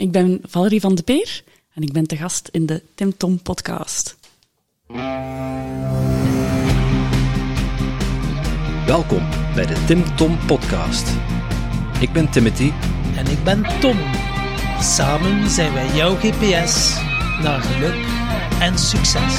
Ik ben Valerie van de Peer en ik ben te gast in de Tim Tom podcast. Welkom bij de Tim Tom podcast. Ik ben Timothy En ik ben Tom. Samen zijn wij jouw GPS naar geluk en succes.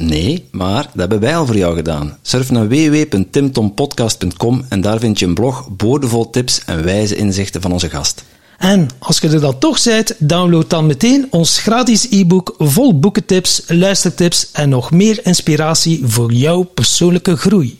Nee, maar dat hebben wij al voor jou gedaan. Surf naar www.timtompodcast.com en daar vind je een blog boordevol tips en wijze inzichten van onze gast. En als je er dan toch bent, download dan meteen ons gratis e-book vol boekentips, luistertips en nog meer inspiratie voor jouw persoonlijke groei.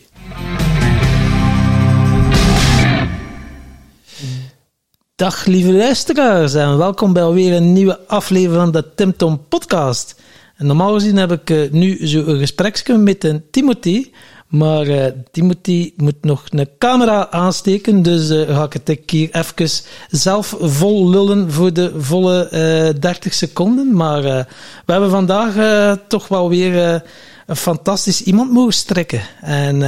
Dag lieve luisteraars en welkom bij alweer een nieuwe aflevering van de Tim Tom podcast. En normaal gezien heb ik uh, nu zo een gespreksje met een Timothy, maar uh, Timothy moet nog een camera aansteken, dus uh, ga ik het hier even zelf vol lullen voor de volle 30 seconden. Maar we hebben vandaag toch wel weer een fantastisch iemand mogen strekken. En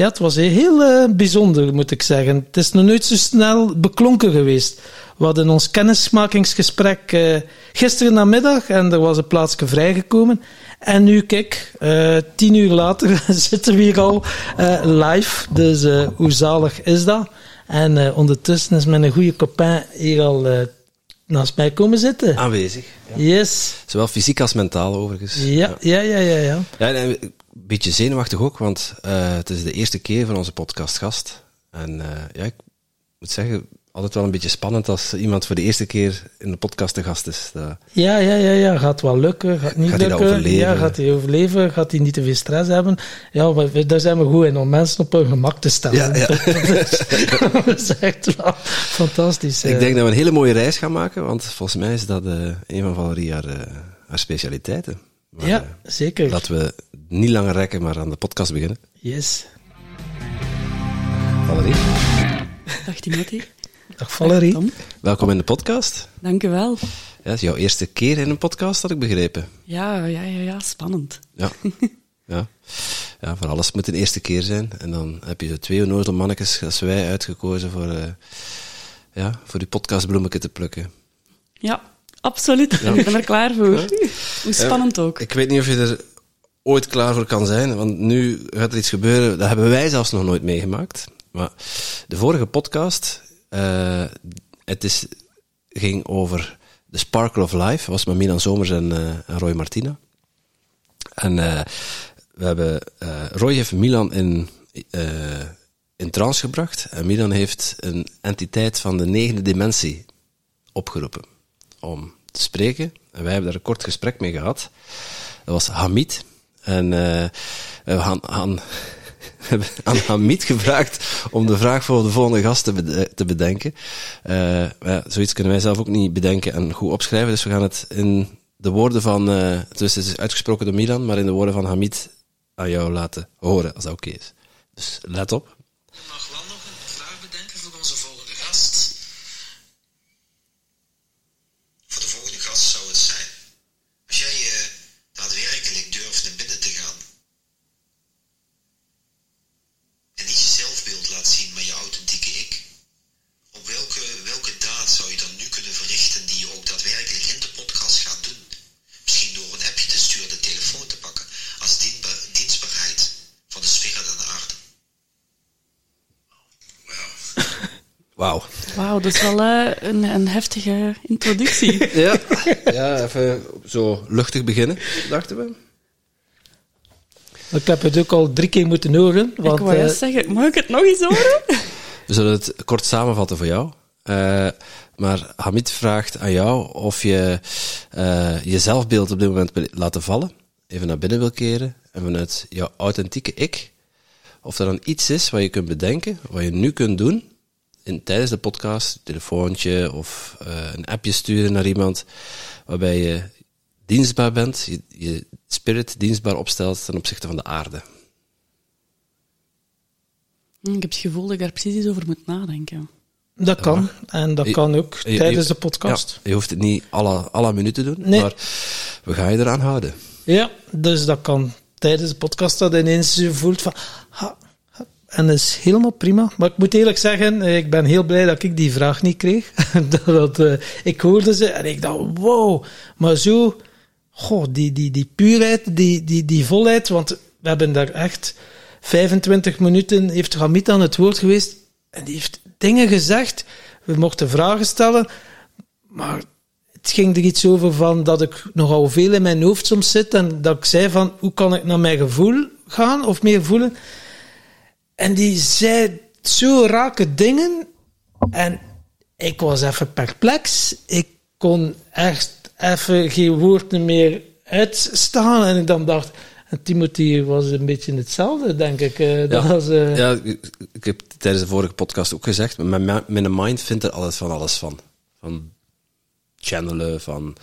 ja, het was heel uh, bijzonder, moet ik zeggen. Het is nog nooit zo snel beklonken geweest. We hadden ons kennismakingsgesprek uh, gisteren namiddag en er was een plaatsje vrijgekomen. En nu, kijk, uh, tien uur later zitten we hier al live. Dus hoe zalig is dat? En ondertussen is mijn goede copain hier al naast mij komen zitten. Aanwezig. Ja. Yes. Zowel fysiek als mentaal, overigens. Ja, ja, ja, ja. ja. ja en, beetje zenuwachtig ook, want het is de eerste keer van onze podcastgast. En uh, ja, ik moet zeggen, altijd wel een beetje spannend als iemand voor de eerste keer in de podcast te gast is. Dat... Ja, ja, ja, ja. Gaat wel lukken, gaat niet gaat lukken. Hij overleven? Ja, gaat hij overleven? Gaat hij niet te veel stress hebben? Ja, maar daar zijn we goed in om mensen op hun gemak te stellen. Ja, ja. dat is echt wel fantastisch. Ik denk dat we een hele mooie reis gaan maken, want volgens mij is dat uh, een van Valerie haar, haar specialiteiten. Maar, ja, zeker. Laten we niet langer rekken, maar aan de podcast beginnen. Yes. Valerie. Dag Timothy. Dag Valerie. Dag, Welkom in de podcast. Dank u wel. Ja, het is jouw eerste keer in een podcast, had ik begrepen. Ja, ja, ja, ja spannend. Ja. ja. Ja, voor alles moet een eerste keer zijn. En dan heb je zo twee onnozel mannetjes als wij uitgekozen voor, uh, ja, voor die podcastbloemetje te plukken. Ja, absoluut. Ja. Ik ben er klaar voor. Ja. Hoe spannend ja, ook. Ik weet niet of je er ooit klaar voor kan zijn, want nu gaat er iets gebeuren, dat hebben wij zelfs nog nooit meegemaakt. Maar de vorige podcast, uh, het is, ging over The Sparkle of Life, was met Milan Somers en, en Roy Martina. En uh, we hebben, Roy heeft Milan in, in trance gebracht en Milan heeft een entiteit van de negende dimensie opgeroepen om te spreken. En wij hebben daar een kort gesprek mee gehad. Dat was Hamid. En uh, we gaan, gaan, hebben aan Hamid gevraagd om de vraag voor de volgende gast te, bede te bedenken. Uh, ja, zoiets kunnen wij zelf ook niet bedenken en goed opschrijven. Dus we gaan het in de woorden van, uh, dus het is uitgesproken door Milan, maar in de woorden van Hamid aan jou laten horen, als dat oké is. Dus let op. Ik mag wel nog een vraag bedenken voor onze volgende gast. Voor de volgende gast zou het zijn. Als jij je daadwerkelijk durft naar binnen te gaan. En niet je zelfbeeld laat zien, maar je authentieke ik. Op welke, welke daad zou je dan nu kunnen verrichten die je ook daadwerkelijk in de podcast gaat doen? Misschien door een appje te sturen, de telefoon te pakken. Als dienstbaar, dienstbaarheid van de sfeer en de aarde. Wauw. Dat is wel uh, een, een heftige introductie. ja. ja, even zo luchtig beginnen, dachten we. Ik heb het ook al drie keer moeten horen. Want, ik wou juist zeggen, mag ik het nog eens horen? we zullen het kort samenvatten voor jou. Uh, maar Hamid vraagt aan jou of je uh, je zelfbeeld op dit moment wil laten vallen, even naar binnen wil keren en vanuit jouw authentieke ik, of er dan iets is wat je kunt bedenken, wat je nu kunt doen, in, tijdens de podcast, een telefoontje of uh, een appje sturen naar iemand, waarbij je dienstbaar bent, je, je spirit dienstbaar opstelt ten opzichte van de aarde. Hm, Ik heb het gevoel dat ik daar precies eens over moet nadenken. Dat kan. En dat Je- kan ook Je- tijdens je- de podcast. Ja, je hoeft het niet alle, alle minuten te doen, Nee. maar we gaan je eraan houden. Ja, dus dat kan tijdens de podcast dat ineens je voelt van... Ha. En dat is helemaal prima. Maar ik moet eerlijk zeggen, eh, ik ben heel blij dat ik die vraag niet kreeg. dat, eh, ik hoorde ze en ik dacht, wow. Maar zo, goh, die, die, die puurheid, die, die, die volheid, want we hebben daar echt 25 minuten, heeft Hamid aan het woord geweest en die heeft dingen gezegd. We mochten vragen stellen, maar het ging er iets over van dat ik nogal veel in mijn hoofd soms zit en dat ik zei van hoe kan ik naar mijn gevoel gaan of meer voelen. En die zei zo rake dingen en ik was even perplex. Ik kon echt even geen woorden meer uitstaan en ik dan dacht, en Timothy was een beetje hetzelfde, denk ik. eh, Dat Ja. was, eh, Ja, ik, heb tijdens de vorige podcast ook gezegd, mijn, mijn mind vindt er altijd van alles van. Van channelen, van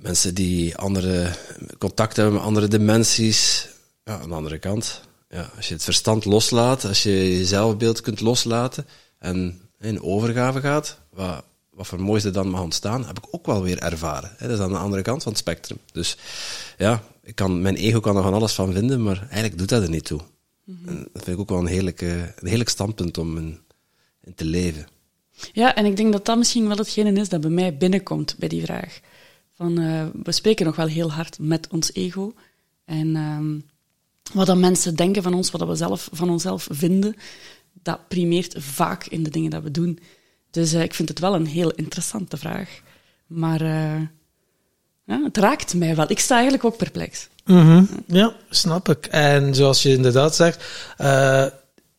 mensen die andere contact hebben met andere dimensies. Ja, aan de andere kant, ja, als je het verstand loslaat, als je je zelfbeeld kunt loslaten en in overgave gaat, wat, wat voor moois er dan mag ontstaan, heb ik ook wel weer ervaren. Hè. Dat is aan de andere kant van het spectrum. Dus ja, ik kan, mijn ego kan er van alles van vinden, maar eigenlijk doet dat er niet toe. En dat vind ik ook wel een heerlijk, eh, een heerlijk standpunt om in, in te leven. Ja, en ik denk dat dat misschien wel hetgene is dat bij mij binnenkomt bij die vraag. Van, eh, we spreken nog wel heel hard met ons ego. En ehm, wat dan mensen denken van ons, wat we zelf van onszelf vinden, dat primeert vaak in de dingen dat we doen. Dus eh, ik vind het wel een heel interessante vraag. Maar eh, ja, het raakt mij wel. Ik sta eigenlijk ook perplex. Mhm, Ja, snap ik. En zoals je inderdaad zegt, eh,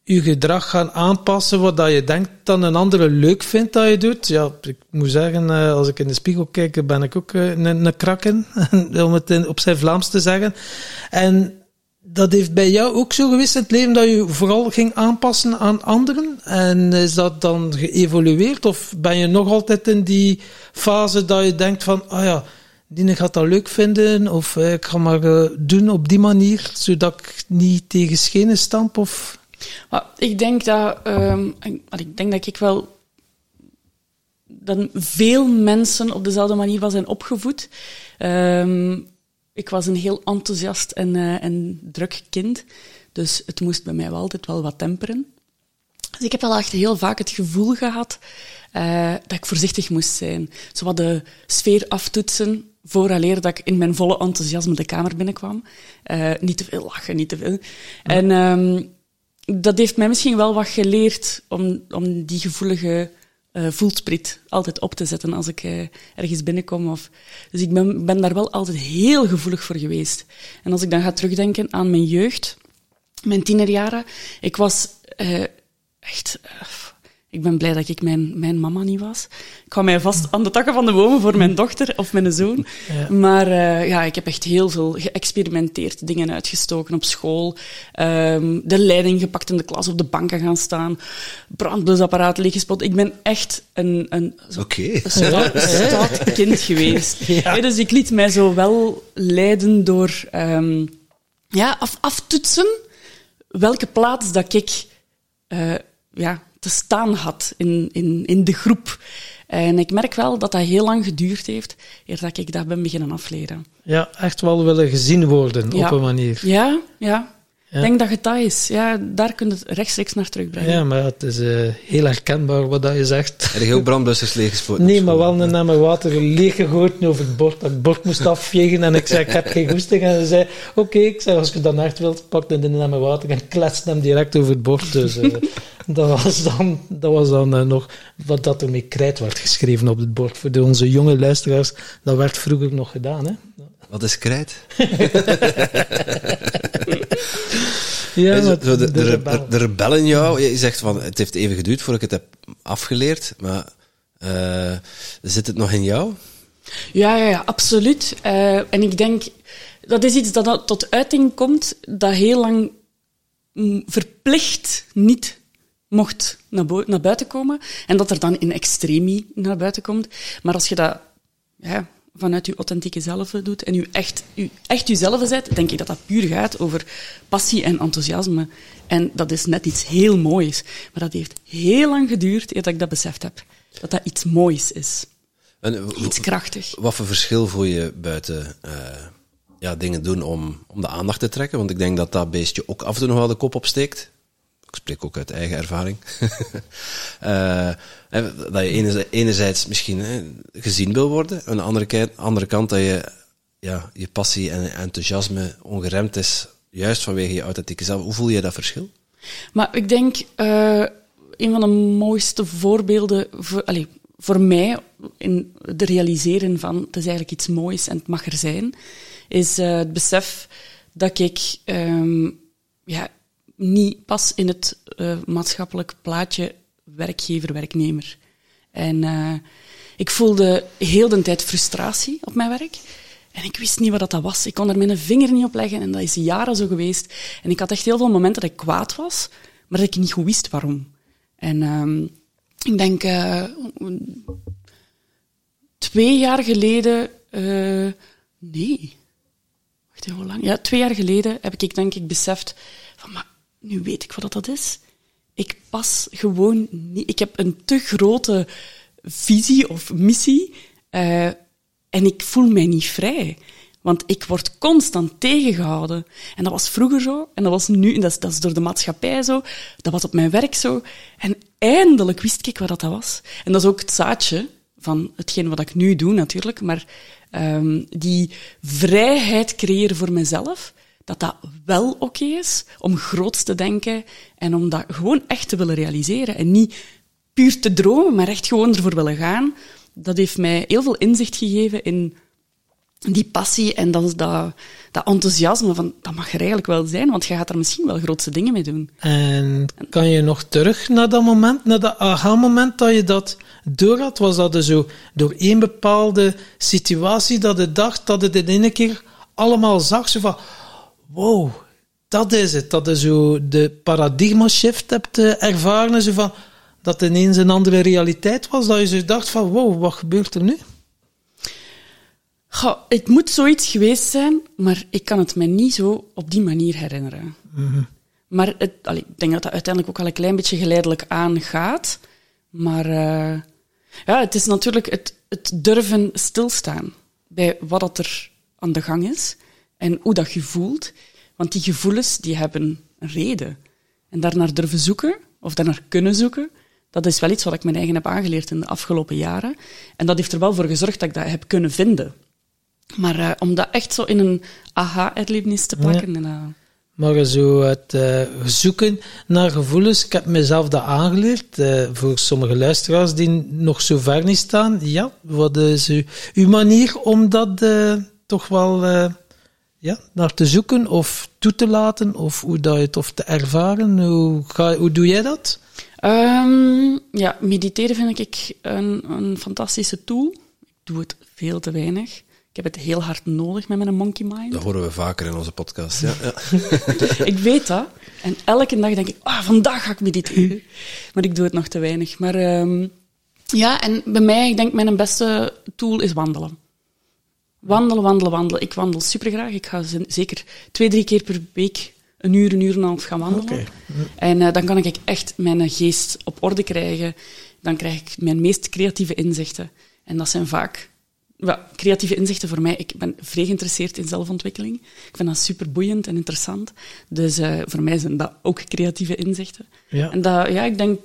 je gedrag gaan aanpassen wat dat je denkt dat een andere leuk vindt dat je doet. Ja, ik moet zeggen, als ik in de spiegel kijk, ben ik ook een, een krakken, om het in, op zijn Vlaams te zeggen. En dat heeft bij jou ook zo geweest in het leven dat je vooral ging aanpassen aan anderen? En is dat dan geëvolueerd? Of ben je nog altijd in die fase dat je denkt van, ah ja, die gaat dat leuk vinden, of eh, ik ga maar eh, doen op die manier, zodat ik niet tegen schenen stamp? Of... Maar ik denk dat, ehm, ik denk dat ik wel dat veel mensen op dezelfde manier wel zijn opgevoed. Ehm, ik was een heel enthousiast en, eh, en druk kind, dus het moest bij mij wel altijd wel wat temperen. Dus ik heb wel echt heel vaak het gevoel gehad eh, dat ik voorzichtig moest zijn. Zo wat de sfeer aftoetsen vooraleer dat ik in mijn volle enthousiasme de kamer binnenkwam. Eh, niet te veel lachen, niet te veel. En ehm, dat heeft mij misschien wel wat geleerd om, om die gevoelige eh voelsprit altijd op te zetten als ik eh, ergens binnenkom. Of, dus ik ben, ben daar wel altijd heel gevoelig voor geweest. En als ik dan ga terugdenken aan mijn jeugd, mijn tienerjaren, ik was eh, echt... ik ben blij dat ik mijn, mijn mama niet was. Ik hou mij vast aan de takken van de bomen voor mijn dochter of mijn zoon. Ja. Maar eh, ja, ik heb echt heel veel geëxperimenteerd, dingen uitgestoken op school, ehm, de leiding gepakt in de klas, op de banken gaan staan, brandblusapparaat leeggespot. Ik ben echt een, een, een stout, stout kind geweest. Ja. Dus ik liet mij zo wel leiden door ehm, ja, af, aftoetsen welke plaats dat ik eh, ja, te staan had in, in, in de groep. En ik merk wel dat dat heel lang geduurd heeft eer dat ik dat ben beginnen afleren. Ja, echt wel willen gezien worden Ja. op een manier. Ja, ja. Ja. Ik denk dat het dat is. Ja, daar kun je het rechtstreeks naar terugbrengen. Ja, maar het is eh, heel herkenbaar wat dat je zegt. Ook brandblussers leeggespoten? Nee, maar wel een emmer water leeggegoten over het bord. Dat ik het bord moest afvegen en ik zei, ik heb geen goesting. En ze zei, oké, ik zei, als je dan echt wilt, pak dan een emmer water en klets hem direct over het bord. Dus eh, dat was dan, dat was dan eh, nog wat dat er met krijt werd geschreven op het bord. Voor de, onze jonge luisteraars, dat werd vroeger nog gedaan. Hè? Wat is krijt? Ja, zo- zo de, de, rebel. de, de rebel in jou, je zegt van het heeft even geduurd voordat ik het heb afgeleerd, maar eh, zit het nog in jou? Ja, ja, ja absoluut. Eh, en ik denk, dat is iets dat, dat tot uiting komt, dat heel lang mm, verplicht niet mocht naar, naar buiten komen. En dat er dan in extremie naar buiten komt. Maar als je dat ja, vanuit je authentieke zelf doet en u echt, u echt jezelf bent, denk ik dat dat puur gaat over passie en enthousiasme. En dat is net iets heel moois. Maar dat heeft heel lang geduurd eer dat ik dat beseft heb. Dat dat iets moois is. En, Iets krachtig. Wat voor verschil voel je buiten eh, ja, dingen doen om, om de aandacht te trekken? Want ik denk dat dat beestje ook af en toe nog wel de kop opsteekt. Ik spreek ook uit eigen ervaring. Eh, dat je enerzijds, misschien gezien wil worden. Aan de andere, kant, andere kant dat je, ja, je passie en enthousiasme ongeremd is. Juist vanwege je authentieke zelf. Hoe voel je dat verschil? Maar ik denk, eh, een van de mooiste voorbeelden voor, allee, voor mij in de realiseren van het is eigenlijk iets moois en het mag er zijn, is eh, het besef dat ik ehm, ja, niet pas in het eh, maatschappelijk plaatje werkgever-werknemer. En eh, ik voelde heel de tijd frustratie op mijn werk. En ik wist niet wat dat was. Ik kon er mijn vinger niet op leggen en dat is jaren zo geweest. En ik had echt heel veel momenten dat ik kwaad was, maar dat ik niet goed wist waarom. En ehm, ik denk eh, twee jaar geleden, nee, wacht hoe lang? Ja, twee jaar geleden heb ik denk ik beseft nu weet ik wat dat is. Ik pas gewoon niet. Ik heb een te grote visie of missie eh, en ik voel mij niet vrij. Want ik word constant tegengehouden. En dat was vroeger zo, en dat was nu, en dat is, dat is door de maatschappij zo, dat was op mijn werk zo. En eindelijk wist ik wat dat was. En dat is ook het zaadje van hetgeen wat ik nu doe, natuurlijk, maar ehm, die vrijheid creëren voor mezelf, dat dat wel oké is om groots te denken en om dat gewoon echt te willen realiseren. En niet puur te dromen, maar echt gewoon ervoor willen gaan. Dat heeft mij heel veel inzicht gegeven in die passie en dat, dat, dat enthousiasme van, dat mag er eigenlijk wel zijn, want je gaat er misschien wel grootste dingen mee doen. En kan je nog terug naar dat moment, naar dat aha-moment dat je dat door had? Was dat er zo door één bepaalde situatie dat je dacht dat het in één keer allemaal zag? Zo van, wow, dat is het. Dat je zo de paradigma shift hebt eh, ervaren. Zo van, dat ineens een andere realiteit was. Dat je zo dacht van, wow, wat gebeurt er nu? Goh, het moet zoiets geweest zijn, maar ik kan het me niet zo op die manier herinneren. Maar het, allee, ik denk dat dat uiteindelijk ook al een klein beetje geleidelijk aangaat. Maar eh, ja, het is natuurlijk het, het durven stilstaan bij wat dat er aan de gang is en hoe dat je voelt. Want die gevoelens die hebben een reden. En daarnaar durven zoeken, of daarnaar kunnen zoeken, dat is wel iets wat ik mijn eigen heb aangeleerd in de afgelopen jaren. En dat heeft er wel voor gezorgd dat ik dat heb kunnen vinden. Maar eh, om dat echt zo in een aha-erlevenis te pakken... En, eh, Maar zo het eh, zoeken naar gevoelens, ik heb mezelf dat aangeleerd. voor sommige luisteraars die nog zo ver niet staan, ja, wat is uw, uw manier om dat toch wel ja, naar te zoeken of toe te laten, of hoe dat je het of te ervaren? Hoe, ga, hoe doe jij dat? Ehm, ja, mediteren vind ik een, een fantastische tool. Ik doe het veel te weinig. Ik heb het heel hard nodig met mijn monkey mind. Dat horen we vaker in onze podcast. Ja, ja. ik weet dat. En elke dag denk ik, ah, vandaag ga ik mediteren. Maar ik doe het nog te weinig. Maar ehm, ja, en bij mij, ik denk mijn beste tool is wandelen. Wandelen, wandelen, wandelen. Ik wandel supergraag. Ik ga zeker twee, drie keer per week een uur, een uur en een half gaan wandelen. En eh, dan kan ik echt mijn geest op orde krijgen. Dan krijg ik mijn meest creatieve inzichten. En dat zijn vaak wel, creatieve inzichten voor mij. Ik ben vrij geïnteresseerd in zelfontwikkeling. Ik vind dat super boeiend en interessant. Dus eh, voor mij zijn dat ook creatieve inzichten. Ja. En dat, ja, ik denk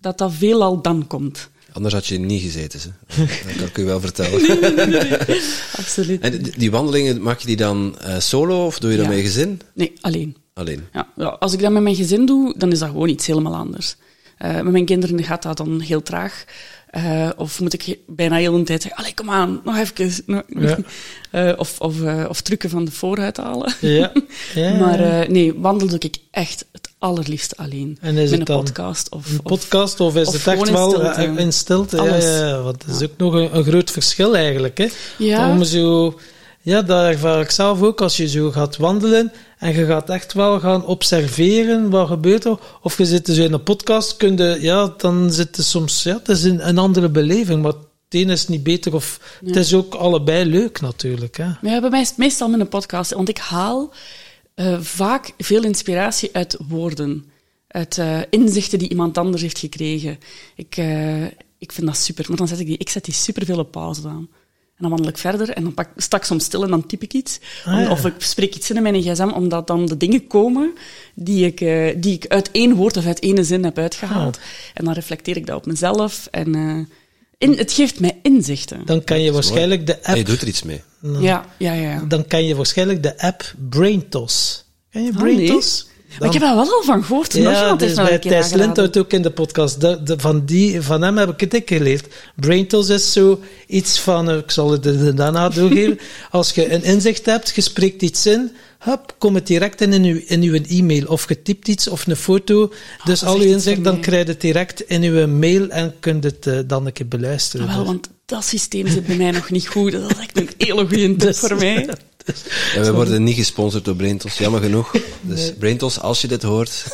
dat dat veelal dan komt. Anders had je niet gezeten. Hè. Dat kan ik u wel vertellen. Absoluut. En die- wandelingen, maak je die dan eh, solo of doe je dat Ja. met je gezin? Nee, alleen. Alleen. Ja, ja, als ik dat met mijn gezin doe, dan is dat gewoon iets helemaal anders. Eh, met mijn kinderen gaat dat dan heel traag. Eh, of moet ik bijna heel de tijd zeggen, allee, kom aan, nog even. Ja. Eh, of, of, eh, of trucken van de vooruit halen. Ja. ja. Maar nee, wandel doe ik echt het allerliefst alleen. En is met het een dan podcast. Of, Een podcast of is of het echt in wel stilte. in stilte? Ja, Alles. ja, want dat is ook nog een, een groot verschil eigenlijk. Hè? Ja. Om zo, ja, dat ervaar ik zelf ook. Als je zo gaat wandelen en je gaat echt wel gaan observeren wat gebeurt er. Of je zit dus in een podcast, kun je, ja, dan zit er soms, ja, het is een, een andere beleving. Maar het het een is niet beter of het is ook allebei leuk natuurlijk. Hè. Ja, bij mij is het meestal met een podcast, want ik haal eh, vaak veel inspiratie uit woorden, uit eh, inzichten die iemand anders heeft gekregen. Ik, eh, ik vind dat super, maar dan zet ik die, ik zet die superveel op pauze aan. En dan wandel ik verder en dan pak, sta ik soms stil en dan typ ik iets. Ah, ja. Of ik spreek iets in mijn gsm, omdat dan de dingen komen die ik, eh, die ik uit één woord of uit één zin heb uitgehaald. En dan reflecteer ik dat op mezelf. En eh, in, het geeft mij inzichten. Dan kan je waarschijnlijk de En je app, doet er iets mee. Ja, ja, ja. dan kan je waarschijnlijk de app BrainTos. Ken je Ah, BrainTos? Maar ik heb daar wel al van gehoord. Nog Ja, iemand dus heeft bij een keer Thijs. Lindhout ook in de podcast. De, de- van, die, van hem heb ik het ik geleerd. BrainTos is zo iets van, eh, ik zal het daarna doorgeven. Als je een inzicht hebt, je spreekt iets in, hup, komt het direct in in uw, in uw e-mail. Of je typt iets of een foto. dus dat al uw inzicht, dan krijg je het direct in uw mail en kunt het eh, dan een keer beluisteren. Ah, wel, Dus- want dat systeem zit bij mij nog niet goed. Dat is echt een hele goede tip Dus- voor mij. En we worden niet gesponsord door Braintos, jammer genoeg. Dus Braintos, als je dit hoort,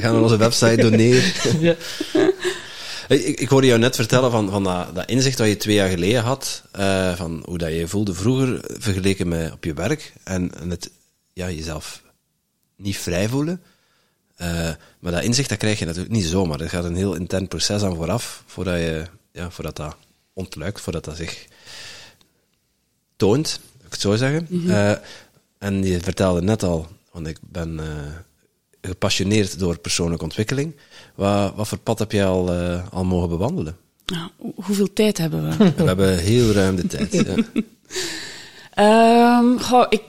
ga naar onze website, doneer. ja. Ik, ik hoorde jou net vertellen van, van dat, dat inzicht dat je twee jaar geleden had, eh, van hoe dat je je voelde vroeger vergeleken met op je werk, en, en het ja, jezelf niet vrij voelen. Eh, maar dat inzicht dat krijg je natuurlijk niet zomaar. Er gaat een heel intern proces aan vooraf, voordat, je, ja, voordat dat ontluikt, voordat dat zich toont, ik het zo zeggen. Eh, en je vertelde net al, want ik ben eh, gepassioneerd door persoonlijke ontwikkeling. Wat, wat voor pad heb jij al, eh, al mogen bewandelen? Nou, hoe- hoeveel tijd hebben we? We hebben heel ruim de tijd. ja. Ehm, goh, ik,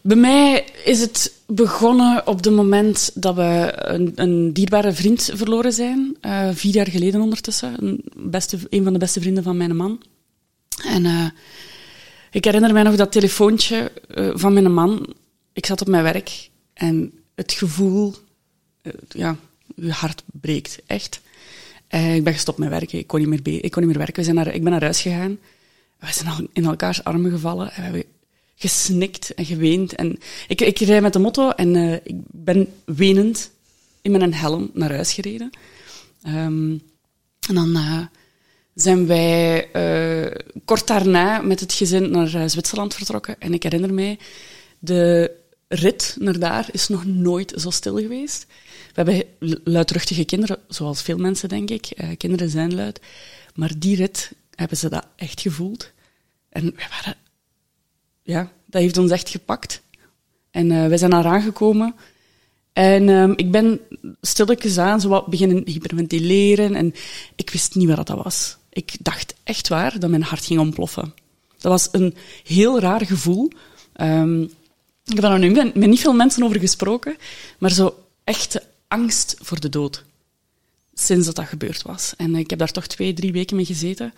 bij mij is het begonnen op het moment dat we een, een dierbare vriend verloren zijn. Vier jaar geleden ondertussen. Een, beste, een van de beste vrienden van mijn man. En eh, ik herinner mij nog dat telefoontje eh, van mijn man. Ik zat op mijn werk en het gevoel, eh, ja, je hart breekt, echt. Ik ben gestopt met werken, ik kon niet meer, ik kon niet meer werken. We zijn naar, ik ben naar huis gegaan. We zijn in elkaars armen gevallen en we hebben gesnikt en geweend. En ik, ik met de motto en ik ben wenend in mijn helm naar huis gereden. Ehm, en dan zijn wij eh, kort daarna met het gezin naar eh, Zwitserland vertrokken. En ik herinner mij, de rit naar daar is nog nooit zo stil geweest. We hebben lu- luidruchtige kinderen, zoals veel mensen, denk ik. Eh, kinderen zijn luid. Maar die rit hebben ze dat echt gevoeld. En we waren... Ja, dat heeft ons echt gepakt. En wij zijn daar aangekomen. En ehm, ik ben stilletjes aan zo beginnen hyperventileren. En ik wist niet wat dat was. Ik dacht echt waar dat mijn hart ging ontploffen. Dat was een heel raar gevoel. Ehm, ik heb daar nu met niet veel mensen over gesproken, maar zo echte angst voor de dood. Sinds dat dat gebeurd was. En ik heb daar toch twee, drie weken mee gezeten.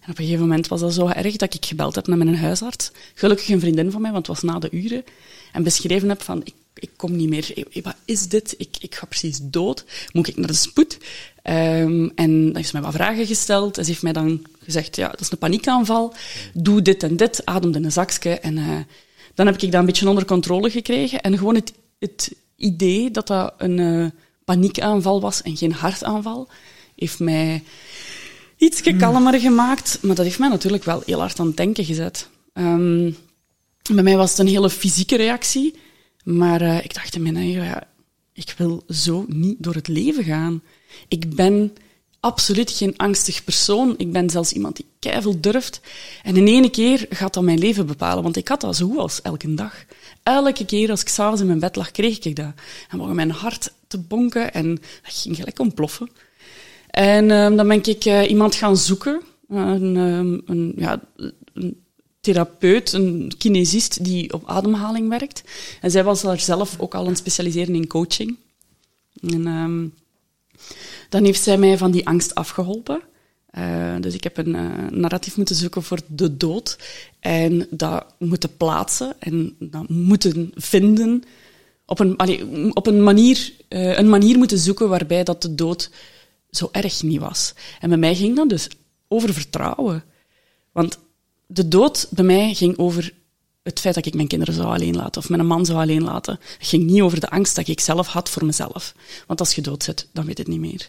En op een gegeven moment was dat zo erg dat ik gebeld heb naar mijn huisarts. Gelukkig een vriendin van mij, want het was na de uren. En beschreven heb van, ik, ik kom niet meer. Wat is dit? Ik, ik ga precies dood. Moet ik naar de spoed? Ehm, en dan heeft ze mij wat vragen gesteld. En ze heeft mij dan gezegd, ja, dat is een paniekaanval. Doe dit en dit. Adem in een zakje. En eh, dan heb ik dat een beetje onder controle gekregen. En gewoon het, het idee dat dat een eh, paniekaanval was en geen hartaanval, heeft mij iets kalmer gemaakt. Maar dat heeft mij natuurlijk wel heel hard aan het denken gezet. Ehm, bij mij was het een hele fysieke reactie. Maar eh, ik dacht in mijn eigen, ja, ik wil zo niet door het leven gaan. Ik ben absoluut geen angstig persoon. Ik ben zelfs iemand die keiveel durft. En in ene keer gaat dat mijn leven bepalen. Want ik had dat zo als elke dag. Elke keer als ik s'avonds in mijn bed lag, kreeg ik dat. En begon mijn hart te bonken en dat ging gelijk ontploffen. En ehm, dan ben ik eh, iemand gaan zoeken. Een, ehm, een, ja, een therapeut, een kinesist die op ademhaling werkt. En zij was daar zelf ook al aan het specialiseren in coaching. En ehm, dan heeft zij mij van die angst afgeholpen. Eh, dus ik heb een eh, narratief moeten zoeken voor de dood. En dat moeten plaatsen en dat moeten vinden. Op een, op een, manier, eh, een manier moeten zoeken waarbij dat de dood zo erg niet was. En bij mij ging dat dus over vertrouwen. Want de dood bij mij ging over het feit dat ik mijn kinderen zou alleen laten of mijn man zou alleen laten. Het ging niet over de angst dat ik zelf had voor mezelf. Want als je dood zit, dan weet het niet meer.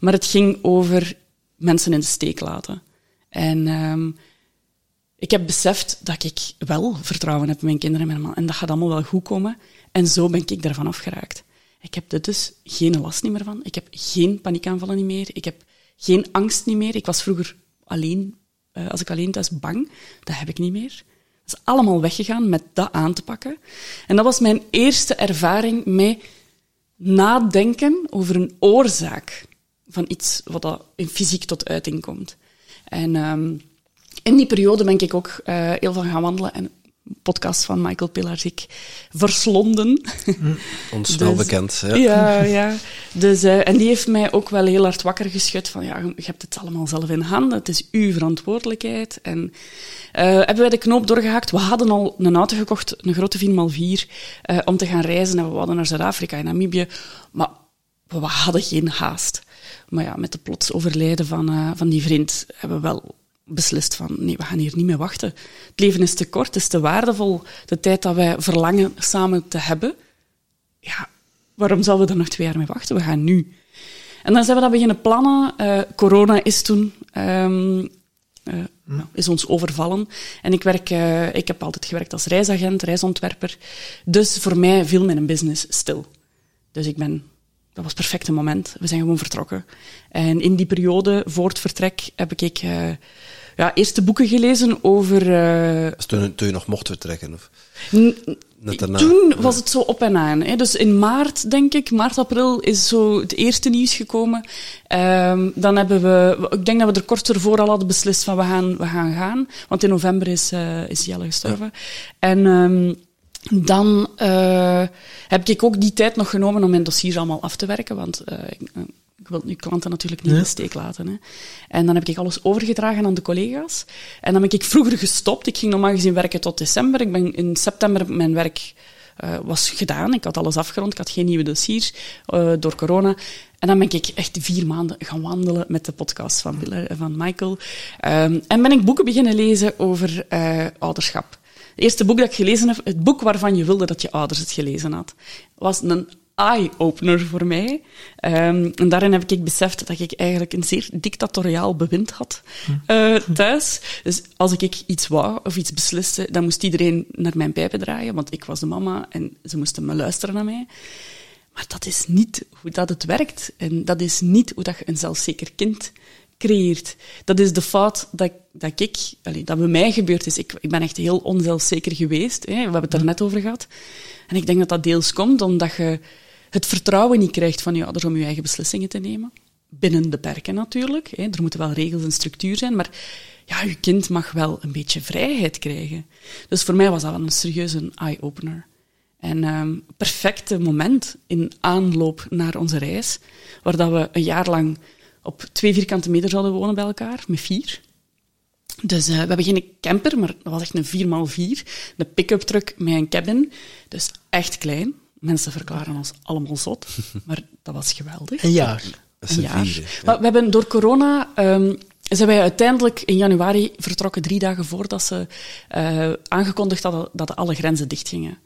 Maar het ging over mensen in de steek laten. En ehm, ik heb beseft dat ik wel vertrouwen heb in mijn kinderen en mijn man. En dat gaat allemaal wel goed komen. En zo ben ik daarvan afgeraakt. Ik heb er dus geen last niet meer van. Ik heb geen paniekaanvallen niet meer. Ik heb geen angst niet meer. Ik was vroeger alleen, eh, als ik alleen thuis bang. Dat heb ik niet meer. Dat is allemaal weggegaan met dat aan te pakken. En dat was mijn eerste ervaring met nadenken over een oorzaak van iets wat dat in fysiek tot uiting komt. En ehm, in die periode ben ik ook eh, heel van gaan wandelen en podcast van Michael Pilarczyk verslonden. Ons wel Dus- bekend. Ja. Ja, ja. Dus, eh, en die heeft mij ook wel heel hard wakker geschud van ja, je hebt het allemaal zelf in handen, het is uw verantwoordelijkheid. En eh, hebben wij de knoop doorgehakt. We hadden al een auto gekocht, een grote 4x4, eh, om te gaan reizen. En we wilden naar Zuid-Afrika en Namibië. Maar we hadden geen haast. Maar ja, met de plots overlijden van, eh, van die vriend hebben we wel beslist van nee, we gaan hier niet meer wachten. Het leven is te kort, het is te waardevol. De tijd dat wij verlangen samen te hebben, ja, waarom zouden we er nog twee jaar mee wachten? We gaan nu. En dan zijn we dat beginnen plannen. Eh, corona is toen ehm, eh, nou, is ons overvallen. En ik, werk, eh, ik heb altijd gewerkt als reisagent, reisontwerper. Dus voor mij viel mijn business stil. Dus ik ben, dat was het perfecte moment. We zijn gewoon vertrokken. En in die periode, voor het vertrek, heb ik eh, ja, eerst de boeken gelezen over Dus toen, toen je nog mocht vertrekken? Of daarna? Toen was het zo op en aan. Hè. Dus in maart, denk ik, maart, april, is zo het eerste nieuws gekomen. Ehm, dan hebben we, ik denk dat we er kort ervoor al hadden beslist van we gaan, we gaan gaan. Want in november is, eh, is Jelle gestorven. En ehm, dan eh, heb ik ook die tijd nog genomen om mijn dossiers allemaal af te werken. Want eh, ik, eh, ik wil nu klanten natuurlijk niet in de steek laten. Hè. En dan heb ik alles overgedragen aan de collega's. En dan ben ik vroeger gestopt. Ik ging normaal gezien werken tot december. Ik ben in september mijn werk was gedaan. Ik had alles afgerond. Ik had geen nieuwe dossiers door corona. En dan ben ik echt vier maanden gaan wandelen met de podcast van, van Michael. Ehm, en ben ik boeken beginnen lezen over ouderschap. Het eerste boek dat ik gelezen heb, het boek waarvan je wilde dat je ouders het gelezen had, was een eye-opener voor mij. Ehm, en daarin heb ik beseft dat ik eigenlijk een zeer dictatoriaal bewind had eh, thuis. Dus als ik iets wou of iets besliste, dan moest iedereen naar mijn pijpen draaien, want ik was de mama en ze moesten me luisteren naar mij. Maar dat is niet hoe dat het werkt. En dat is niet hoe dat je een zelfzeker kind creëert. Dat is de fout dat, dat ik, dat bij mij gebeurd is. Ik, ik ben echt heel onzelfzeker geweest. Hè. We hebben het daar net over gehad. En ik denk dat dat deels komt omdat je het vertrouwen niet krijgt van je ouders om je eigen beslissingen te nemen. Binnen de perken natuurlijk. Hè. Er moeten wel regels en structuur zijn, maar ja, je kind mag wel een beetje vrijheid krijgen. Dus voor mij was dat een serieuze eye-opener. En ehm perfecte moment in aanloop naar onze reis, waar dat we een jaar lang op twee vierkante meter zouden wonen bij elkaar, met vier. Dus eh, we hebben geen camper, maar dat was echt een 4x4. Een pick-up truck met een cabin. Dus echt klein. Mensen verklaren ons allemaal zot, maar dat was geweldig. Een jaar. Dat is Een een jaar. vierde. ja. Maar we hebben door corona ehm, zijn wij uiteindelijk in januari vertrokken, drie dagen voordat ze eh, aangekondigd hadden dat alle grenzen dichtgingen.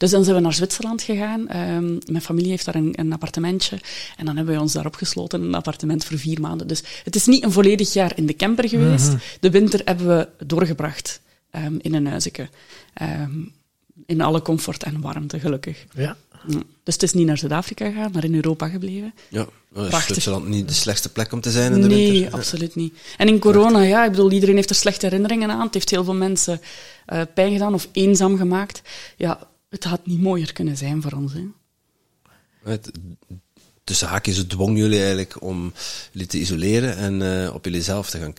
Dus dan zijn we naar Zwitserland gegaan. Ehm, mijn familie heeft daar een, een appartementje. En dan hebben we ons daar opgesloten in een appartement voor vier maanden. Dus het is niet een volledig jaar in de camper geweest. De winter hebben we doorgebracht ehm, in een huisje. Ehm, in alle comfort en warmte, gelukkig. Ja. Dus het is niet naar Zuid-Afrika gegaan, maar in Europa gebleven. Ja, dan is Prachtig. Zwitserland niet de slechtste plek om te zijn in de nee, winter. absoluut niet. En in corona, ja, ik bedoel, iedereen heeft er slechte herinneringen aan. Het heeft heel veel mensen eh, pijn gedaan of eenzaam gemaakt. Ja, het had niet mooier kunnen zijn voor ons. Hè. Het, tussen haakjes, het dwong jullie eigenlijk om jullie te isoleren en eh, op jullie zelf te gaan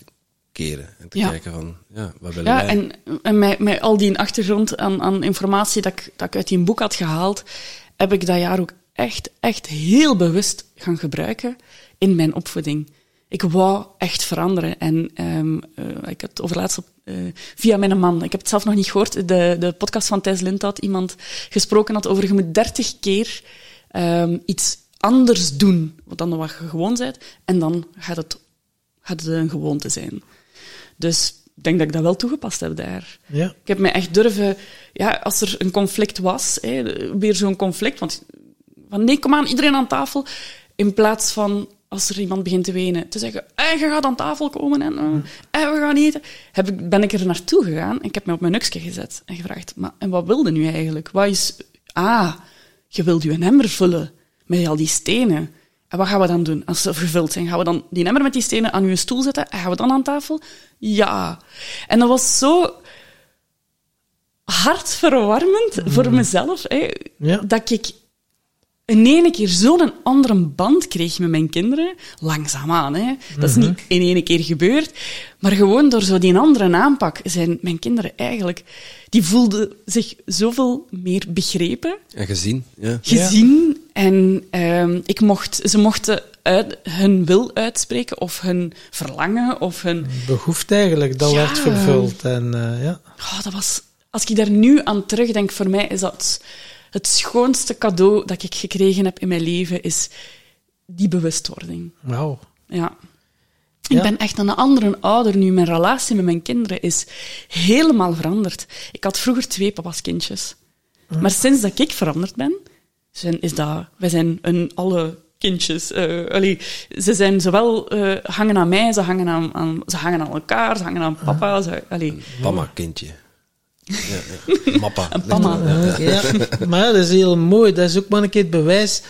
keren. En te Ja. kijken van, ja, wat willen Ja, wij? en, en met, met al die achtergrond aan, aan informatie dat ik, dat ik uit die boek had gehaald, heb ik dat jaar ook echt, echt heel bewust gaan gebruiken in mijn opvoeding. Ik wou echt veranderen. En ehm, eh, ik had het overlaatst op, eh, via mijn man, ik heb het zelf nog niet gehoord, de, de podcast van Thijs Lint had iemand gesproken had over je moet dertig keer ehm, iets anders doen dan wat je gewoon bent. En dan gaat het, gaat het een gewoonte zijn. Dus ik denk dat ik dat wel toegepast heb daar. Ja. Ik heb me echt durven, ja, als er een conflict was, hè, weer zo'n conflict, want van nee, kom aan, iedereen aan tafel, in plaats van als er iemand begint te wenen, te zeggen, en je gaat aan tafel komen en, eh, en we gaan eten, heb ik, ben ik er naartoe gegaan en ik heb me op mijn nukje gezet en gevraagd, maar en wat wilde nu eigenlijk? Wat is... Ah, je wilt je emmer vullen met al die stenen. En wat gaan we dan doen als ze vervuld zijn? Gaan we dan die emmer met die stenen aan uw stoel zetten en gaan we dan aan tafel? Ja. En dat was zo hartverwarmend voor mezelf, hè, Ja. dat ik in ene keer zo'n andere band kreeg met mijn kinderen. Langzaamaan, hè. Dat is niet in ene keer gebeurd. Maar gewoon door zo die andere aanpak zijn mijn kinderen eigenlijk... Die voelden zich zoveel meer begrepen, En gezien, ja. gezien. En ehm, ik mocht, ze mochten uit, hun wil uitspreken, of hun verlangen, of hun... Behoefte eigenlijk, dat Ja. werd vervuld. En eh, ja, Oh, dat was... Als ik daar nu aan terugdenk, voor mij is dat het schoonste cadeau dat ik gekregen heb in mijn leven, is die bewustwording. wauw. Ja. Ik Ja. ben echt een andere ouder nu. Mijn relatie met mijn kinderen is helemaal veranderd. Ik had vroeger twee papa's kindjes. Maar sinds dat ik veranderd ben, zijn, is dat... Wij zijn een alle kindjes. eh, allee, ze zijn zowel eh, hangen aan mij, ze hangen aan, aan, ze hangen aan elkaar, ze hangen aan papa. Ze, allee. Mama, kindje. Mappa. Een pama. Ja, maar ja, dat is heel mooi. Dat is ook maar een keer het bewijs.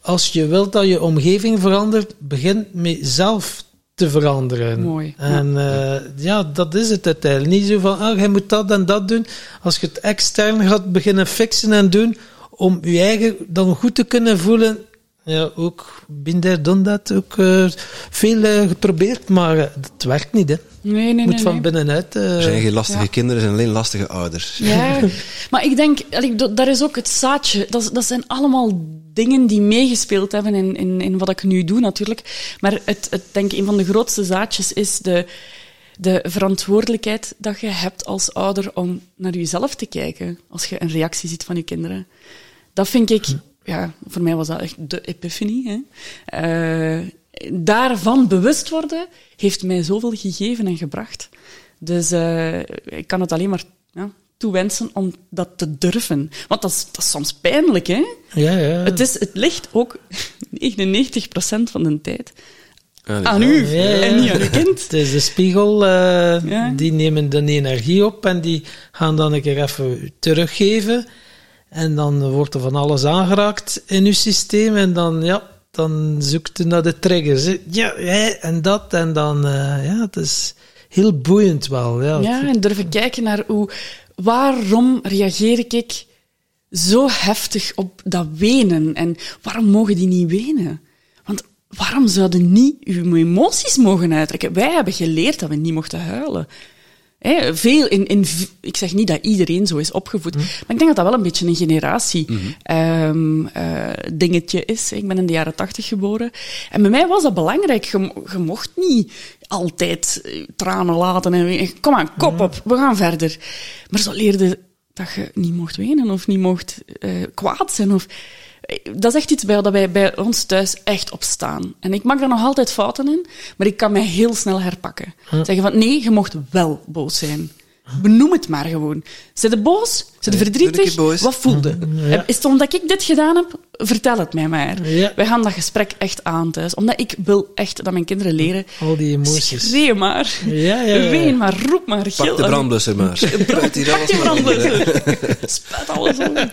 Als je wilt dat je omgeving verandert, begin met zelf te veranderen. Mooi. En eh, ja, dat is het uiteindelijk. Niet zo van, ah, jij moet dat en dat doen. Als je het extern gaat beginnen fixen en doen, om je eigen dan goed te kunnen voelen. Ja, ook binder dan dat. Ook eh, veel eh, geprobeerd, maar het werkt niet. Hè. Nee, nee, nee. moet van nee. binnenuit. eh, Er zijn geen lastige Ja. kinderen, er zijn alleen lastige ouders. Ja, maar ik denk, allee, daar is ook het zaadje. Dat, dat zijn allemaal dingen die meegespeeld hebben in, in, in wat ik nu doe, natuurlijk. Maar het, het, denk ik, een van de grootste zaadjes is de, de verantwoordelijkheid dat je hebt als ouder om naar jezelf te kijken als je een reactie ziet van je kinderen. Dat vind ik, ja, voor mij was dat echt de epiphany. Hè. Eh, daarvan bewust worden heeft mij zoveel gegeven en gebracht. Dus eh, ik kan het alleen maar ja, toewensen om dat te durven. Want dat is, dat is soms pijnlijk, hè? ja, ja. Het, is, het ligt ook 99% van de tijd Ah, aan u Ja, ja. en niet aan uw kind. Het is de spiegel, eh, Ja. die nemen de energie op en die gaan dan een keer even teruggeven. En dan wordt er van alles aangeraakt in uw systeem en dan, ja, dan zoekt u naar de triggers. Ja, en dat en dan, eh, ja, het is heel boeiend wel. Ja, Ja, en durven kijken naar hoe, waarom reageer ik zo heftig op dat wenen? En waarom mogen die niet wenen? Want waarom zouden niet uw emoties mogen uitdrukken? Wij hebben geleerd dat we niet mochten huilen. Hè, veel in, in, ik zeg niet dat iedereen zo is opgevoed, maar ik denk dat dat wel een beetje een generatie eh, dingetje is. Ik ben in de jaren tachtig geboren. En bij mij was dat belangrijk. Je, mo- je mocht niet altijd eh, tranen laten. En, kom aan, kop op, we gaan verder. Maar zo leerde dat je niet mocht wenen of niet mocht eh, kwaad zijn. Of, eh, dat is echt iets bij, dat wij bij ons thuis echt op staan. En ik maak daar nog altijd fouten in, maar ik kan mij heel snel herpakken. Zeggen van, nee, je mocht wel boos zijn. Benoem het maar gewoon. Zit je boos? Zit je verdrietig? ik boos? Wat voelde? Ja. Is het omdat ik dit gedaan heb? Vertel het mij maar. Ja. Wij gaan dat gesprek echt aan thuis. Omdat ik wil echt dat mijn kinderen leren. Al die emoties. Schreeuw maar. Ja, ja, ja. Ween maar, roep maar, Pak gil. de brandblusser maar. Pak die brandblusser. Spuit alles op.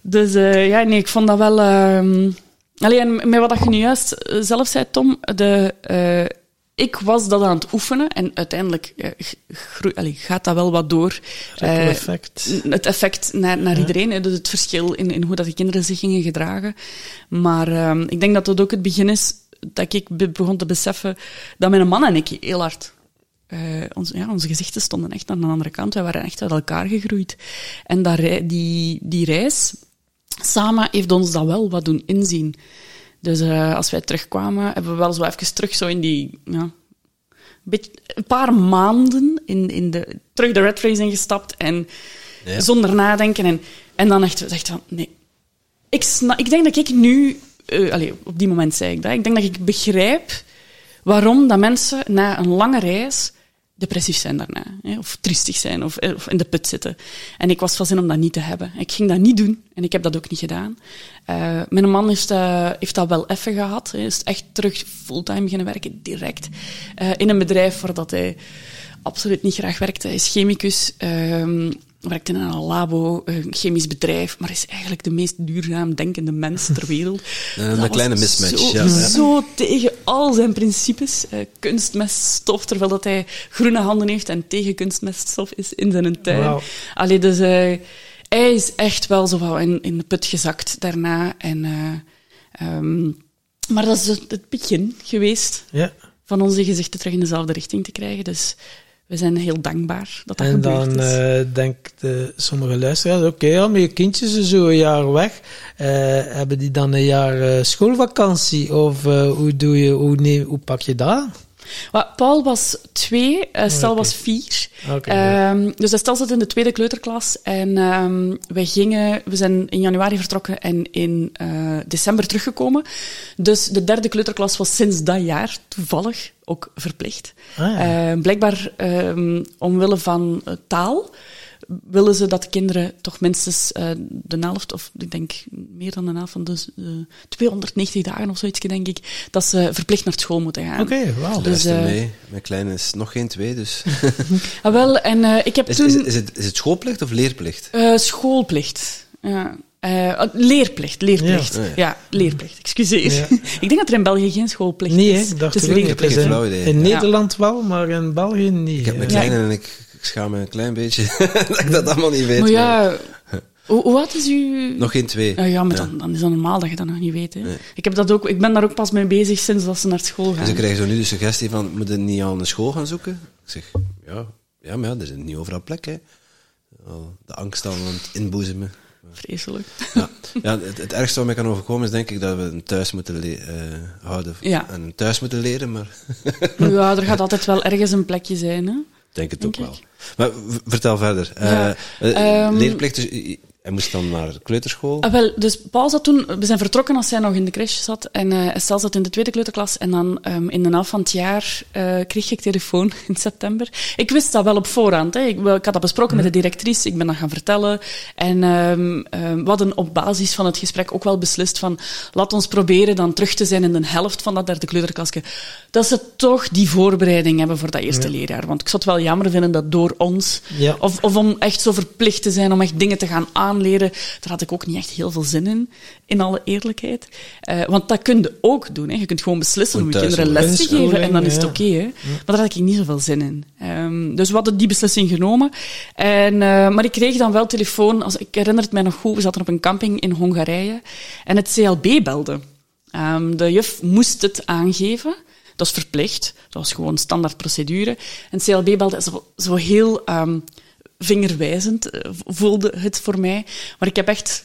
Dus eh, ja, nee, ik vond dat wel... ehm Alleen met wat je nu juist eh, zelf zei, Tom, de, eh, ik was dat aan het oefenen en uiteindelijk allee, gaat dat wel wat door. Effect. het effect naar, naar iedereen, hè, dus het verschil in, in hoe dat de kinderen zich gingen gedragen. Maar ehm, ik denk dat dat ook het begin is dat ik be- begon te beseffen dat mijn man en ik heel hard... onze, ja, onze gezichten stonden echt aan de andere kant. Wij waren echt uit elkaar gegroeid. En dat, die, die reis samen heeft ons dat wel wat doen inzien. Dus eh, als wij terugkwamen, hebben we wel zo even terug zo in die... Ja, beetje, een paar maanden in, in de, terug de red race ingestapt en Ja. zonder nadenken. En, en dan echt gezegd van, nee. Ik, ik denk dat ik nu... eh allee, op die moment zei ik dat. Ik denk dat ik begrijp waarom dat mensen na een lange reis depressief zijn daarna. Hè, of triestig zijn, of, eh, of in de put zitten. En ik was van zin om dat niet te hebben. Ik ging dat niet doen, en ik heb dat ook niet gedaan. Eh, mijn man heeft, eh, heeft dat wel even gehad. Hij is echt terug fulltime beginnen werken, direct. In een bedrijf waar hij absoluut niet graag werkte. Hij is chemicus, ehm, werkt in een labo, een chemisch bedrijf, maar is eigenlijk de meest duurzaam denkende mens ter wereld. Een Dat was kleine mismatch, Zo, ja, zo tegen al zijn principes. eh, kunstmeststof, terwijl dat hij groene handen heeft en tegen kunstmeststof is in zijn tuin. Wauw. Allee, dus eh, hij is echt wel zo wat in, in de put gezakt daarna. En, eh, ehm, maar dat is het, het begin geweest Ja. van onze gezichten terug in dezelfde richting te krijgen. Dus we zijn heel dankbaar dat dat En gebeurd dan is. eh denkt de, sommige luisteraars, oké, ja, maar je kindjes zijn zo een jaar weg. Eh, hebben die dan een jaar eh, schoolvakantie? Of eh, hoe, doe je, hoe, neem, hoe pak je dat? Paul was twee, eh, Stel was vier. Ja. Ehm, dus Stel zat in de tweede kleuterklas. En ehm, we, gingen, we zijn in januari vertrokken en in eh, december teruggekomen. Dus de derde kleuterklas was sinds dat jaar toevallig ook verplicht. Ah, ja. Eh, blijkbaar omwille omwille van eh, taal willen ze dat de kinderen toch minstens eh, de helft, of ik denk meer dan de helft van de eh, 290 dagen of zoiets, denk ik, dat ze verplicht naar school moeten gaan. Oké, wauw. De Dus, eh, mee. Mijn kleine is nog geen twee, dus... Ah, wel, en eh, ik heb Is, toen... is, is, het, is het schoolplicht of leerplicht? Eh, schoolplicht. Ja. Eh, oh, leerplicht, leerplicht. Ja. Ja, Oh, leerplicht, excuseer. Ja. ik denk dat er in België geen schoolplicht Nee, is. ik dacht niet. leerplicht. geen in, flauw idee. in Ja. Nederland wel, maar in België niet. Ik heb mijn kleine en ik, ik schaam me een klein beetje dat ik dat allemaal niet weet. Maar maar ja, hoe, hoe oud is u? Nog geen twee. Ah ja, maar dan, dan is dat normaal dat je dat nog niet weet. Hè. Ik, heb dat ook, ik ben daar ook pas mee bezig sinds dat ze naar school gaan. Dus ik krijg zo nu de suggestie van, moet je niet aan een school gaan zoeken? Ik zeg, ja, ja maar ja, er is niet overal plek, hè. Al De angst al aan het inboezemen. Vreselijk. Ja, ja het, het ergste wat mij kan overkomen is denk ik dat we een thuis moeten eh, houden. Ja. En een thuis moeten leren, Maar ja, er gaat altijd wel ergens een plekje zijn. Hè. Ik denk het Denk ook wel. Maar vertel verder. Ja, Eh, eh, ehm, leerplicht, dus, hij moest dan naar de kleuterschool. Ah, wel, dus Paul zat toen, we zijn vertrokken als zij nog in de crash zat. En eh Estelle zat in de tweede kleuterklas. En dan ehm, in de helft van het jaar eh, kreeg ik telefoon in september. Ik wist dat wel op voorhand. Hè. Ik, ik had dat besproken met de directrice. Ik ben dat gaan vertellen. En ehm, ehm, we hadden op basis van het gesprek ook wel beslist van... Laat ons proberen dan terug te zijn in de helft van dat derde kleuterklasje. Dat ze toch die voorbereiding hebben voor dat eerste leerjaar. Want ik zou het wel jammer vinden dat door ons... Ja. Of, of om echt zo verplicht te zijn om echt dingen te gaan aanleren. Daar had ik ook niet echt heel veel zin in, in alle eerlijkheid. Eh, want dat kun je ook doen. Hè. Je kunt gewoon beslissen om je kinderen les te geven en dan is het oké. maar daar had ik niet zoveel zin in. Ehm, dus we hadden die beslissing genomen. En, eh, maar ik kreeg dan wel telefoon. Als, ik herinner het mij nog goed. We zaten op een camping in Hongarije. En het CLB belde. Ehm, de juf moest het aangeven. Dat is verplicht. Dat was gewoon standaard procedure. En CLB belde zo, zo heel ehm, vingerwijzend, eh, voelde het voor mij. Maar ik heb echt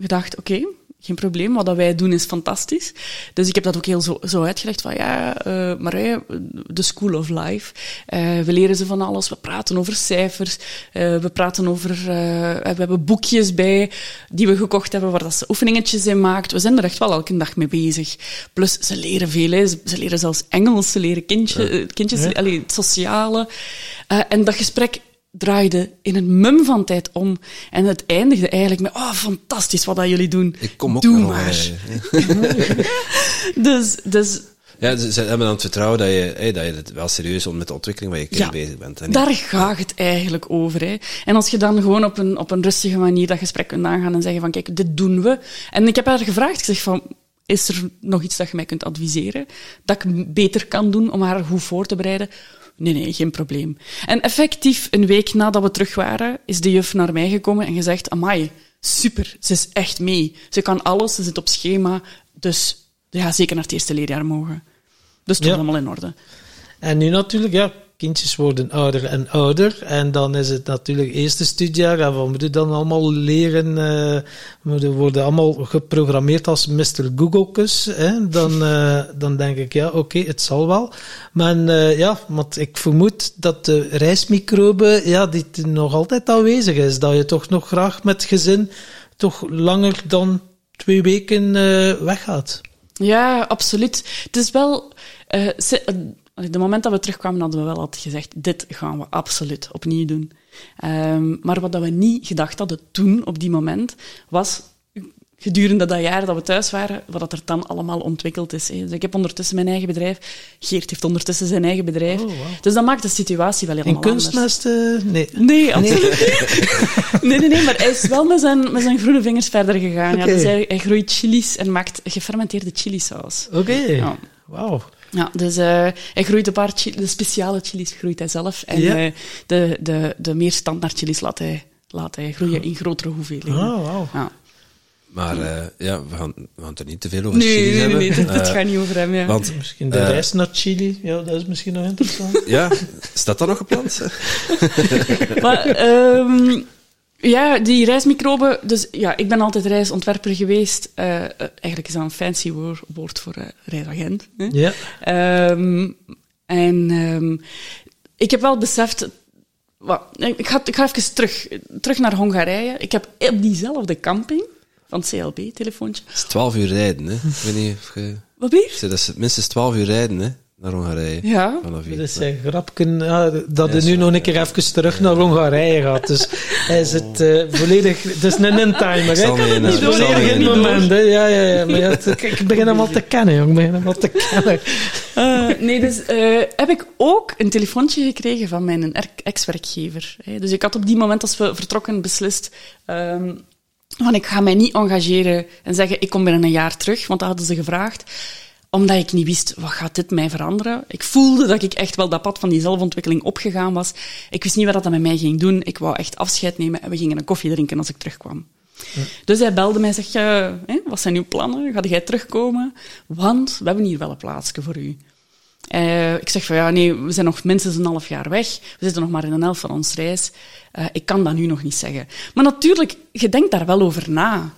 gedacht, oké, geen probleem, wat dat wij doen is fantastisch. Dus ik heb dat ook heel zo, zo uitgelegd van, ja, eh Marije, de School of Life, eh, we leren ze van alles, we praten over cijfers, we praten over, we hebben boekjes bij die we gekocht hebben, waar dat ze oefeningetjes in maakt. We zijn er echt wel elke dag mee bezig. Plus, ze leren veel, hè. Ze, ze leren zelfs Engels, ze leren kindje, kindjes, Ja. allee, het sociale. En dat gesprek draaide in een mum van tijd om. En het eindigde eigenlijk met, oh, fantastisch wat dat jullie doen. Ik kom ook Doe maar. Dus, dus Ja, ze, hebben dan het vertrouwen dat je, hey, dat je het wel serieus om met de ontwikkeling van je kind Ja, bezig bent. Daar gaat het eigenlijk over. Hè. En als je dan gewoon op een, op een rustige manier dat gesprek kunt aangaan en zeggen van, kijk, dit doen we. En ik heb haar gevraagd, ik zeg van, is er nog iets dat je mij kunt adviseren? Dat ik beter kan doen om haar goed voor te bereiden? Nee, nee, geen probleem. En effectief, een week nadat we terug waren, is de juf naar mij gekomen en gezegd, amai, super, ze is echt mee. Ze kan alles, ze zit op schema, dus ja, zeker naar het eerste leerjaar mogen. Dus het Ja. allemaal in orde. En nu natuurlijk, ja, kindjes worden ouder en ouder. En dan is het natuurlijk eerste studiejaar. En wat moet je dan allemaal leren? eh we worden allemaal geprogrammeerd als Mr. Googlekus. Dan, eh, dan denk ik, ja, oké, het zal wel. Maar eh, ja, want ik vermoed dat de reismicrobe, ja, die nog altijd aanwezig is. Dat je toch nog graag met gezin toch langer dan twee weken eh, weggaat. Ja, absoluut. Het is wel... eh, allee, de moment dat we terugkwamen hadden we wel altijd gezegd, dit gaan we absoluut opnieuw doen. Ehm, maar wat dat we niet gedacht hadden toen, op die moment, was gedurende dat jaar dat we thuis waren, wat dat er dan allemaal ontwikkeld is. hè. Dus ik heb ondertussen mijn eigen bedrijf. Geert heeft ondertussen zijn eigen bedrijf. Oh. Dus dat maakt de situatie wel helemaal anders. kunstmest? eh, nee. Nee, absoluut niet. Nee, nee, nee, maar hij is wel met zijn, met zijn groene vingers verder gegaan. Ja, dus hij, hij groeit chilies en maakt gefermenteerde chilisaus. Oké. Ja. Wauw. Ja, dus eh, hij groeit een paar de speciale chilies groeit hij zelf. En Ja. eh, de, de, de meer standaard chilies laat hij, laat hij groeien in grotere hoeveelheden. Oh, wauw. Ja. Maar eh, ja, we gaan, we gaan het er niet te veel over Nee, chilies nee, nee, hebben. nee, Eh, gaat niet over hem. Ja. Want Misschien de reis naar Chili. Ja, dat is misschien nog interessant. ja, staat dat nog gepland? Maar, ehm, ja, die reismicroben. Dus ja, ik ben altijd reisontwerper geweest. Eh, eh, eigenlijk is dat een fancy woord, woord voor eh, reisagent. Hè? ja. Ehm, en ehm, ik heb wel beseft. Wat, ik, ga, ik ga even terug, terug naar Hongarije. Ik heb op diezelfde camping van het CLB-telefoontje. Het is 12 uur rijden, hè? Ik weet niet of je... Wat weer? Dat is minstens 12 uur rijden, hè? Naar Hongarije. Ja. Vanaf hier. Dat is een grapje ja, dat Ja, hij nu nog een keer even terug naar Hongarije gaat. Dus hij zit eh, volledig... Het is een intimer. Ik hè. naar- Het mee in naar- moment. hè. Ja, ja, ja. Maar ja, het- ik, ik begin hem al te kennen, jong. Ik begin hem al te kennen. Eh, nee, dus eh, heb ik ook een telefoontje gekregen van mijn er- ex-werkgever. hè. Dus ik had op die moment, als we vertrokken, beslist... ehm, van ik ga mij niet engageren en zeggen ik kom binnen een jaar terug, want dat hadden ze gevraagd. Omdat ik niet wist, wat gaat dit mij veranderen? Ik voelde dat ik echt wel dat pad van die zelfontwikkeling opgegaan was. Ik wist niet wat dat met mij ging doen. Ik wou echt afscheid nemen en we gingen een koffie drinken als ik terugkwam. Dus hij belde mij en zegt, hè, wat zijn uw plannen? Ga jij terugkomen? Want we hebben hier wel een plaatsje voor u. Eh, ik zeg van ja, nee, we zijn nog minstens een half jaar weg. We zitten nog maar in een helft van ons reis. Eh, ik kan dat nu nog niet zeggen. Maar natuurlijk, je denkt daar wel over na.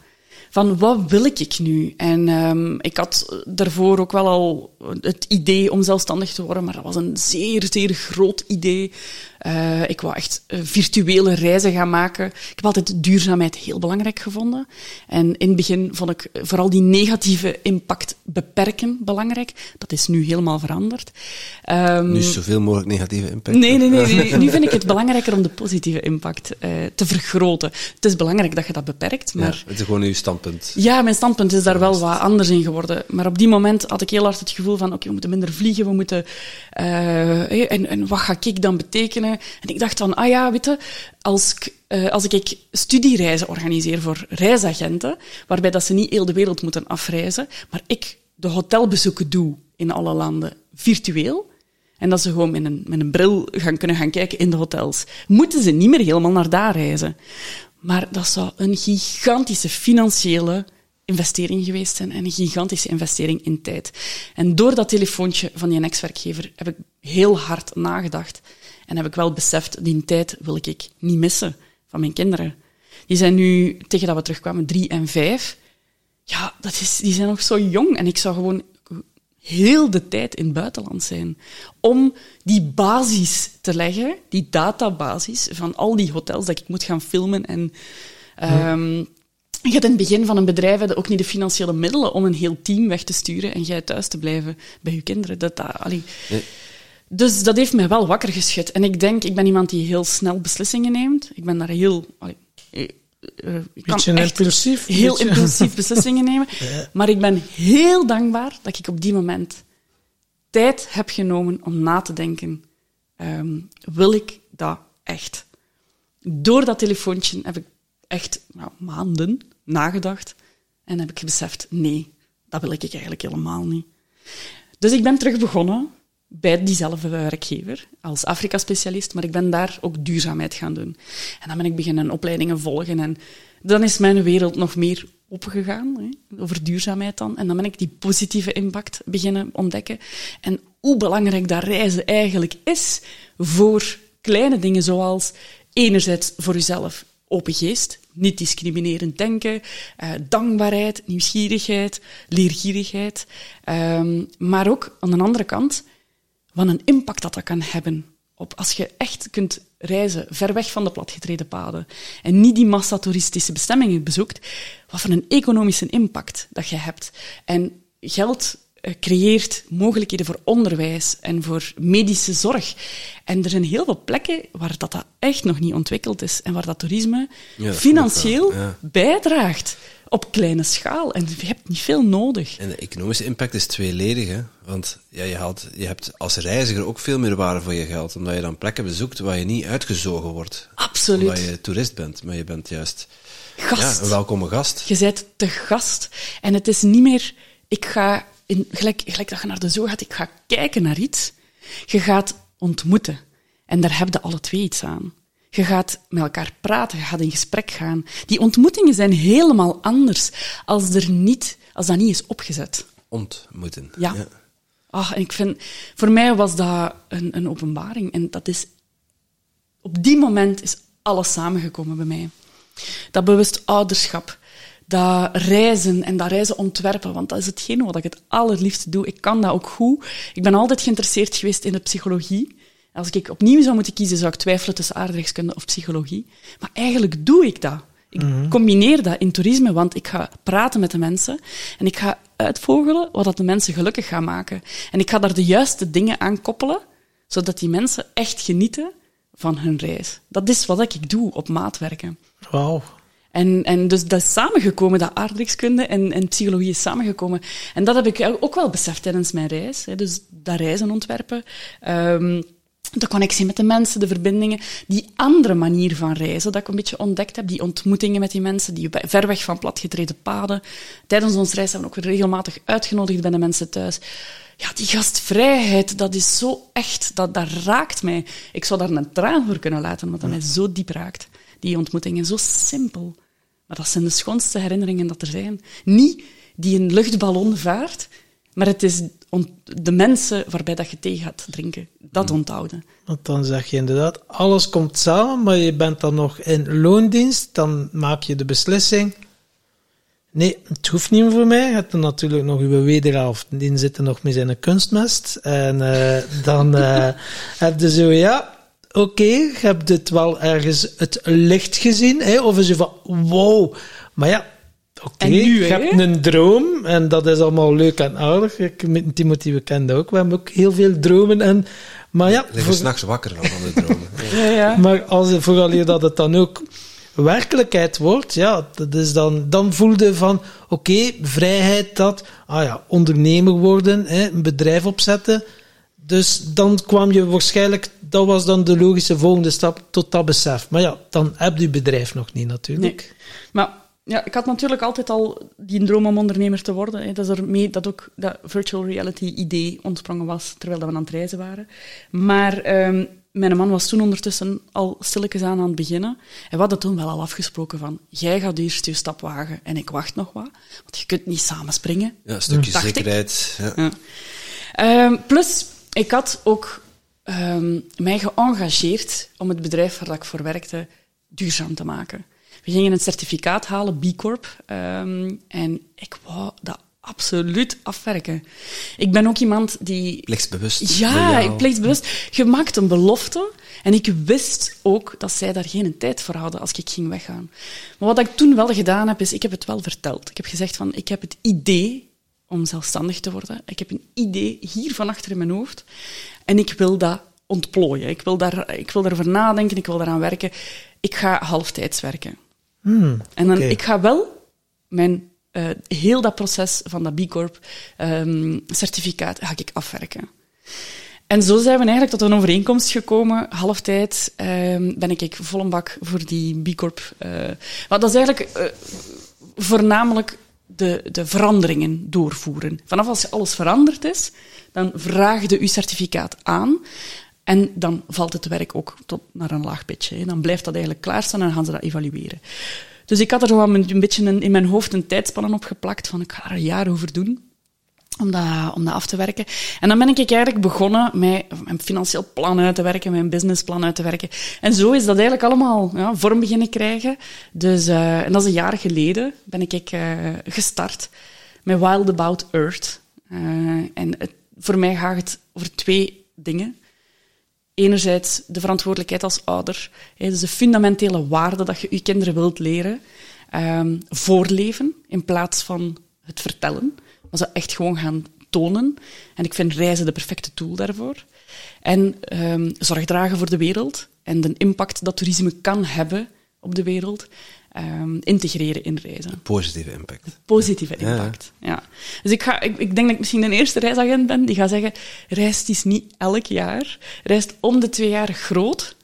Van wat wil ik nu? En ehm, ik had daarvoor ook wel al het idee om zelfstandig te worden, maar dat was een zeer, zeer groot idee. Eh, ik wou echt virtuele reizen gaan maken. Ik heb altijd duurzaamheid heel belangrijk gevonden. En in het begin vond ik vooral die negatieve impact beperken belangrijk. Dat is nu helemaal veranderd. Ehm, Nu zoveel mogelijk negatieve impact. Nee, nee, nee, nee. Nu vind ik het belangrijker om de positieve impact eh, te vergroten. Het is belangrijk dat je dat beperkt, Ja, maar... het is gewoon uw standpunt. Ja, mijn standpunt is daar wel wat anders in geworden. Maar op die moment had ik heel hard het gevoel van, oké, we moeten minder vliegen, we moeten... eh, en, en wat ga ik dan betekenen? En ik dacht van, ah ja, weet je, als ik, eh, als ik studiereizen organiseer voor reisagenten, waarbij dat ze niet heel de wereld moeten afreizen, maar ik de hotelbezoeken doe in alle landen virtueel, en dat ze gewoon met een, met een bril gaan kunnen gaan kijken in de hotels. Moeten ze niet meer helemaal naar daar reizen. Maar dat zou een gigantische financiële investering geweest zijn en een gigantische investering in tijd. En door dat telefoontje van die ex-werkgever heb ik heel hard nagedacht en heb ik wel beseft, die tijd wil ik niet missen van mijn kinderen. Die zijn nu, tegen dat we terugkwamen, drie en vijf. Ja, dat is, die zijn nog zo jong en ik zou gewoon heel de tijd in het buitenland zijn. Om die basis te leggen, die databasis van al die hotels dat ik moet gaan filmen. En, ehm, Je hebt in het begin van een bedrijf ook niet de financiële middelen om een heel team weg te sturen en jij thuis te blijven bij je kinderen. Dat, dat, allee. Nee. Dus dat heeft mij wel wakker geschud. En ik denk, ik ben iemand die heel snel beslissingen neemt. Ik ben daar heel... allee, eh, eh, ik kan Beetje impulsief. heel beetje- impulsief beslissingen nemen. Maar ik ben heel dankbaar dat ik op die moment tijd heb genomen om na te denken. ehm, wil ik dat echt? Door dat telefoontje heb ik echt nou, maanden nagedacht. En heb ik beseft, nee, dat wil ik eigenlijk helemaal niet. Dus ik ben terug begonnen bij diezelfde werkgever als Afrika-specialist, maar ik ben daar ook duurzaamheid gaan doen. En dan ben ik beginnen opleidingen volgen en dan is mijn wereld nog meer opgegaan, hè, over duurzaamheid dan. En dan ben ik die positieve impact beginnen ontdekken. En hoe belangrijk dat reizen eigenlijk is voor kleine dingen zoals enerzijds voor jezelf open geest, niet discriminerend denken, eh, dankbaarheid, nieuwsgierigheid, leergierigheid, ehm, maar ook aan de andere kant wat een impact dat dat kan hebben. Op als je echt kunt reizen, ver weg van de platgetreden paden, en niet die massatoeristische bestemmingen bezoekt, wat voor een economische impact dat je hebt. En geld eh, creëert mogelijkheden voor onderwijs en voor medische zorg. En er zijn heel veel plekken waar dat, dat echt nog niet ontwikkeld is en waar dat toerisme Ja, dat financieel ja. bijdraagt op kleine schaal. En je hebt niet veel nodig. En de economische impact is tweeledig, hè? Want ja, je, haalt, je hebt als reiziger ook veel meer waarde voor je geld, omdat je dan plekken bezoekt waar je niet uitgezogen wordt. Absoluut. Omdat je toerist bent, maar je bent juist Gast. ja, een welkome gast. Je bent te gast. En het is niet meer, ik ga, in, gelijk, gelijk dat je naar de zoo gaat, ik ga kijken naar iets. Je gaat ontmoeten. En daar heb je alle twee iets aan. Je gaat met elkaar praten, je gaat in gesprek gaan. Die ontmoetingen zijn helemaal anders als, er niet, als dat niet is opgezet. Ontmoeten. Ja. Ah, en ik vind, voor mij was dat een, een openbaring. En dat is, op die moment is alles samengekomen bij mij. Dat bewust ouderschap, dat reizen en dat reizen ontwerpen, want dat is hetgene wat ik het allerliefste doe. Ik kan dat ook goed. Ik ben altijd geïnteresseerd geweest in de psychologie. Als ik opnieuw zou moeten kiezen, zou ik twijfelen tussen aardrijkskunde of psychologie. Maar eigenlijk doe ik dat. Ik combineer dat in toerisme, want ik ga praten met de mensen en ik ga uitvogelen wat dat de mensen gelukkig gaat maken. En ik ga daar de juiste dingen aan koppelen, zodat die mensen echt genieten van hun reis. Dat is wat ik doe op maat werken. Wauw. En, en dus dat is samengekomen, dat aardrijkskunde en, en psychologie is samengekomen. En dat heb ik ook wel beseft tijdens mijn reis. Hè. Dus dat reizen ontwerpen, ehm, de connectie met de mensen, de verbindingen, die andere manier van reizen dat ik een beetje ontdekt heb, die ontmoetingen met die mensen, die ver weg van platgetreden paden. Tijdens onze reis hebben we ook regelmatig uitgenodigd bij de mensen thuis. Ja, die gastvrijheid, dat is zo echt, dat, dat raakt mij. Ik zou daar een traan voor kunnen laten, omdat dat mij zo diep raakt. Die ontmoetingen, zo simpel. Maar dat zijn de schoonste herinneringen dat er zijn. Niet die een luchtballon vaart, maar het is de mensen waarbij dat je thee gaat drinken. Dat onthouden. Want dan zeg je inderdaad, alles komt samen, maar je bent dan nog in loondienst. Dan maak je de beslissing. Nee, het hoeft niet meer voor mij. Je hebt dan natuurlijk nog uw wederhelft. Die zit er nog met zijn kunstmest. En eh, dan eh, heb je zo, ja, oké, je hebt het wel ergens het licht gezien. Hè? Of is je van, wow. Maar ja, oké, En nu, je hè? hebt een droom. En dat is allemaal leuk en aardig. Ik, met Timothy, we kennen dat ook. We hebben ook heel veel dromen. En, maar ja, Liggen voor- s'nachts wakker van, van de dromen. Ja, ja. maar als, vooral dat het dan ook werkelijkheid wordt, ja, dat is dan, dan voelde van, oké, vrijheid dat, ah ja, ondernemer worden, hè, een bedrijf opzetten. Dus dan kwam je waarschijnlijk, dat was dan de logische volgende stap tot dat besef. Maar ja, dan heb je bedrijf nog niet natuurlijk. Nee. Maar ja, ik had natuurlijk altijd al die droom om ondernemer te worden. Hè. Dat is ermee dat ook dat virtual reality idee ontsprongen was, terwijl we aan het reizen waren. Maar ehm, mijn man was toen ondertussen al stilletjes aan aan het beginnen. En we hadden toen wel al afgesproken van, jij gaat eerst je stap wagen en ik wacht nog wat. Want je kunt niet samen springen. Ja, een stukje zekerheid. Ja. Ja. Ehm, plus, ik had ook ehm, mij geëngageerd om het bedrijf waar ik voor werkte duurzaam te maken. We gingen een certificaat halen, B Corp, ehm, en ik wou dat absoluut afwerken. Ik ben ook iemand die Plichtsbewust. ja, ik plichtsbewust. Je maakt een belofte. En ik wist ook dat zij daar geen tijd voor hadden als ik ging weggaan. Maar wat ik toen wel gedaan heb, is ik heb het wel verteld. Ik heb gezegd van, ik heb het idee om zelfstandig te worden. Ik heb een idee hier van achter in mijn hoofd. En ik wil dat ontplooien. Ik wil, daar, ik wil daarover nadenken, ik wil daaraan werken. Ik ga halftijds werken. Hmm, En dan, ik ga wel mijn, eh, heel dat proces van dat B Corp ehm, certificaat ga ik afwerken. En zo zijn we eigenlijk tot een overeenkomst gekomen. Halftijd ehm, ben ik vol een bak voor die B Corp. eh maar dat is eigenlijk eh, voornamelijk de, de veranderingen doorvoeren. Vanaf als alles veranderd is, dan vraag je je certificaat aan. En dan valt het werk ook tot naar een laag pitje. hè. Dan blijft dat eigenlijk klaarstaan en gaan ze dat evalueren. Dus ik had er zo een beetje een- in mijn hoofd een tijdspannen op geplakt van ik ga er een jaar over doen om dat, om dat af te werken. En dan ben ik eigenlijk begonnen met mijn financieel plan uit te werken, mijn businessplan uit te werken. En zo is dat eigenlijk allemaal ja, vorm beginnen krijgen. Dus, eh, en dat is een jaar geleden ben ik eh, gestart met Wild About Earth. Eh, en het, voor mij gaat het over twee dingen. Enerzijds de verantwoordelijkheid als ouder. Hè, dus de fundamentele waarde dat je je kinderen wilt leren. ehm, voorleven in plaats van het vertellen. Maar ze echt gewoon gaan tonen. En ik vind reizen de perfecte tool daarvoor. En ehm, zorg dragen voor de wereld en de impact dat toerisme kan hebben op de wereld. Ehm, integreren in reizen. Positieve impact. Positieve impact. Ja. Dus ik, ga, ik, ik denk dat ik misschien de eerste reisagent ben die gaat zeggen: reist is niet elk jaar. Reist om de twee jaar groot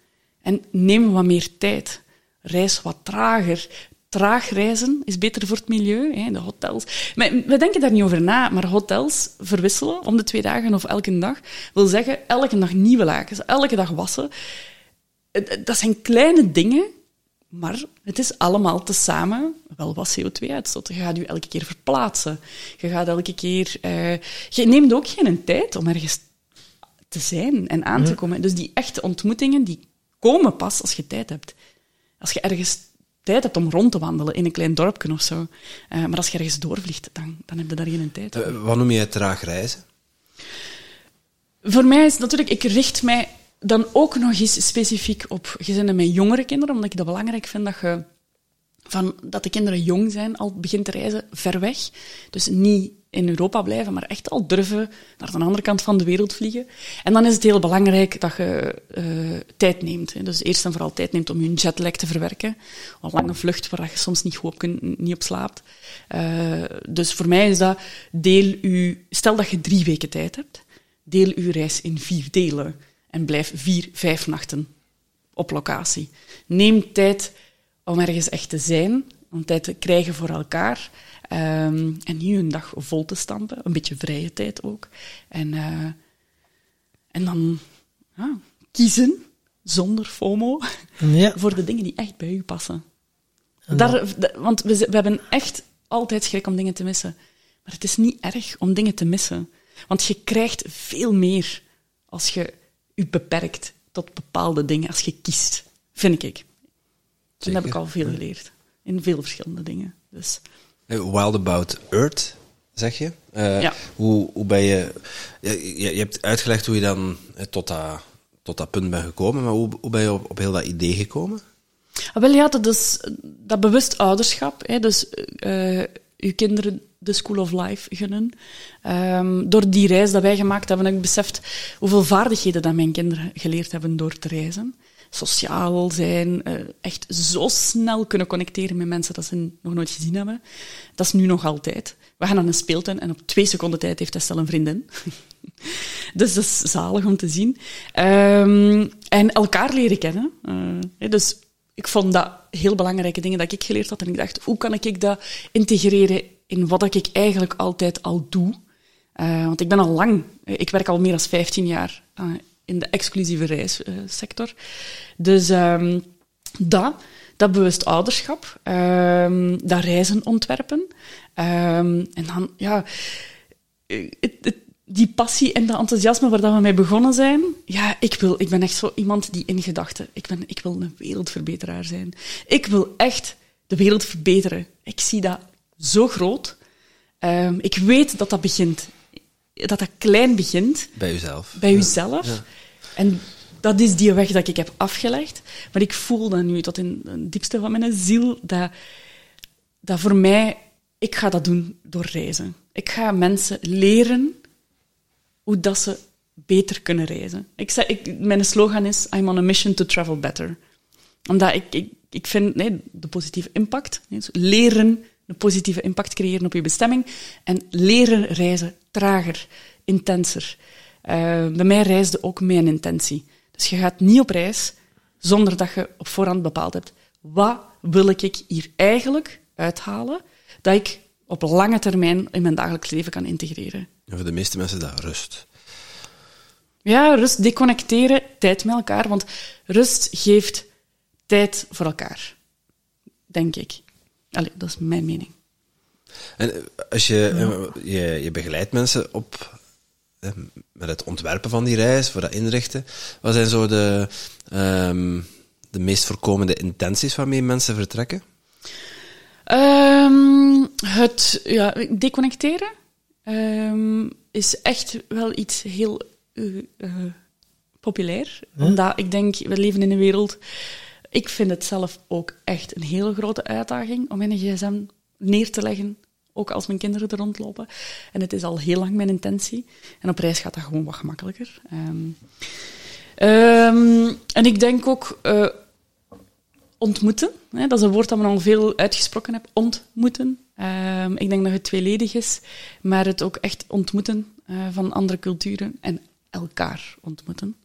en neem wat meer tijd. Reis wat trager. Traag reizen is beter voor het milieu, hè, de hotels. Maar we denken daar niet over na, maar hotels verwisselen om de twee dagen of elke dag wil zeggen elke dag nieuwe lakens, elke dag wassen. Het- het- Dat zijn kleine dingen, maar het is allemaal tezamen wel wat CO2-uitstoot. Je gaat je elke keer verplaatsen. Je gaat elke keer... eh, je neemt ook geen tijd om ergens te zijn en aan te komen. Dus die echte ontmoetingen, die komen pas als je tijd hebt. Als je ergens tijd hebt om rond te wandelen in een klein dorpje of zo. Eh, maar als je ergens doorvliegt, dan, dan heb je daar geen tijd voor. Eh, wat noem jij traag reizen? Voor mij is natuurlijk, ik richt mij dan ook nog eens specifiek op gezinnen met jongere kinderen, omdat ik dat belangrijk vind dat je van dat de kinderen jong zijn, al begint te reizen ver weg. Dus niet in Europa blijven, maar echt al durven naar de andere kant van de wereld vliegen. En dan is het heel belangrijk dat je eh, tijd neemt. Hè. Dus eerst en vooral tijd neemt om je jetlag te verwerken. Een lange vlucht waar je soms niet goed op, kunt, niet op slaapt. Eh, dus voor mij is dat, deel u, stel dat je drie weken tijd hebt, deel uw reis in vier delen en blijf vier, vijf nachten op locatie. Neem tijd om ergens echt te zijn, om tijd te krijgen voor elkaar. ehm, en niet een dag vol te stampen. Een beetje vrije tijd ook. En, eh, en dan ja, kiezen, zonder FOMO, Ja. voor de dingen die echt bij u passen. En Daar, want we, we hebben echt altijd schrik om dingen te missen. Maar het is niet erg om dingen te missen. Want je krijgt veel meer als je je beperkt tot bepaalde dingen, als je kiest. Vind ik. En dat heb ik al veel geleerd. In veel verschillende dingen. Dus Wild About Earth, zeg je? Eh, Ja. hoe, hoe ben je... Je, je je hebt uitgelegd hoe je dan eh, tot dat, tot dat punt bent gekomen, maar hoe, hoe ben je op, op heel dat idee gekomen? Ah, wel ja, dat is dat bewust ouderschap. Hè, dus eh uw kinderen de School of Life gunnen. Ehm, door die reis dat wij gemaakt hebben, heb ik beseft hoeveel vaardigheden dat mijn kinderen geleerd hebben door te reizen. Sociaal zijn, eh, echt zo snel kunnen connecteren met mensen dat ze nog nooit gezien hebben. Dat is nu nog altijd. We gaan naar een speeltuin en op twee seconden tijd heeft Estelle een vriendin. Dus dat is zalig om te zien. Ehm, en elkaar leren kennen. Eh, dus ik vond dat heel belangrijke dingen dat ik geleerd had. En ik dacht, hoe kan ik dat integreren in wat ik eigenlijk altijd al doe? Eh, want ik ben al lang, ik werk al meer dan 15 jaar eh, in de exclusieve reissector. dus ehm, dat, dat bewust ouderschap, ehm, dat reizen ontwerpen. Ehm, en dan, ja, eh, die passie en dat enthousiasme waar dat we mee begonnen zijn. Ja, ik, wil, ik ben echt zo iemand die in gedachten... Ik, ben, ik wil een wereldverbeteraar zijn. Ik wil echt de wereld verbeteren. Ik zie dat zo groot. Ehm, ik weet dat dat begint. Dat dat klein begint Bij jezelf. bij uzelf. En dat is die weg dat ik heb afgelegd. Maar ik voel dat nu tot in het diepste van mijn ziel, dat, dat voor mij, ik ga dat doen door reizen. Ik ga mensen leren hoe dat ze beter kunnen reizen. Ik zeg, ik, mijn slogan is, I'm on a mission to travel better. Omdat ik, ik, ik vind nee, de positieve impact, nee, leren een positieve impact creëren op je bestemming en leren reizen trager, intenser. Eh, bij mij reisde ook mijn intentie. Dus je gaat niet op reis zonder dat je op voorhand bepaald hebt, wat wil ik hier eigenlijk uithalen, dat ik op lange termijn in mijn dagelijks leven kan integreren. En voor de meeste mensen is dat rust. Ja, rust, deconnecteren, tijd met elkaar. Want rust geeft tijd voor elkaar. Denk ik. Allee, dat is mijn mening. En eh, als je, eh, je, je begeleidt mensen op, eh, met het ontwerpen van die reis, voor dat inrichten, wat zijn zo de, ehm, de meest voorkomende intenties waarmee mensen vertrekken? Ehm, het ja, deconnecteren ehm, is echt wel iets heel populair. Omdat ik denk, we leven in een wereld... Ik vind het zelf ook echt een hele grote uitdaging om mijn gsm neer te leggen ook als mijn kinderen er rondlopen. En het is al heel lang mijn intentie. En op reis gaat dat gewoon wat gemakkelijker. Ehm, ehm, en ik denk ook eh, ontmoeten. Hè, dat is een woord dat men al veel uitgesproken heb. Ontmoeten. Ehm, ik denk dat het tweeledig is, maar het ook echt ontmoeten eh, van andere culturen en elkaar ontmoeten.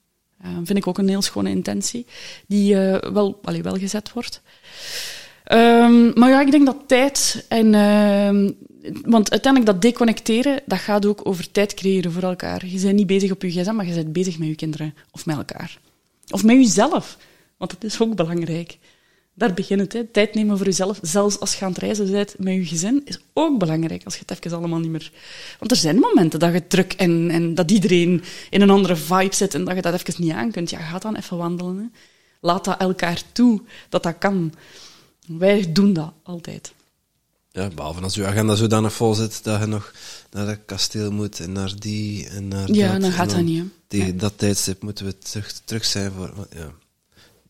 Ehm, vind ik ook een heel schone intentie, die eh, wel, allee, wel gezet wordt. Ehm, maar ja, ik denk dat tijd en... ehm, want uiteindelijk dat deconnecteren, dat gaat ook over tijd creëren voor elkaar. Je bent niet bezig op je gsm, maar je bent bezig met je kinderen of met elkaar. Of met jezelf, want dat is ook belangrijk. Daar begint het, hè. tijd nemen voor jezelf. Zelfs als je aan het reizen bent met je gezin, is ook belangrijk als je het even allemaal niet meer... Want er zijn momenten dat je druk en, en dat iedereen in een andere vibe zit en dat je dat even niet aan kunt. Ja, ga dan even wandelen. Hè. Laat dat elkaar toe, dat dat kan. Wij doen dat altijd. Ja, behalve als je agenda zodanig vol zit dat je nog naar dat kasteel moet en naar die en naar Ja, dat. dan En gaat dat niet, hè. Tegen Nee. dat tijdstip moeten we terug, terug zijn voor... Ja.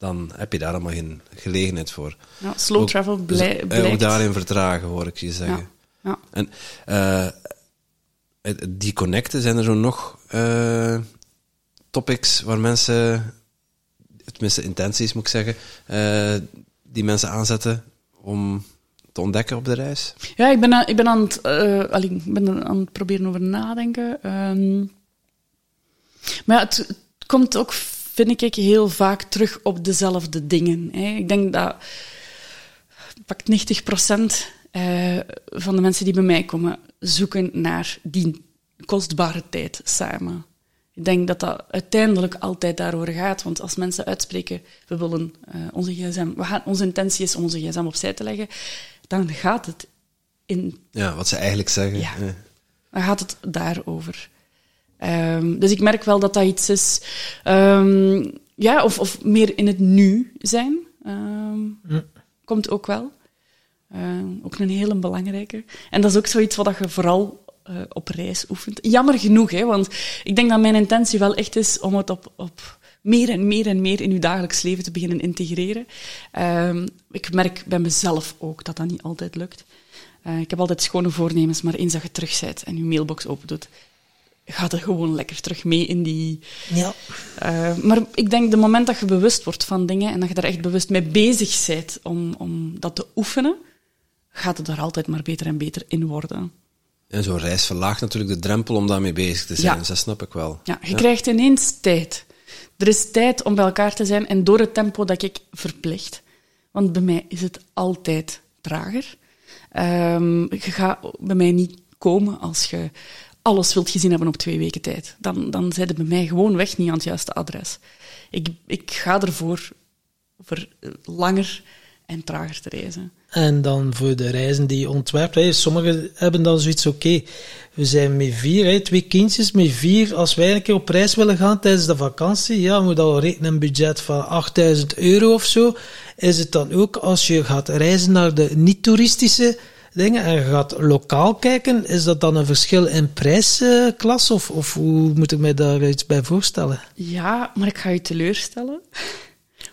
Dan heb je daar allemaal geen gelegenheid voor. Ja, slow Ook- travel dus, blij, eh. Ook daarin vertragen, hoor ik je zeggen. Ja, ja. En eh, die connecten, zijn er zo nog eh, topics waar mensen, tenminste intenties moet ik zeggen, die mensen aanzetten om te ontdekken op de reis? Ja, ik ben aan, ik ben aan, het, allee, ik ben aan het proberen over nadenken. Ehm, maar ja, het, het komt ook, vind ik, heel vaak terug op dezelfde dingen. Hè. Ik denk dat pakt 90% eh, van de mensen die bij mij komen zoeken naar die kostbare tijd samen. Ik denk dat dat uiteindelijk altijd daarover gaat. Want als mensen uitspreken, we willen eh, onze gsm, we gaan, onze intentie is om onze gsm opzij te leggen, dan gaat het in Ja, wat ze eigenlijk zeggen. Ja. dan gaat het daarover. Ehm, dus ik merk wel dat dat iets is, ehm, ja, of, of meer in het nu zijn, ehm, komt ook wel. Ook een hele belangrijke. En dat is ook zoiets wat je vooral eh, op reis oefent. Jammer genoeg, hè, want ik denk dat mijn intentie wel echt is om het op, op meer en meer en meer in je dagelijks leven te beginnen integreren. Ik merk bij mezelf ook dat dat niet altijd lukt. Eh, ik heb altijd schone voornemens, maar eens dat je terug bent en je mailbox open gaat er gewoon lekker terug mee in die... Ja. Eh, maar ik denk, de moment dat je bewust wordt van dingen en dat je daar echt bewust mee bezig bent om, om dat te oefenen, gaat het er altijd maar beter en beter in worden. En zo'n reis verlaagt natuurlijk de drempel om daarmee bezig te zijn. Ja. Dus dat snap ik wel. Ja, je krijgt ineens tijd. Er is tijd om bij elkaar te zijn en door het tempo dat ik verplicht. Want bij mij is het altijd trager. Ehm, je gaat bij mij niet komen als je alles wilt gezien hebben op twee weken tijd. Dan, dan zijn bij mij gewoon weg niet aan het juiste adres. Ik, ik ga ervoor voor eh, langer en trager te reizen. En dan voor de reizen die je ontwerpt. Sommigen hebben dan zoiets, oké, we zijn met vier, twee kindjes, met vier. Als wij een keer op reis willen gaan tijdens de vakantie, ja, moet al rekenen een budget van 8000 euro of zo. Is het dan ook als je gaat reizen naar de niet-toeristische dingen en je gaat lokaal kijken, is dat dan een verschil in prijsklas? Of, of hoe moet ik mij daar iets bij voorstellen? Ja, maar ik ga je teleurstellen.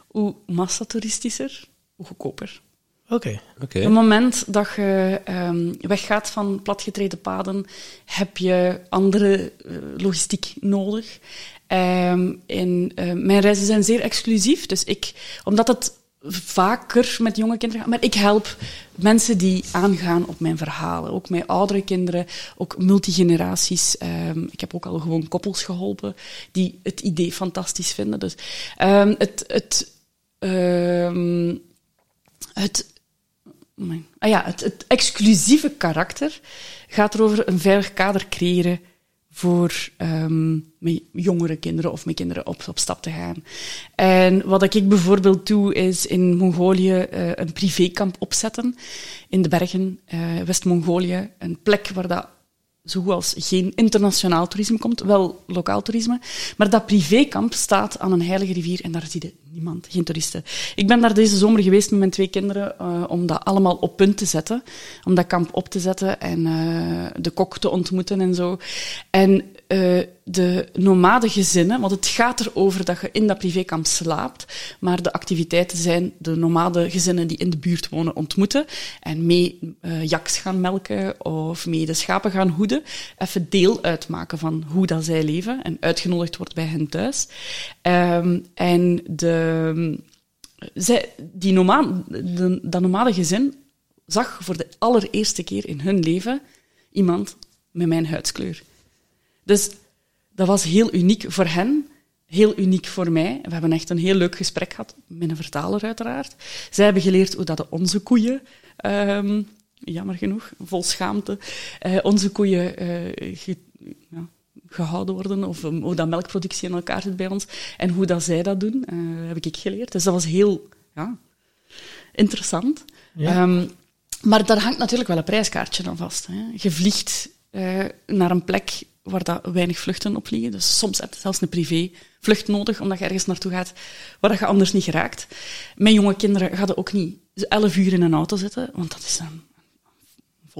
Hoe massatoeristischer, hoe goedkoper. Oké. Oké. Op het moment dat je ehm, weggaat van platgetreden paden, heb je andere eh, logistiek nodig. Ehm, en, eh, mijn reizen zijn zeer exclusief, dus ik, omdat het vaker met jonge kinderen gaat, maar ik help mensen die aangaan op mijn verhalen. Ook met oudere kinderen, ook multigeneraties. Ehm, ik heb ook al gewoon koppels geholpen die het idee fantastisch vinden. Dus ehm, het, het, ehm, het Amai. Ah ja, het exclusieve karakter gaat erover een veilig kader creëren voor ehm, met jongere kinderen of met kinderen op, op stap te gaan. En wat ik bijvoorbeeld doe, is in Mongolië eh, een privékamp opzetten. In de bergen, eh, West-Mongolië. Een plek waar dat zo goed als geen internationaal toerisme komt, wel lokaal toerisme. Maar dat privékamp staat aan een heilige rivier en daar zie je niemand, geen toeristen. Ik ben daar deze zomer geweest met mijn twee kinderen eh, om dat allemaal op punt te zetten. Om dat kamp op te zetten en eh, de kok te ontmoeten en zo. En eh, de nomade gezinnen, want het gaat erover dat je in dat privékamp slaapt, maar de activiteiten zijn de nomade gezinnen die in de buurt wonen ontmoeten en mee jaks gaan melken of mee de schapen gaan hoeden, even deel uitmaken van hoe dat zij leven en uitgenodigd wordt bij hen thuis. Um, en de, die dat nomade gezin zag voor de allereerste keer in hun leven iemand met mijn huidskleur. Dus dat was heel uniek voor hen, heel uniek voor mij. We hebben echt een heel leuk gesprek gehad, met een vertaler uiteraard. Zij hebben geleerd hoe dat onze koeien, um, jammer genoeg, vol schaamte, uh, onze koeien uh, ge, ja, gehouden worden, of um, hoe dat melkproductie in elkaar zit bij ons, en hoe dat zij dat doen, uh, heb ik geleerd. Dus dat was heel ja, interessant. Ja. Um, maar daar hangt natuurlijk wel een prijskaartje aan vast. Hè. Je vliegt naar een plek waar dat weinig vluchten op vliegen. Dus soms heb je zelfs een privévlucht nodig, omdat je ergens naartoe gaat waar je anders niet geraakt. Mijn jonge kinderen gaan ook niet elf uur in een auto zitten, want dat is een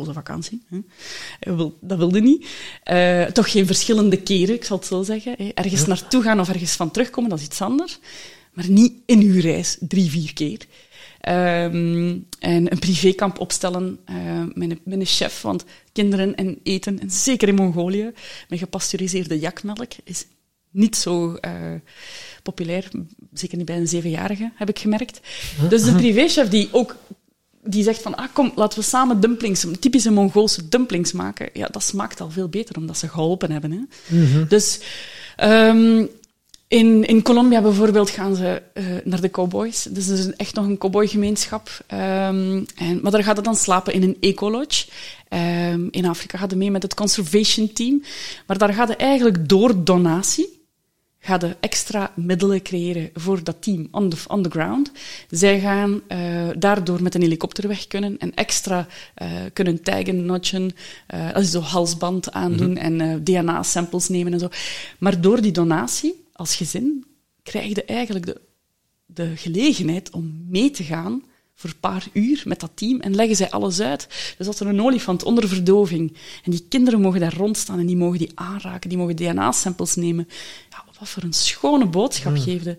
vakantie. Hè. Dat wilde niet. Uh, toch geen verschillende keren, ik zal het zo zeggen. Hè. Ergens ja. naartoe gaan of ergens van terugkomen, dat is iets anders. Maar niet in uw reis, drie, vier keer. Um, en een privékamp opstellen uh, met, een, met een chef. Want kinderen en eten, en zeker in Mongolië, met gepasteuriseerde jakmelk, is niet zo uh, populair. Zeker niet bij een zevenjarige, heb ik gemerkt. Dus de privéchef die ook die zegt van, ah kom, laten we samen dumplings, typische Mongoolse dumplings maken. Ja, dat smaakt al veel beter, omdat ze geholpen hebben. Hè. Mm -hmm. Dus um, in, in Colombia bijvoorbeeld gaan ze uh, naar de cowboys. Dus het is echt nog een cowboygemeenschap. Um, en, maar daar gaat het dan slapen in een ecolodge. Um, in Afrika gaat het mee met het conservation team. Maar daar gaat het eigenlijk door donatie gaat de extra middelen creëren voor dat team on the, on the ground. Zij gaan uh, daardoor met een helikopter weg kunnen en extra uh, kunnen taggen, notchen, uh, also zo halsband aandoen mm -hmm. en DNA-samples nemen en zo. Maar door die donatie als gezin krijg je eigenlijk de, de gelegenheid om mee te gaan voor een paar uur met dat team en leggen zij alles uit. Dus als er een olifant onder verdoving en die kinderen mogen daar rondstaan en die mogen die aanraken, die mogen DNA-samples nemen. Ja, wat voor een schone boodschap mm. geefde.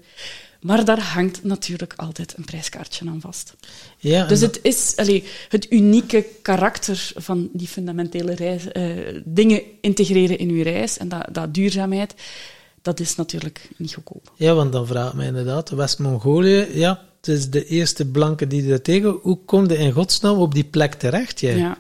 Maar daar hangt natuurlijk altijd een prijskaartje aan vast. Ja, dus het is allee, het unieke karakter van die fundamentele reis, uh, dingen integreren in uw reis en dat, dat duurzaamheid dat is natuurlijk niet goedkoop. Ja, want dan vraagt mij inderdaad, West-Mongolië, ja, het is de eerste blanke die er tegen. Hoe kom je in godsnaam op die plek terecht? Jij? Ja.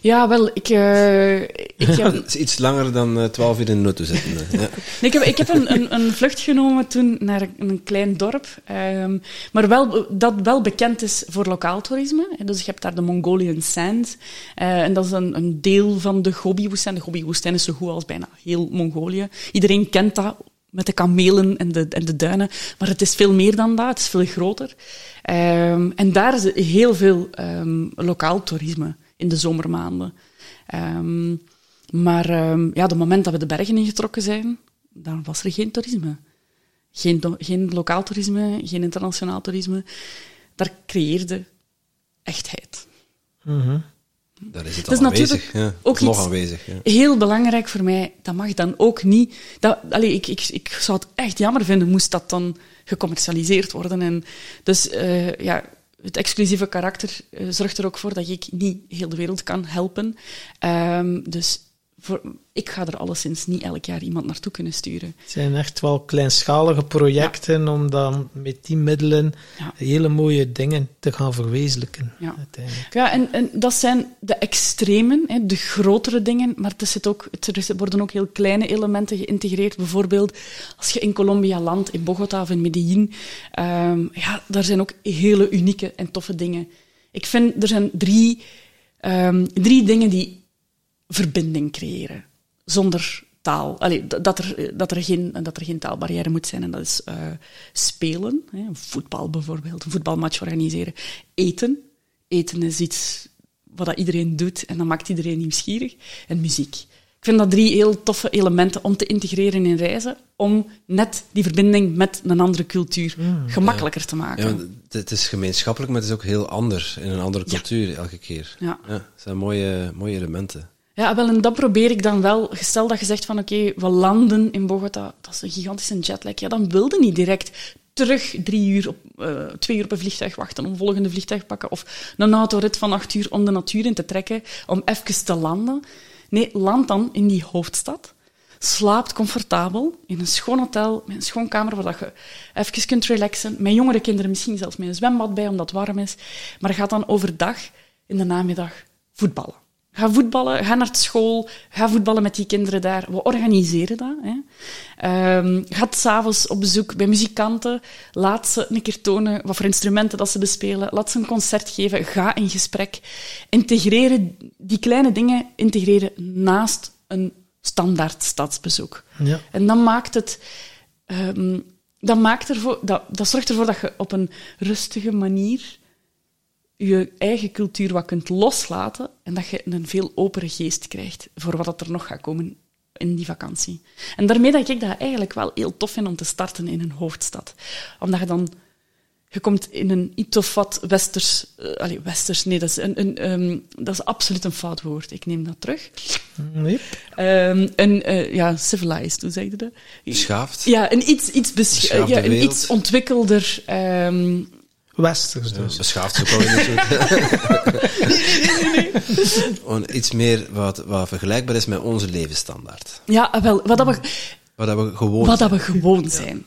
Ja, wel, ik... Uh, ik heb... het is iets langer dan twaalf uh, uur in de auto zitten. ja. nee, ik heb, ik heb een, een, een, vlucht genomen toen naar een klein dorp, um, maar wel, dat wel bekend is voor lokaal toerisme. Dus je hebt daar de Mongolian Sand, uh, en dat is een, een deel van de Gobi-woestijn. De Gobi-woestijn is zo goed als bijna heel Mongolië. Iedereen kent dat met de kamelen en de, en de duinen, maar het is veel meer dan dat, het is veel groter. Um, en daar is heel veel um, lokaal toerisme in de zomermaanden. Um, maar ja, het moment dat we de bergen ingetrokken zijn, dan was er geen toerisme. Geen, geen lokaal toerisme, geen internationaal toerisme. Daar creëerde echtheid. -hmm. Daar is het dat aanwezig. Ja, ook nog aanwezig. Ja. Heel belangrijk voor mij, dat mag dan ook niet. Dat, allez, ik, ik, ik zou het echt jammer vinden, moest dat dan gecommercialiseerd worden. En dus uh, ja, het exclusieve karakter uh, zorgt er ook voor dat ik niet heel de wereld kan helpen. Um, dus voor, ik ga er alleszins niet elk jaar iemand naartoe kunnen sturen. Het zijn echt wel kleinschalige projecten ja. om dan met die middelen ja. hele mooie dingen te gaan verwezenlijken. Ja, ja en, en dat zijn de extremen, hè, de grotere dingen, maar er, zit ook, er worden ook heel kleine elementen geïntegreerd. Bijvoorbeeld als je in Colombia landt, in Bogota of in Medellin, um, ja, daar zijn ook hele unieke en toffe dingen. Ik vind, er zijn drie, um, drie dingen die verbinding creëren. Zonder taal. Allee, dat, er, dat, er geen, dat er geen taalbarrière moet zijn. En dat is uh, spelen. Hè, voetbal bijvoorbeeld. Een voetbalmatch organiseren. Eten. Eten is iets wat dat iedereen doet en dat maakt iedereen nieuwsgierig. En muziek. Ik vind dat drie heel toffe elementen om te integreren in reizen, om net die verbinding met een andere cultuur gemakkelijker te maken. Ja, het is gemeenschappelijk, maar het is ook heel anders in een andere cultuur elke keer. Ja. het zijn mooie, mooie elementen. Ja, wel, en dat probeer ik dan wel. Stel dat je zegt van oké, we landen in Bogota, dat is een gigantische jetlag. Ja, dan wilde niet direct terug drie uur op, eh, twee uur op een vliegtuig wachten om volgende vliegtuig pakken. Of een autorit van acht uur om de natuur in te trekken, om even te landen. Nee, land dan in die hoofdstad. Slaapt comfortabel in een schoon hotel, met een schoon kamer waar je even kunt relaxen. Met jongere kinderen misschien zelfs met een zwembad bij, omdat het warm is. Maar ga dan overdag, in de namiddag, voetballen. Ga voetballen, ga naar school, ga voetballen met die kinderen daar. We organiseren dat. Hè. Ehm, ga s'avonds op bezoek bij muzikanten. Laat ze een keer tonen wat voor instrumenten dat ze bespelen. Laat ze een concert geven. Ga in gesprek. Integreren, die kleine dingen integreren naast een standaard stadsbezoek. Ja. En dan maakt het... ehm, dat, maakt ervoor, dat, dat zorgt ervoor dat je op een rustige manier je eigen cultuur wat kunt loslaten en dat je een veel opere geest krijgt voor wat er nog gaat komen in die vakantie. En daarmee dat ik dat eigenlijk wel heel tof vind om te starten in een hoofdstad. Omdat je dan... Je komt in een iets of wat westers... eh, allee, westers, nee, dat is, een, een, ehm, dat is absoluut een fout woord. Ik neem dat terug. Nee. Ehm, een, eh, ja, civilized, hoe zeg je dat? Beschaafd. Ja, een iets, iets, besch- Beschaafde ja, een iets ontwikkelder... ehm, Westers dus. Beschaafd is ook niet zo. Gewoon iets meer wat, wat vergelijkbaar is met onze levensstandaard. ja, wel, wat dat we... Wat dat we gewoon wat dat zijn. we gewoon zijn.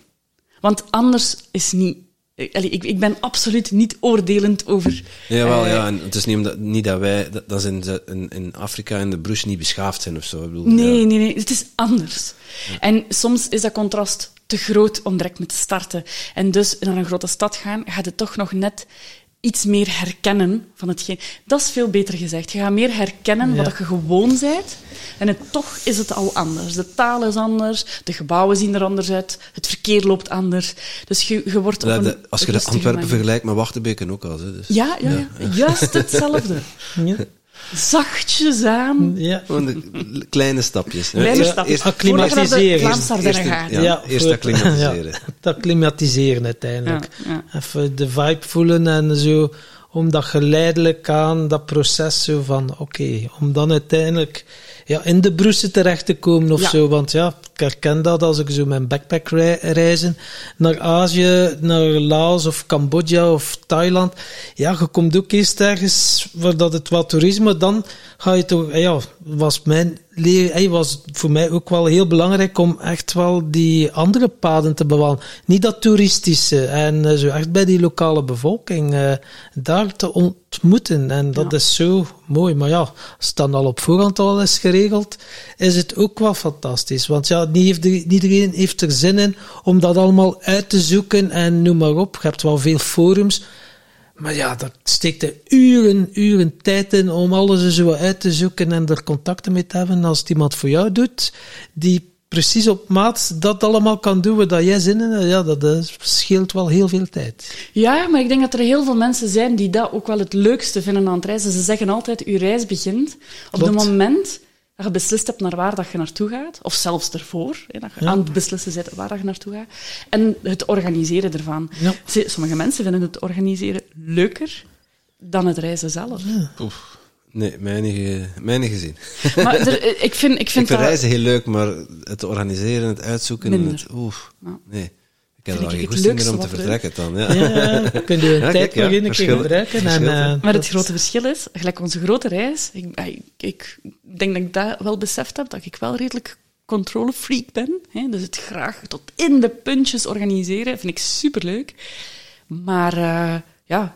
Want anders is niet... eh, Allee, ik, ik ben absoluut niet oordelend over... Jawel, eh, ja. En het is niet, omdat, niet dat wij, dat, dat ze in, de- in, in Afrika en de Bruce niet beschaafd zijn of zo. Ik bedoel, Nee, ja. nee, nee. Het is anders. En soms is dat contrast te groot om direct mee te starten. En dus naar een grote stad gaan, gaat het toch nog net iets meer herkennen van hetgeen. Dat is veel beter gezegd. Je gaat meer herkennen wat je gewoon bent. En het, toch is het al anders. De taal is anders, de gebouwen zien er anders uit, het verkeer loopt anders. Dus je, je wordt als je de Antwerpen manier- vergelijkt met Wachtenbeken ook al. Dus. Ja, ja, ja, juist hetzelfde. Ja. Zachtjes aan. ja. Gewoon de kleine stapjes. Kleine Eerst- stapjes. acclimatiseren. Vlaamse Ardennen Eerst- gaat. Ja, eerst acclimatiseren. Ja, het acclimatiseren uiteindelijk. Ja, ja. Even de vibe voelen en zo, om dat geleidelijk aan, dat proces zo van, oké, om dan uiteindelijk ja, in de broesen terecht te komen of Ja. zo. Want ja, ik herken dat als ik zo mijn backpack rei- reizen naar Azië, naar Laos of Cambodja of Thailand. Ja, je komt ook eerst ergens waar dat het wat toerisme, dan ga je toch, ja, was mijn leer, was voor mij ook wel heel belangrijk om echt wel die andere paden te bewandelen. Niet dat toeristische en eh, zo echt bij die lokale bevolking eh, daar te ontmoeten. En dat Ja. is zo mooi. Maar ja, als het dan al op voorhand al is geregeld, is het ook wel fantastisch. Want ja, niet, heeft er- niet iedereen heeft er zin in om dat allemaal uit te zoeken en noem maar op. Je hebt wel veel forums. Maar ja, daar steekt er uren, uren tijd in om alles zo uit te zoeken en er contacten mee te hebben. Als het iemand voor jou doet, die precies op maat dat allemaal kan doen wat jij zin in hebt, ja, dat scheelt wel heel veel tijd. Ja, maar ik denk dat er heel veel mensen zijn die dat ook wel het leukste vinden aan het reizen. Ze zeggen altijd, uw reis begint op het moment dat je beslist hebt naar waar dat je naartoe gaat. Of zelfs ervoor, hè, dat je Ja. aan het beslissen bent waar dat je naartoe gaat. En het organiseren ervan. Ja. Sommige mensen vinden het organiseren leuker dan het reizen zelf. Oef. Nee, mij niet, ge- mij niet gezien. Maar er, ik vind, ik Ik vind dat... reizen heel leuk, maar het organiseren, het uitzoeken, Minder. het, oef, Ja. nee. Ik heb er al ik geen het goesting meer om te wat vertrekken dan. Ja. Ja, kun je een Ja, tijd nog een keer verschil- gebruiken. En, eh. Maar het grote verschil is, gelijk onze grote reis, ik, ik, ik denk dat ik dat wel beseft heb, dat ik wel redelijk controlefreak ben. Hè? Dus het graag tot in de puntjes organiseren, vind ik superleuk. Maar eh, ja,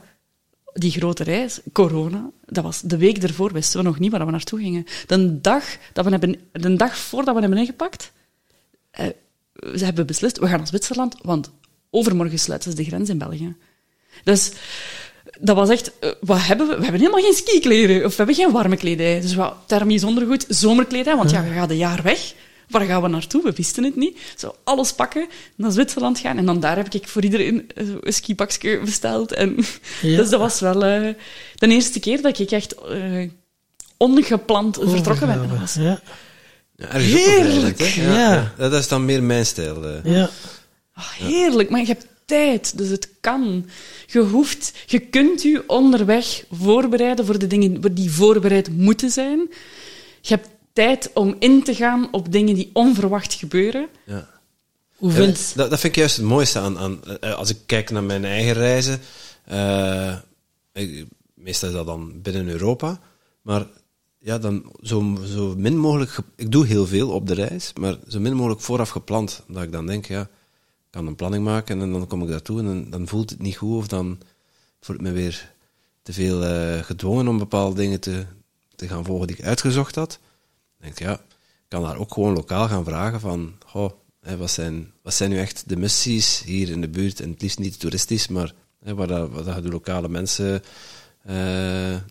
die grote reis, corona, dat was de week ervoor, wisten we nog niet waar we naartoe gingen. De dag, dat we hebben, de dag voordat we hebben ingepakt, eh, ze hebben beslist, we gaan naar Zwitserland, want overmorgen sluiten ze de grens in België. Dus dat was echt, eh, wat hebben we? We hebben helemaal geen skikleren, of we hebben geen warme kledij. Dus wat thermisch ondergoed, zomerkledij, want ja, we gaan een jaar weg. Waar gaan we naartoe? We wisten het niet. Zo alles pakken, naar Zwitserland gaan. En dan daar heb ik voor iedereen eh, een skipakje besteld. En Ja. Dus dat was wel eh, de eerste keer dat ik echt eh, ongepland vertrokken ben. Dat was Ja. Ja, ergens ook Heerlijk. Ja. Dat is dan meer mijn stijl. Ja. Ah, heerlijk, maar je hebt tijd, dus het kan. Je hoeft, je kunt je onderweg voorbereiden voor de dingen die voorbereid moeten zijn. Je hebt tijd om in te gaan op dingen die onverwacht gebeuren. Ja. Hoe Ja, vindt... dat, dat vind ik juist het mooiste aan, aan eh, als ik kijk naar mijn eigen reizen. eh, ik- meestal is dat dan binnen Europa, maar ja, dan zo, zo min mogelijk. ge- Ik doe heel veel op de reis, maar zo min mogelijk vooraf gepland. Dat ik dan denk, ja, kan een planning maken en dan kom ik daartoe en dan, dan voelt het niet goed of dan voel ik me weer te veel eh, gedwongen om bepaalde dingen te, te gaan volgen die ik uitgezocht had. Dan denk ik, ja, ik kan daar ook gewoon lokaal gaan vragen van, goh, hè, wat, zijn, wat zijn nu echt de missies hier in de buurt, en het liefst niet toeristisch, maar hè, waar, dat, waar dat de lokale mensen eh,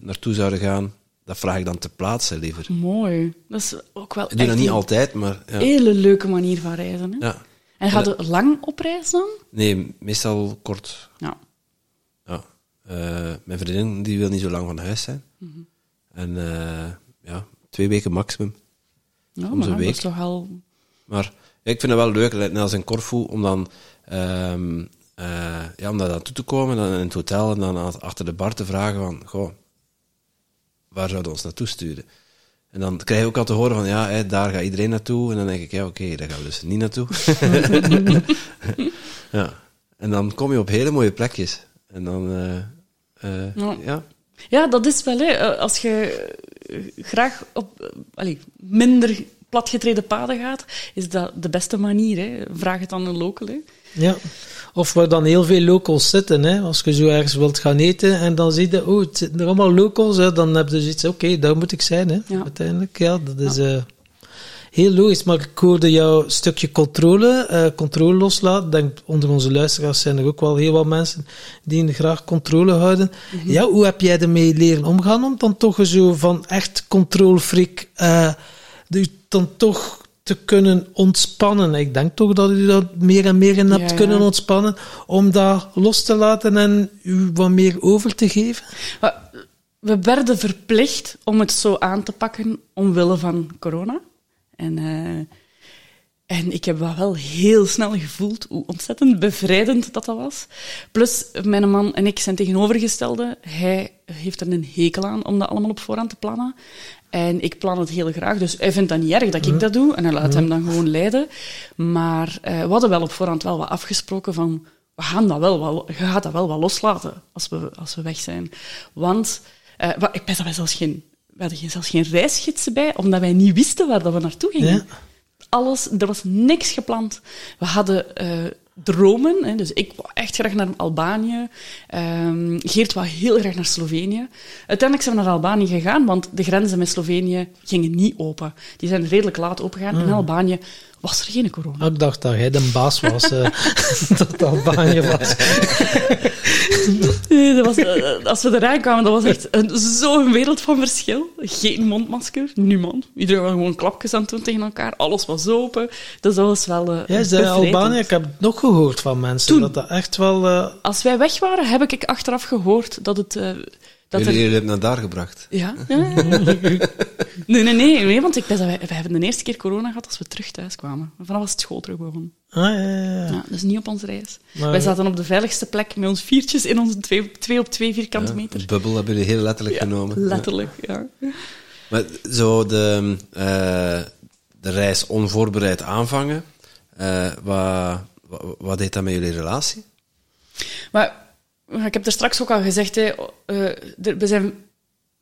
naartoe zouden gaan, dat vraag ik dan ter plaatse liever. Mooi. Dat is ook wel Ik doe dat niet een altijd, maar ja. hele leuke manier van reizen. Hè? ja. En gaat het lang op reis dan? Nee, meestal kort. Ja. Ja. Eh, mijn vriendin die wil niet zo lang van huis zijn. Mhm. En eh, ja, twee weken maximum. Ja, Soms maar een dat week. is toch al... Maar ik vind het wel leuk, net als in Corfu, om dan, ehm, eh, ja, om daar naartoe te komen, dan in het hotel en dan achter de bar te vragen van, goh, waar zouden we ons naartoe sturen? En dan krijg je ook al te horen van, ja, hè, daar gaat iedereen naartoe. En dan denk ik, ja, oké, daar gaan we dus niet naartoe. ja. En dan kom je op hele mooie plekjes. En dan, eh, eh, Ja. ja. Ja, dat is wel, hè. Eh, Als je graag op allee, minder platgetreden paden gaat, is dat de beste manier. Hè. Vraag het aan een local. Hè. Ja. Of waar dan heel veel locals zitten. Hè. Als je zo ergens wilt gaan eten en dan zie je, oh, het zitten er allemaal locals, hè, dan heb je zoiets, oké, daar moet ik zijn. Hè. Ja. Uiteindelijk, ja, dat is eh, heel logisch. Maar ik hoorde jouw stukje controle, eh, controle loslaten. Ik denk, onder onze luisteraars zijn er ook wel heel wat mensen die graag controle houden. Mhm. Ja, hoe heb jij ermee leren omgaan om dan toch zo van echt controlfreak, eh de- dan toch te kunnen ontspannen. Ik denk toch dat u dat meer en meer in hebt Ja, ja. kunnen ontspannen, om dat los te laten en u wat meer over te geven. We werden verplicht om het zo aan te pakken omwille van corona. En, eh, en ik heb wel heel snel gevoeld hoe ontzettend bevrijdend dat dat was. Plus, mijn man en ik zijn tegenovergestelde. Hij heeft er een hekel aan om dat allemaal op voorhand te plannen. En ik plan het heel graag. Dus hij vindt dat niet erg dat ik dat doe. En hij laat hem dan gewoon leiden. Maar eh, we hadden wel op voorhand wel wat afgesproken van... We gaan dat wel, wel, je gaat dat wel wat loslaten als we, als we weg zijn. Want eh, ik weet dat wij zelfs geen... We hadden zelfs geen reisgidsen bij, omdat wij niet wisten waar dat we naartoe gingen Ja. alles, er was niks gepland. We hadden eh, dromen, hè, dus ik wou echt graag naar Albanië. Ehm, Geert wou heel graag naar Slovenië. Uiteindelijk zijn we naar Albanië gegaan, want de grenzen met Slovenië gingen niet open. Die zijn redelijk laat opengegaan. In Albanië was er geen corona. Ik dacht dat hij de baas was, eh, dat Albanië was. Nee, dat was, eh, als we eraan kwamen, dat was echt zo'n wereld van verschil. Geen mondmasker, niemand. Iedereen was gewoon klapjes aan het doen tegen elkaar. Alles was open. Dus dat was wel eh, Ja, bevrijdend. Albanië? Ik heb het nog gehoord van mensen, Toen. dat dat echt wel... Als wij weg waren, heb ik achteraf gehoord dat het... dat Jullie, er... jullie hebben het naar daar gebracht. Ja? Nee, nee, nee, nee, want ik, wij, wij hebben de eerste keer corona gehad als we terug thuis kwamen. Vanaf was het school terug begonnen. ah, ja, ja, ja. Ja, dus niet op onze reis. Maar- Wij zaten op de veiligste plek met ons viertjes in onze twee, twee op twee vierkante meter. Een bubbel hebben jullie heel letterlijk Ja, genomen. letterlijk, ja. Maar zo de, eh, de reis onvoorbereid aanvangen, eh, wat, wat, wat deed dat met jullie relatie? Maar ik heb er straks ook al gezegd, hè, eh, we zijn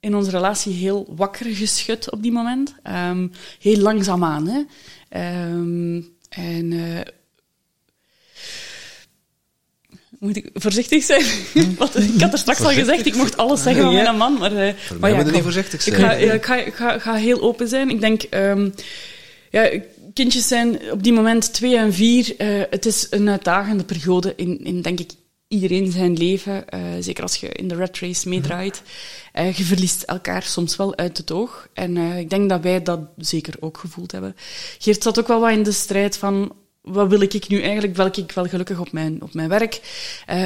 in onze relatie heel wakker geschud op die moment. Ehm, heel langzaamaan. Hè. Ehm, en... eh, moet ik voorzichtig zijn? Want ik had er straks al gezegd, ik mocht alles zeggen van Ja. mijn man. Maar, eh, maar je ik niet voorzichtig ik zijn. ga, ja, ik, ga, ik, ga, ga heel open zijn. Ik denk, ehm, ja, kindjes zijn op die moment twee en vier. het is een uitdagende periode in, in denk ik, iedereen zijn leven. eh, zeker als je in de red race meedraait. Eh, je verliest elkaar soms wel uit het oog. En eh, ik denk dat wij dat zeker ook gevoeld hebben. Geert zat ook wel wat in de strijd van... Wat wil ik nu eigenlijk? Welk ik wel gelukkig op mijn, op mijn werk?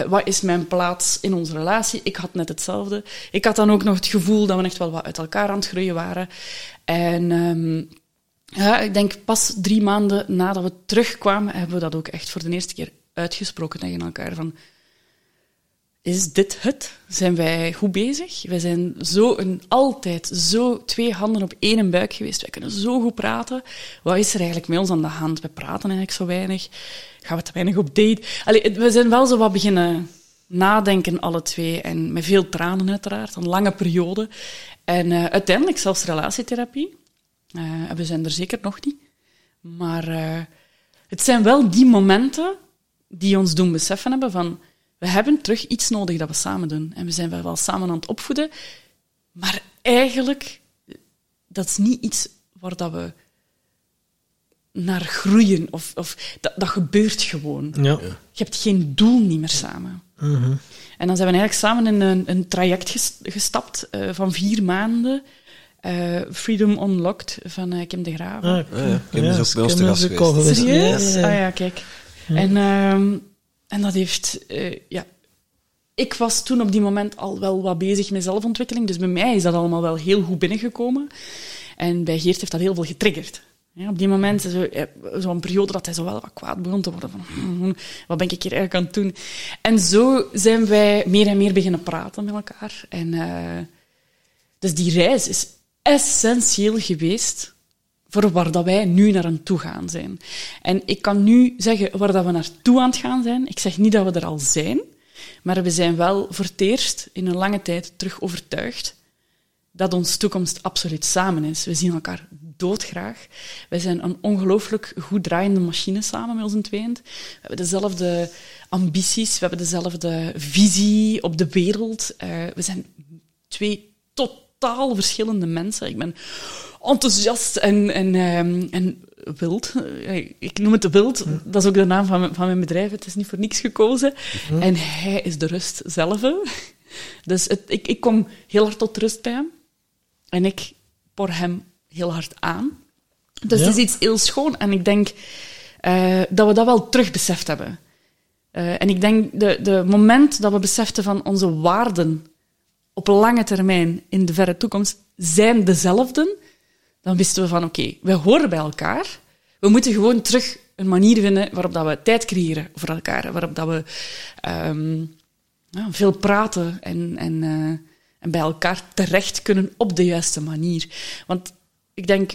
Wat is mijn plaats in onze relatie? Ik had net hetzelfde. Ik had dan ook nog het gevoel dat we echt wel wat uit elkaar aan het groeien waren. En ehm, Ja, ik denk pas drie maanden nadat we terugkwamen, hebben we dat ook echt voor de eerste keer uitgesproken tegen elkaar. Van, is dit het? Zijn wij goed bezig? Wij zijn zo een, altijd zo twee handen op één buik geweest. Wij kunnen zo goed praten. Wat is er eigenlijk met ons aan de hand? We praten eigenlijk zo weinig. Gaan we te weinig op date? We zijn wel zo wat beginnen nadenken, alle twee. En met veel tranen uiteraard, een lange periode. En eh, uiteindelijk zelfs relatietherapie. En we zijn er zeker nog niet. Maar eh, het zijn wel die momenten die ons doen beseffen hebben van we hebben terug iets nodig dat we samen doen. En we zijn wel samen aan het opvoeden. Maar eigenlijk, dat is niet iets waar dat we naar groeien. Of, of dat, dat gebeurt gewoon. Ja. Je hebt geen doel niet meer samen. En dan zijn we eigenlijk samen in een, een traject ges- gestapt eh, van vier maanden. Eh, Freedom Unlocked van eh, Kim de Graven. Ah, Ah, ja. Kim is ook bij ons te gast geweest. Serieus? Ja, ja, Ah ja. ja, kijk. En, ehm, en dat heeft... eh, ja. Ik was toen op die moment al wel wat bezig met zelfontwikkeling, dus bij mij is dat allemaal wel heel goed binnengekomen. En bij Geert heeft dat heel veel getriggerd. Ja, op die moment, zo- eh, zo'n periode dat hij zo wel wat kwaad begon te worden. Van, hmm, wat ben ik hier eigenlijk aan het doen? En zo zijn wij meer en meer beginnen praten met elkaar. En, eh, dus die reis is essentieel geweest voor waar dat wij nu naar aan toe gaan zijn. En ik kan nu zeggen waar dat we naartoe aan het gaan zijn. Ik zeg niet dat we er al zijn, maar we zijn wel voor het eerst in een lange tijd terug overtuigd dat onze toekomst absoluut samen is. We zien elkaar doodgraag. Wij zijn een ongelooflijk goed draaiende machine samen met onze tweeën. We hebben dezelfde ambities, we hebben dezelfde visie op de wereld. Eh, we zijn twee totaal verschillende mensen. Ik ben enthousiast en, en, ehm, en wild. Eh, Ik noem het de wild. Dat is ook de naam van mijn, van mijn bedrijf. Het is niet voor niks gekozen. En hij is de rust zelf. Dus het, ik, ik kom heel hard tot rust bij hem. En ik por hem heel hard aan. Dus Ja. het is iets heel schoon. En ik denk eh, dat we dat wel terug beseft hebben. Eh, en ik denk de, de moment dat we beseften van onze waarden op lange termijn in de verre toekomst zijn dezelfde, dan wisten we van oké, we horen bij elkaar. We moeten gewoon terug een manier vinden waarop dat we tijd creëren voor elkaar. Waarop dat we ehm, veel praten en, en, eh, en bij elkaar terecht kunnen op de juiste manier. Want ik denk,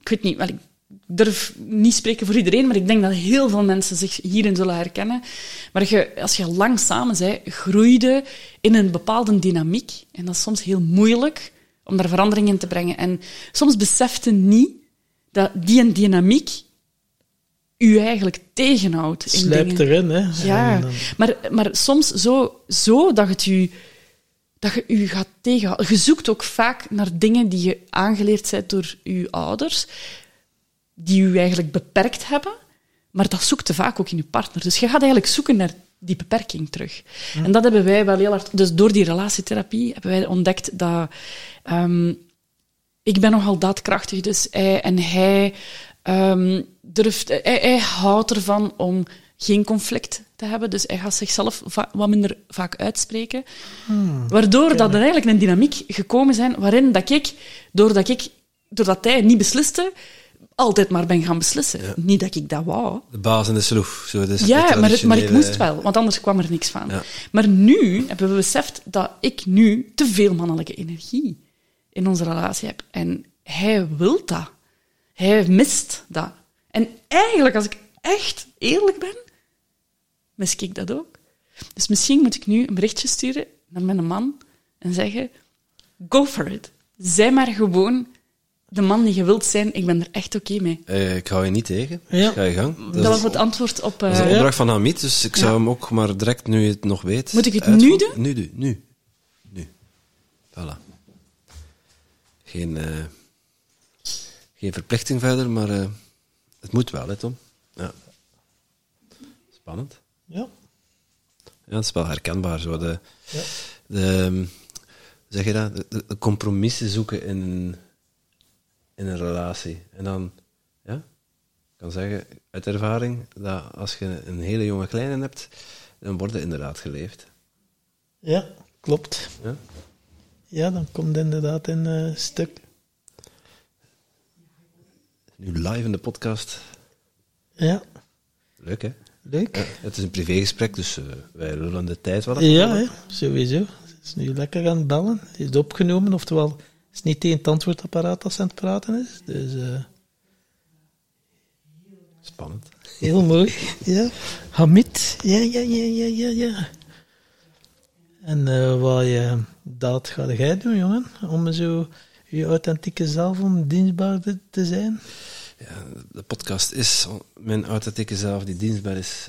ik weet niet, wel, ik durf niet spreken voor iedereen, maar ik denk dat heel veel mensen zich hierin zullen herkennen. Maar je, als je lang samen bent, groeide in een bepaalde dynamiek. En dat is soms heel moeilijk om daar verandering in te brengen. En soms besefte niet dat die een dynamiek u eigenlijk tegenhoudt. Slijpt erin, hè. Ja, dan- maar, maar soms zo, zo dat, het u, dat je u gaat tegenhouden. Je zoekt ook vaak naar dingen die je aangeleerd bent door je ouders, die u eigenlijk beperkt hebben, maar dat zoekt te vaak ook in je partner. Dus je gaat eigenlijk zoeken naar die beperking terug. En dat hebben wij wel heel hard... Dus door die relatietherapie hebben wij ontdekt dat... ehm, ik ben nogal daadkrachtig, dus hij en hij ehm, durft, hij, hij houdt ervan om geen conflict te hebben, dus hij gaat zichzelf wat minder vaak uitspreken. Waardoor dat er eigenlijk een dynamiek gekomen zijn waarin dat ik, doordat ik, doordat hij niet besliste, altijd maar ben gaan beslissen. Niet dat ik dat wou. De baas in de sloef. Zo, dus Ja, maar, het, maar ik moest wel, want anders kwam er niks van. Ja. Maar nu hebben we beseft dat ik nu te veel mannelijke energie in onze relatie heb. En hij wil dat. Hij mist dat. En eigenlijk, als ik echt eerlijk ben, mis ik dat ook. Dus misschien moet ik nu een berichtje sturen naar mijn man en zeggen: Go for it. Zij maar gewoon de man die je wilt zijn. Ik ben er echt oké mee. Eh, ik hou je niet tegen. Ja. Ga je gang. Dat, was het antwoord op. dat is een eh, opdracht van Hamid, dus ik zou hem ook maar direct, nu je het nog weet... Moet ik het uitvoeren. nu doen? Nu, doen. nu. Nu. Voilà. Geen, eh, geen verplichting verder, maar eh, het moet wel, hè, Tom? Ja. Spannend. Ja. Ja, het is wel herkenbaar. Zo de, de, ehm, zeg je dat? De, de- de compromissen zoeken in, in een relatie. En dan, ja, ik kan zeggen uit ervaring dat als je een hele jonge kleine hebt, dan wordt het inderdaad geleefd. Ja, klopt. Ja? Ja, dan komt het inderdaad in een stuk. Nu live in de podcast. Ja, Leuk, hè? leuk. Het is een privégesprek, dus eh, wij lullen de tijd wat. Ja, hè, sowieso. Het is nu lekker aan het bellen. Het is opgenomen, oftewel, is niet tegen het antwoordapparaat als ze aan het praten is. Dus eh, Spannend. heel mooi. Ja. Hamid, ja, ja, ja, ja, ja, ja. En eh, wat je, dat ga jij doen, jongen? Om zo je authentieke zelf om dienstbaar te, zijn? Ja, de podcast is mijn authentieke zelf die dienstbaar is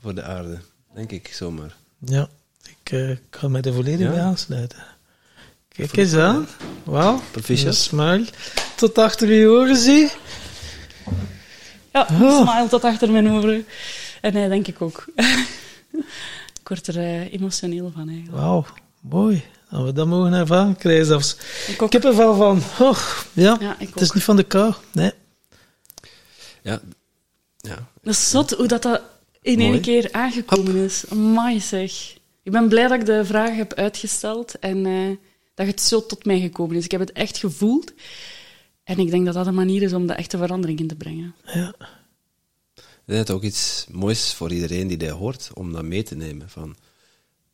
voor de aarde. Denk ik zomaar. Ja, ik, eh, ik ga mij er volledig Ja. bij aansluiten. Kijk eens aan. Wauw. Proficiat. Smile. Tot achter je oren, zie. Ja, Oh. smile tot achter mijn oren. En hij denk ik ook. ik word er eh, emotioneel van eigenlijk. Wauw, mooi. Dat we dat mogen ervaren krijgen zelfs. Ik heb er wel van. Oh, ja, Ja, ik het is niet van de kou. Nee. Ja. Ja. Dat is zot hoe dat, dat in één keer aangekomen is. Amai zeg. Ik ben blij dat ik de vraag heb uitgesteld en eh, dat het zo tot mij gekomen is. Ik heb het echt gevoeld. En ik denk dat dat een manier is om de echte verandering in te brengen. Ja. Dat is ook iets moois voor iedereen die dit hoort, om dat mee te nemen. Van,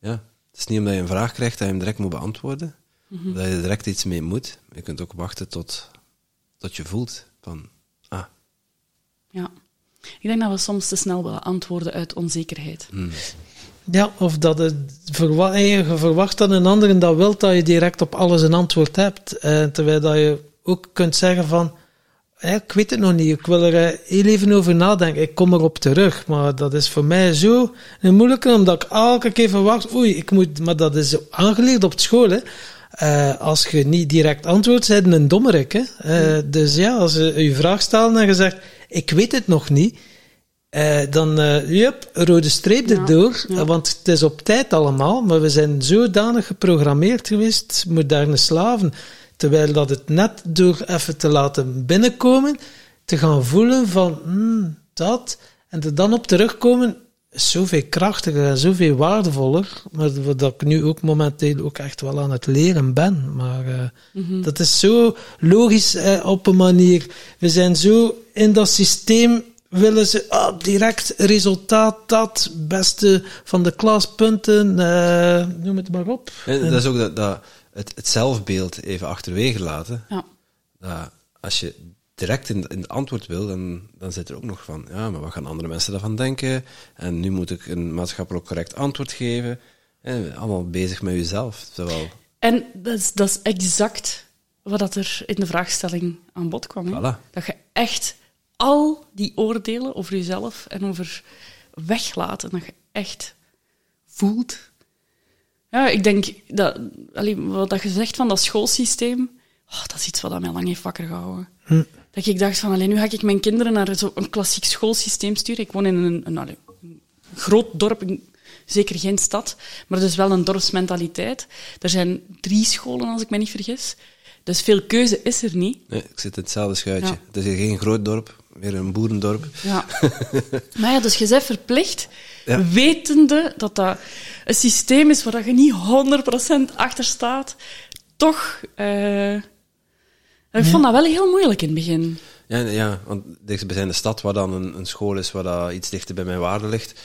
ja, het is niet omdat je een vraag krijgt dat je hem direct moet beantwoorden, Mhm. dat je er direct iets mee moet. Je kunt ook wachten tot, tot je voelt van, ah, Ja. Ik denk dat we soms te snel willen antwoorden uit onzekerheid. Ja, of dat verwa je verwacht dat een ander dat wil dat je direct op alles een antwoord hebt. Eh, terwijl dat je ook kunt zeggen van, ik weet het nog niet, ik wil er eh, heel even over nadenken, ik kom erop terug. Maar dat is voor mij zo een moeilijke, omdat ik elke keer verwacht, oei, ik moet, maar dat is aangeleerd op school, hè. Eh, als je niet direct antwoordt, zijn een dommerik. Hè? Eh, Dus ja, als je je vraag stelt en je zegt, ik weet het nog niet, eh, dan, eh jup, rode streep Ja, erdoor. ja. Eh, Want het is op tijd allemaal, maar we zijn zodanig geprogrammeerd geweest, moderne slaven. Terwijl dat het net door even te laten binnenkomen, te gaan voelen van hmm, dat, en er dan op terugkomen, is zoveel krachtiger en zoveel waardevoller. Maar wat ik nu ook momenteel ook echt wel aan het leren ben. Maar Mhm. dat is zo logisch op een manier. We zijn zo in dat systeem willen ze ah, direct resultaat, dat, beste van de klaspunten, eh, noem het maar op. En dat is ook dat, dat het, het zelfbeeld even achterwege laten. Ja. Dat als je direct in, in het antwoord wil, dan, dan zit er ook nog van, ja, maar wat gaan andere mensen daarvan denken? En nu moet ik een maatschappelijk correct antwoord geven. En allemaal bezig met jezelf. Terwijl, En dat is, dat is exact wat dat er in de vraagstelling aan bod kwam. Voilà. Dat je echt al die oordelen over jezelf en over weglaten, dat je echt voelt. Ja, ik denk dat, allee, wat dat je zegt van dat schoolsysteem, oh, dat is iets wat dat mij lang heeft wakker gehouden. Dat ik dacht van, alleen nu ga ik mijn kinderen naar zo'n klassiek schoolsysteem sturen. Ik woon in een, een, allee, een groot dorp, een- zeker geen stad, maar dus wel een dorpsmentaliteit. Er zijn drie scholen, als ik me niet vergis. Dus veel keuze is er niet. nee, ik zit in hetzelfde schuitje. Ja. Het is hier geen groot dorp, weer een boerendorp. Ja. maar ja, dus je bent verplicht, Ja. wetende dat dat een systeem is waar je niet 100% achter staat, toch... eh, ik vond dat wel heel moeilijk in het begin. Ja, ja want de stad, waar dan een, een school is waar dat iets dichter bij mijn waarde ligt.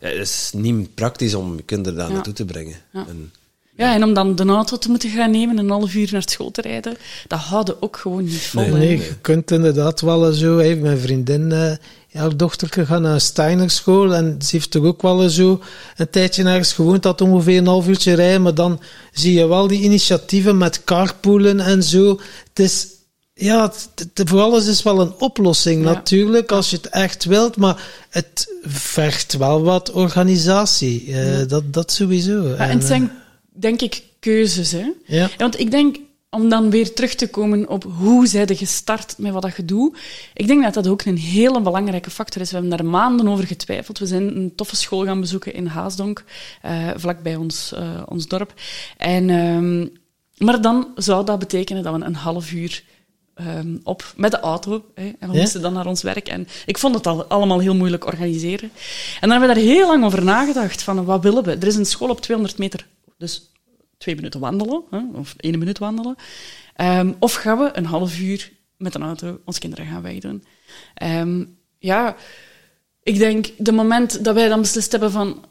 Ja, het is niet praktisch om kinderen daar Ja. naartoe te brengen. Ja. En, Ja, en om dan de auto te moeten gaan nemen en een half uur naar school te rijden, dat houden ook gewoon niet vol. Nee. Nee, je kunt inderdaad wel zo. Hè. Mijn vriendin, eh haar dochter gaat naar een Steiner school en ze heeft toch ook wel zo een tijdje ergens gewoond, dat ongeveer een half uurtje rijden, maar dan zie je wel die initiatieven met carpoolen en zo. Het is, ja, het, voor alles is wel een oplossing Ja. natuurlijk, als je het echt wilt, maar het vergt wel wat organisatie. eh, dat, dat sowieso. Ja, en het eh, zijn, denk ik, keuzes. Hè? ja. Want ik denk, om dan weer terug te komen op hoe zij de gestart met wat dat je doet, ik denk dat dat ook een hele belangrijke factor is. We hebben daar maanden over getwijfeld. We zijn een toffe school gaan bezoeken in Haasdonk, eh vlakbij ons, eh, ons dorp. En, ehm, maar dan zou dat betekenen dat we een half uur ehm, op met de auto. Hè, en we Ja. moesten dan naar ons werk. En ik vond het al, allemaal heel moeilijk organiseren. En dan hebben we daar heel lang over nagedacht. Van, wat willen we? Er is een school op 200 meter, dus twee minuten wandelen, hè, of één minuut wandelen. Ehm, of gaan we een half uur met een auto onze kinderen gaan wegdoen. Ehm, ja, ik denk, de moment dat wij dan beslist hebben van,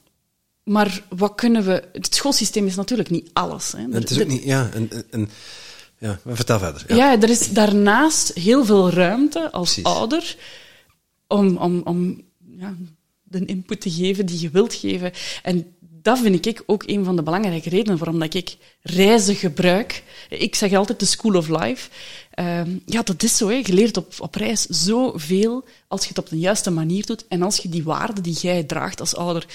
maar wat kunnen we... Het schoolsysteem is natuurlijk niet alles. Hè. En het is ook niet, ja, en, en- en, ja, maar vertel verder. Ja. ja. er is daarnaast heel veel ruimte als Precies. ouder om, om, om ja, de input te geven die je wilt geven. En dat vind ik ook een van de belangrijke redenen waarom dat ik reizen gebruik. Ik zeg altijd de school of life. Ehm, ja, dat is zo. Hè. Je leert op, op reis zoveel als je het op de juiste manier doet. En als je die waarden die jij draagt als ouder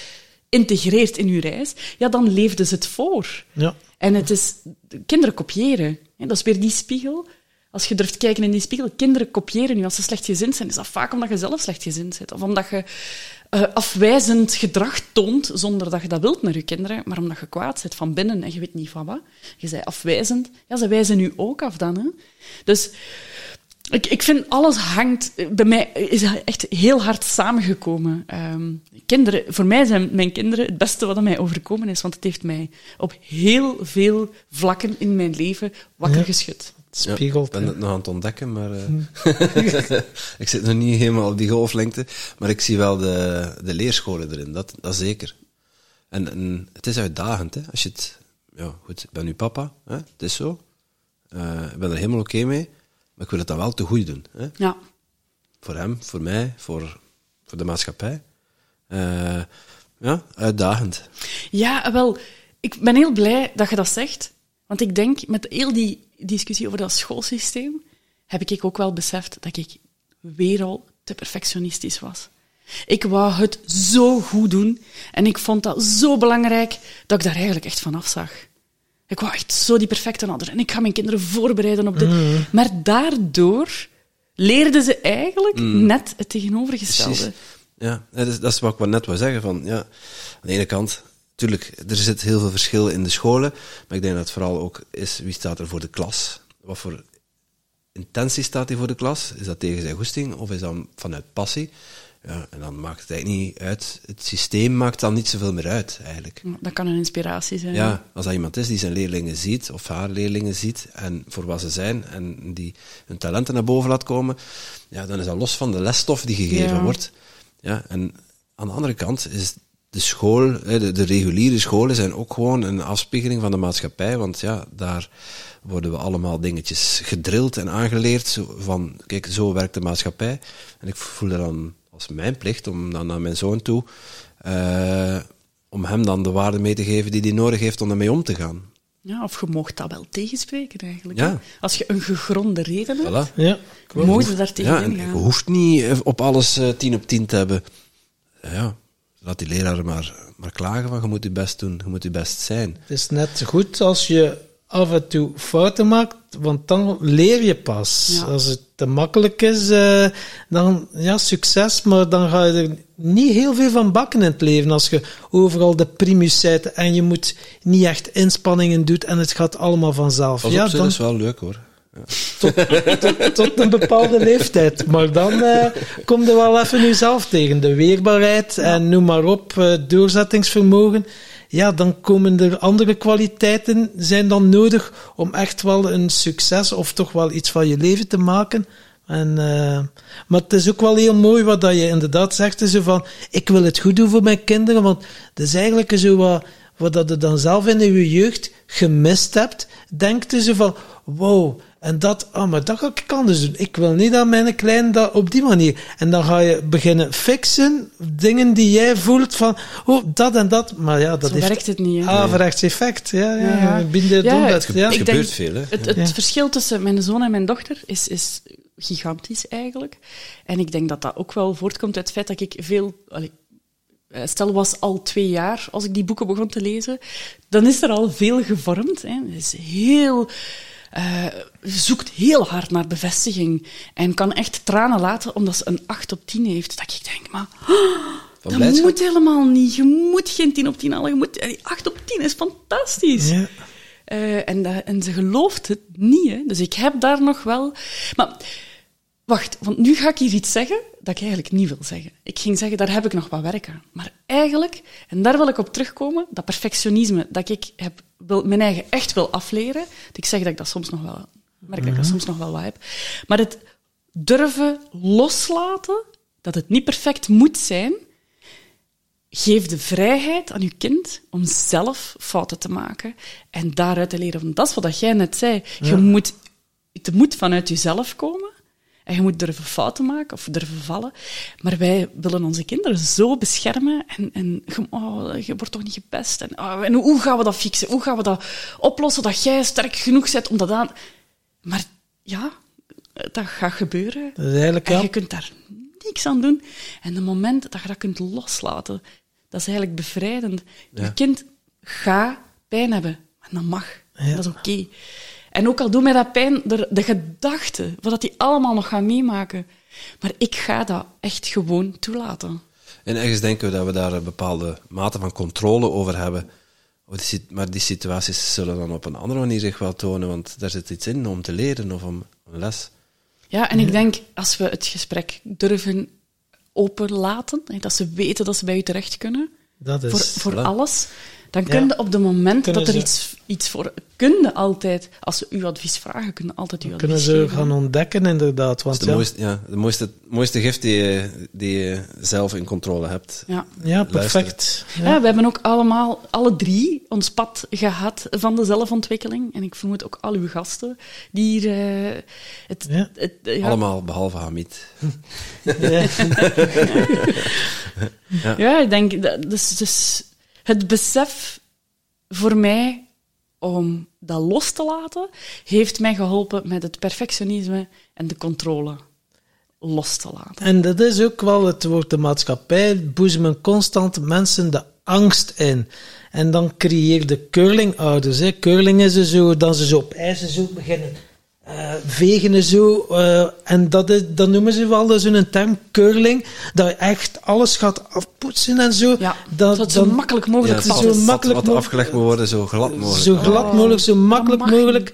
integreert in je reis, ja, dan leefde ze het voor. Ja. En het is kinderen kopiëren. hè, Dat is weer die spiegel. Als je durft kijken in die spiegel, kinderen kopiëren nu. Als ze slechtgezind zijn, is dat vaak omdat je zelf slechtgezind bent. Of omdat je eh, afwijzend gedrag toont, zonder dat je dat wilt naar je kinderen, maar omdat je kwaad zit van binnen en je weet niet van wat. Je bent afwijzend. Ja, ze wijzen nu ook af dan. Hè. Dus ik, ik vind alles hangt... Bij mij is dat echt heel hard samengekomen. Ehm, kinderen, voor mij zijn mijn kinderen het beste wat mij overkomen is, want het heeft mij op heel veel vlakken in mijn leven wakker Ja. geschud. Ja, spiegelt. ik ben het nog aan het ontdekken, maar eh, Hm. ik zit nog niet helemaal op die golflengte. Maar ik zie wel de, de leerscholen erin, dat, dat zeker. En, en het is uitdagend, hè. Als je het... Ja, goed, ik ben nu papa, hè. Het is zo. Eh, ik ben er helemaal oké mee. Maar ik wil het dan wel te goed doen, hè. Ja. Voor hem, voor mij, voor, voor de maatschappij. Eh, ja, uitdagend. Ja, wel, ik ben heel blij dat je dat zegt. Want ik denk, met heel die discussie over dat schoolsysteem, heb ik ook wel beseft dat ik weer al te perfectionistisch was. Ik wou het zo goed doen en ik vond dat zo belangrijk dat ik daar eigenlijk echt van afzag. Ik wou echt zo die perfecte ouder en ik ga mijn kinderen voorbereiden op dit. Maar daardoor leerden ze eigenlijk net het tegenovergestelde. Precies. Ja, dat is, dat is wat ik net wou zeggen. Van, ja, aan de ene kant, natuurlijk, er zit heel veel verschil in de scholen, maar ik denk dat het vooral ook is wie staat er voor de klas. Wat voor intentie staat hij voor de klas? Is dat tegen zijn goesting of is dat vanuit passie? Ja, en dan maakt het eigenlijk niet uit. Het systeem maakt dan niet zoveel meer uit, eigenlijk. Dat kan een inspiratie zijn. Ja, als dat iemand is die zijn leerlingen ziet, of haar leerlingen ziet, en voor wat ze zijn, en die hun talenten naar boven laat komen, ja, dan is dat los van de lesstof die gegeven Ja. wordt. Ja, en aan de andere kant is de school, hè, de, de reguliere scholen zijn ook gewoon een afspiegeling van de maatschappij, want ja, daar worden we allemaal dingetjes gedrild en aangeleerd, zo van, kijk, zo werkt de maatschappij. En ik voel dat dan als mijn plicht om dan naar mijn zoon toe, eh, om hem dan de waarde mee te geven die hij nodig heeft om ermee om te gaan. Ja, of je mocht dat wel tegenspreken eigenlijk. Ja. Als je een gegronde reden hebt, Voilà. Ja. mogen ze daar Ja, tegen en je hoeft niet eh, op alles eh, 10 op 10 te hebben. Ja, laat die leraar maar, maar klagen van je moet je best doen, je moet je best zijn. Het is net goed als je af en toe fouten maakt, want dan leer je pas. Ja. Als het te makkelijk is, eh, dan ja, succes, maar dan ga je er niet heel veel van bakken in het leven. Als je overal de primus bent en je moet niet echt inspanningen doet en het gaat allemaal vanzelf. Pas ja, op, zeg, dan dat is wel leuk hoor. Tot, tot een bepaalde leeftijd. Maar dan eh kom je wel even jezelf tegen. De weerbaarheid en noem maar op, eh, doorzettingsvermogen. Ja, dan komen er andere kwaliteiten zijn dan nodig om echt wel een succes of toch wel iets van je leven te maken. En, eh, maar het is ook wel heel mooi wat dat je inderdaad zegt. Zo van, ik wil het goed doen voor mijn kinderen. Want het is eigenlijk zo wat, wat dat je dan zelf in je jeugd gemist hebt. Denkt zo van, wow, en dat, ah, maar dat ga ik anders doen. Ik wil niet dat mijn klein dat op die manier. En dan ga je beginnen fixen, dingen die jij voelt van, oh, dat en dat. Maar ja, dat Zo heeft werkt het niet. Hè? averechts effect. Ja, ja, Ja, ja. ja. Binnen Ja, doen het dat, ja. Het gebeurt denk- veel, hè. Het, het Ja. verschil tussen mijn zoon en mijn dochter is, is gigantisch eigenlijk. En ik denk dat dat ook wel voortkomt uit het feit dat ik veel. allee, eh, Stel was al twee jaar als ik die boeken begon te lezen, dan is er al veel gevormd. Hè. Het is heel, eh, zoekt heel hard naar bevestiging en kan echt tranen laten omdat ze een 8 op 10 heeft. Dat ik denk, maar dat blijdschap? moet helemaal niet. Je moet geen 10 op 10 halen. Je moet, die 8 op 10 is fantastisch. Ja. Eh, en, dat- en ze gelooft het niet. Hè. Dus ik heb daar nog wel. Maar wacht, want nu ga ik hier iets zeggen dat ik eigenlijk niet wil zeggen. Ik ging zeggen, daar heb ik nog wat werk aan. Maar eigenlijk, en daar wil ik op terugkomen, dat perfectionisme dat ik heb, wil, mijn eigen echt wil afleren. Ik zeg dat ik dat soms nog wel merk dat ik dat soms nog wel wat heb. Maar het durven loslaten, dat het niet perfect moet zijn, geef de vrijheid aan je kind om zelf fouten te maken en daaruit te leren. Want dat is wat jij net zei. Je moet, het moet vanuit jezelf komen. En je moet durven fouten maken of durven vallen. Maar wij willen onze kinderen zo beschermen. En, en je- oh, je wordt toch niet gepest. En, oh, en hoe gaan we dat fixen? Hoe gaan we dat oplossen dat jij sterk genoeg bent om dat aan... Maar ja, dat gaat gebeuren. Dat is eigenlijk, En ja, je kunt daar niks aan doen. En het moment dat je dat kunt loslaten, dat is eigenlijk bevrijdend. Je kind gaat pijn hebben. En dat mag. Dat is oké. En ook al doet mij dat pijn, de, de gedachte, wat hij allemaal nog gaat meemaken. Maar ik ga dat echt gewoon toelaten. En ergens denken we dat we daar een bepaalde mate van controle over hebben. Die Maar die situaties zullen dan op een andere manier zich wel tonen, want daar zit iets in om te leren of om een les. Ja, en ik denk, als we het gesprek durven openlaten, hè, dat ze weten dat ze bij u terecht kunnen, dat is... voor, voor voilà. alles, dan Ja. kun je op het moment Kunnen dat er ze- iets, iets voor... Kun je altijd, als ze uw advies vragen, kun je altijd uw kunnen advies ze geven. gaan ontdekken, inderdaad. Dat Want is de ja, mooiste, ja, de mooiste, mooiste gift die je, die je zelf in controle hebt. Ja. ja, perfect. Ja. Ja, we hebben ook allemaal, alle drie, ons pad gehad van de zelfontwikkeling. En ik vermoed ook al uw gasten die hier... eh, het, Ja. het, ja, Allemaal behalve Hamid. Ja. Ja, ik denk, dat- dus, dus het besef voor mij om dat los te laten, heeft mij geholpen met het perfectionisme en de controle los te laten. En dat is ook wel het woord de maatschappij boezemen constant mensen de angst in. En dan creëer de curlingouders. Hè. Curling is er zo, dan ze zo op ijzer zo beginnen eh, vegen en zo. eh, en dat, is, dat noemen ze wel zo'n term, curling. Dat je echt alles gaat afpoetsen en zo. Ja, dat, dat het zo dan- makkelijk Ja, mogelijk valt. zo wat- makkelijk wat, mo- afgelegd moet worden, zo glad mogelijk. Zo glad mogelijk, zo makkelijk mogelijk.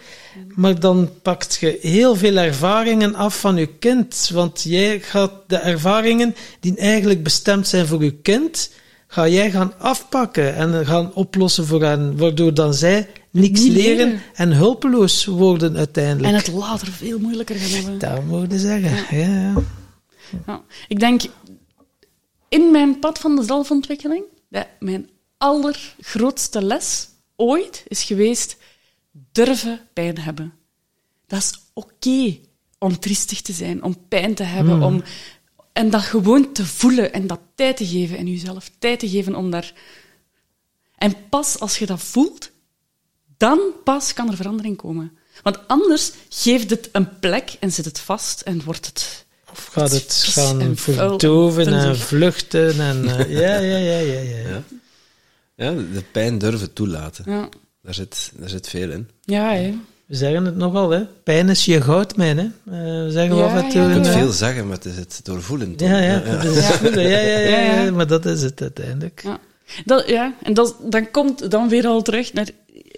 Maar dan pakt je heel veel ervaringen af van je kind. Want jij gaat de ervaringen die eigenlijk bestemd zijn voor je kind, ga jij gaan afpakken en gaan oplossen voor hen. Waardoor dan zij niks leren, leren. en hulpeloos worden uiteindelijk. En het later veel moeilijker gaan hebben. Dat moet je zeggen. Ja. Ja. Ja. Ik denk, in mijn pad van de zelfontwikkeling, dat mijn allergrootste les ooit is geweest, durven pijn hebben. Dat is oké om triestig te zijn, om pijn te hebben, om, en dat gewoon te voelen en dat tijd te geven en jezelf tijd te geven om daar... En pas als je dat voelt, dan pas kan er verandering komen. Want anders geeft het een plek en zit het vast en wordt het... Of gaat het gaan en verdoven en vluchten en... eh, ja, ja, ja, ja, ja. Ja. Ja, de pijn durven toelaten. Ja, Daar, zit, daar zit veel in. ja hè. We zeggen het nogal, hè. Pijn is je goudmijn, hè. Eh, we zeggen we Ja, af en toe... ja, Je kunt ja. veel zeggen, maar het is het doorvoelen. toch? Ja, ja, dat is het voelen. Ja, ja, ja, Ja, ja, ja. maar dat is het uiteindelijk. Ja, dat, ja. en dat, dan komt dan weer al terug naar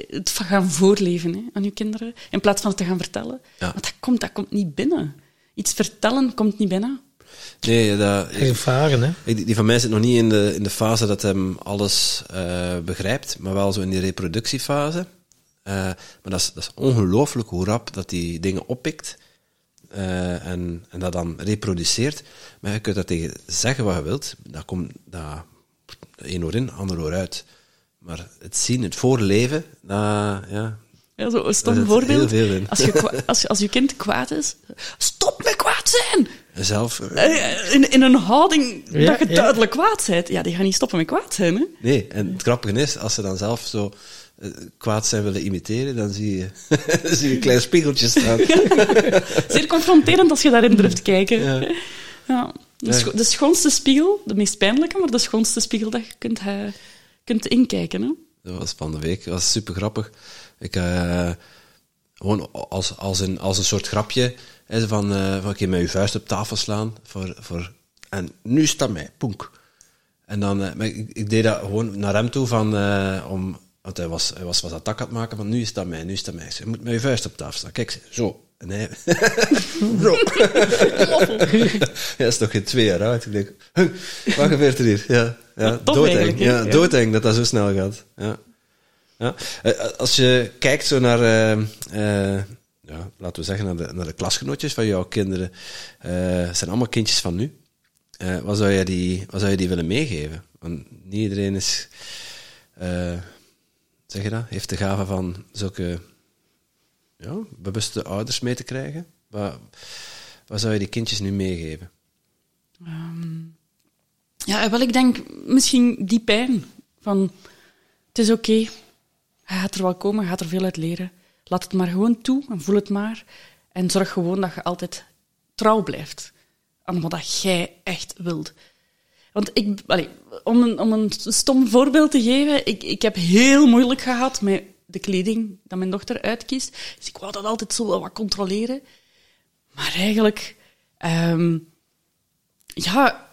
het gaan voorleven hè, aan je kinderen, in plaats van het te gaan vertellen. Ja. Want dat komt, dat komt niet binnen. Iets vertellen komt niet binnen. Nee, dat, Ervaren, hè. Die, die van mij zit nog niet in de, in de fase dat hem alles eh, begrijpt, maar wel zo in die reproductiefase. Eh, maar dat is, dat is ongelooflijk hoe rap dat die dingen oppikt eh, en, en dat dan reproduceert. Maar je kunt dat tegen zeggen wat je wilt, dat komt dat, één oor in, ander oor uit. Maar het zien, het voorleven, dat, ja, Ja, zo een stom voorbeeld. heel veel in. Als, je als, je, als je kind kwaad is, stop met kwaad zijn! zelf... eh, Eh, In, in een houding Ja, dat je ja. duidelijk kwaad bent. Ja, die gaan niet stoppen met kwaad zijn. Hè? Nee, en het grappige is, als ze dan zelf zo eh, kwaad zijn willen imiteren, dan zie je, dan zie je een klein spiegeltje staan. Zeer confronterend als je daarin durft kijken. Ja. De, scho- de schoonste spiegel, de meest pijnlijke, maar de schoonste spiegel dat je kunt, eh, kunt inkijken. Hè? Dat was van de week. Dat was super grappig. Ik, eh, gewoon als, als, een, als een soort grapje. Hè, van, eh van keer met je vuist op tafel slaan. Voor, voor, en nu staat mij, poenk. En dan, maar ik, ik deed dat gewoon naar hem toe van, om, want hij was, hij was wat attack aan het maken van nu is dat mij, nu is dat mij. Je moet met je vuist op tafel staan. Kijk, zo. Hij, zo. Hij is toch geen twee jaar oud. Ik denk, "Huh, wat gebeurt er hier? Ja, ja doodeng. Ja, Ja. doodeng dat dat zo snel gaat. Ja. Ja. Eh, Als je kijkt zo naar eh, ja, laten we zeggen, naar de, naar de klasgenootjes van jouw kinderen. Het zijn allemaal kindjes van nu. Wat, zou je die, wat zou je die willen meegeven? Want niet iedereen is, zeg je dat, heeft de gave van zulke ja, bewuste ouders mee te krijgen. Wat, wat zou je die kindjes nu meegeven? Ja, wel, ik denk misschien die pijn. Van, het is oké, hij gaat er wel komen, gaat er veel uit leren. Laat het maar gewoon toe en voel het maar. En zorg gewoon dat je altijd trouw blijft aan wat jij echt wilt. Want ik, om, een, om een stom voorbeeld te geven, ik, ik heb heel moeilijk gehad met de kleding dat mijn dochter uitkiest. Dus ik wou dat altijd zo wel wat controleren. Maar eigenlijk, ehm, ja,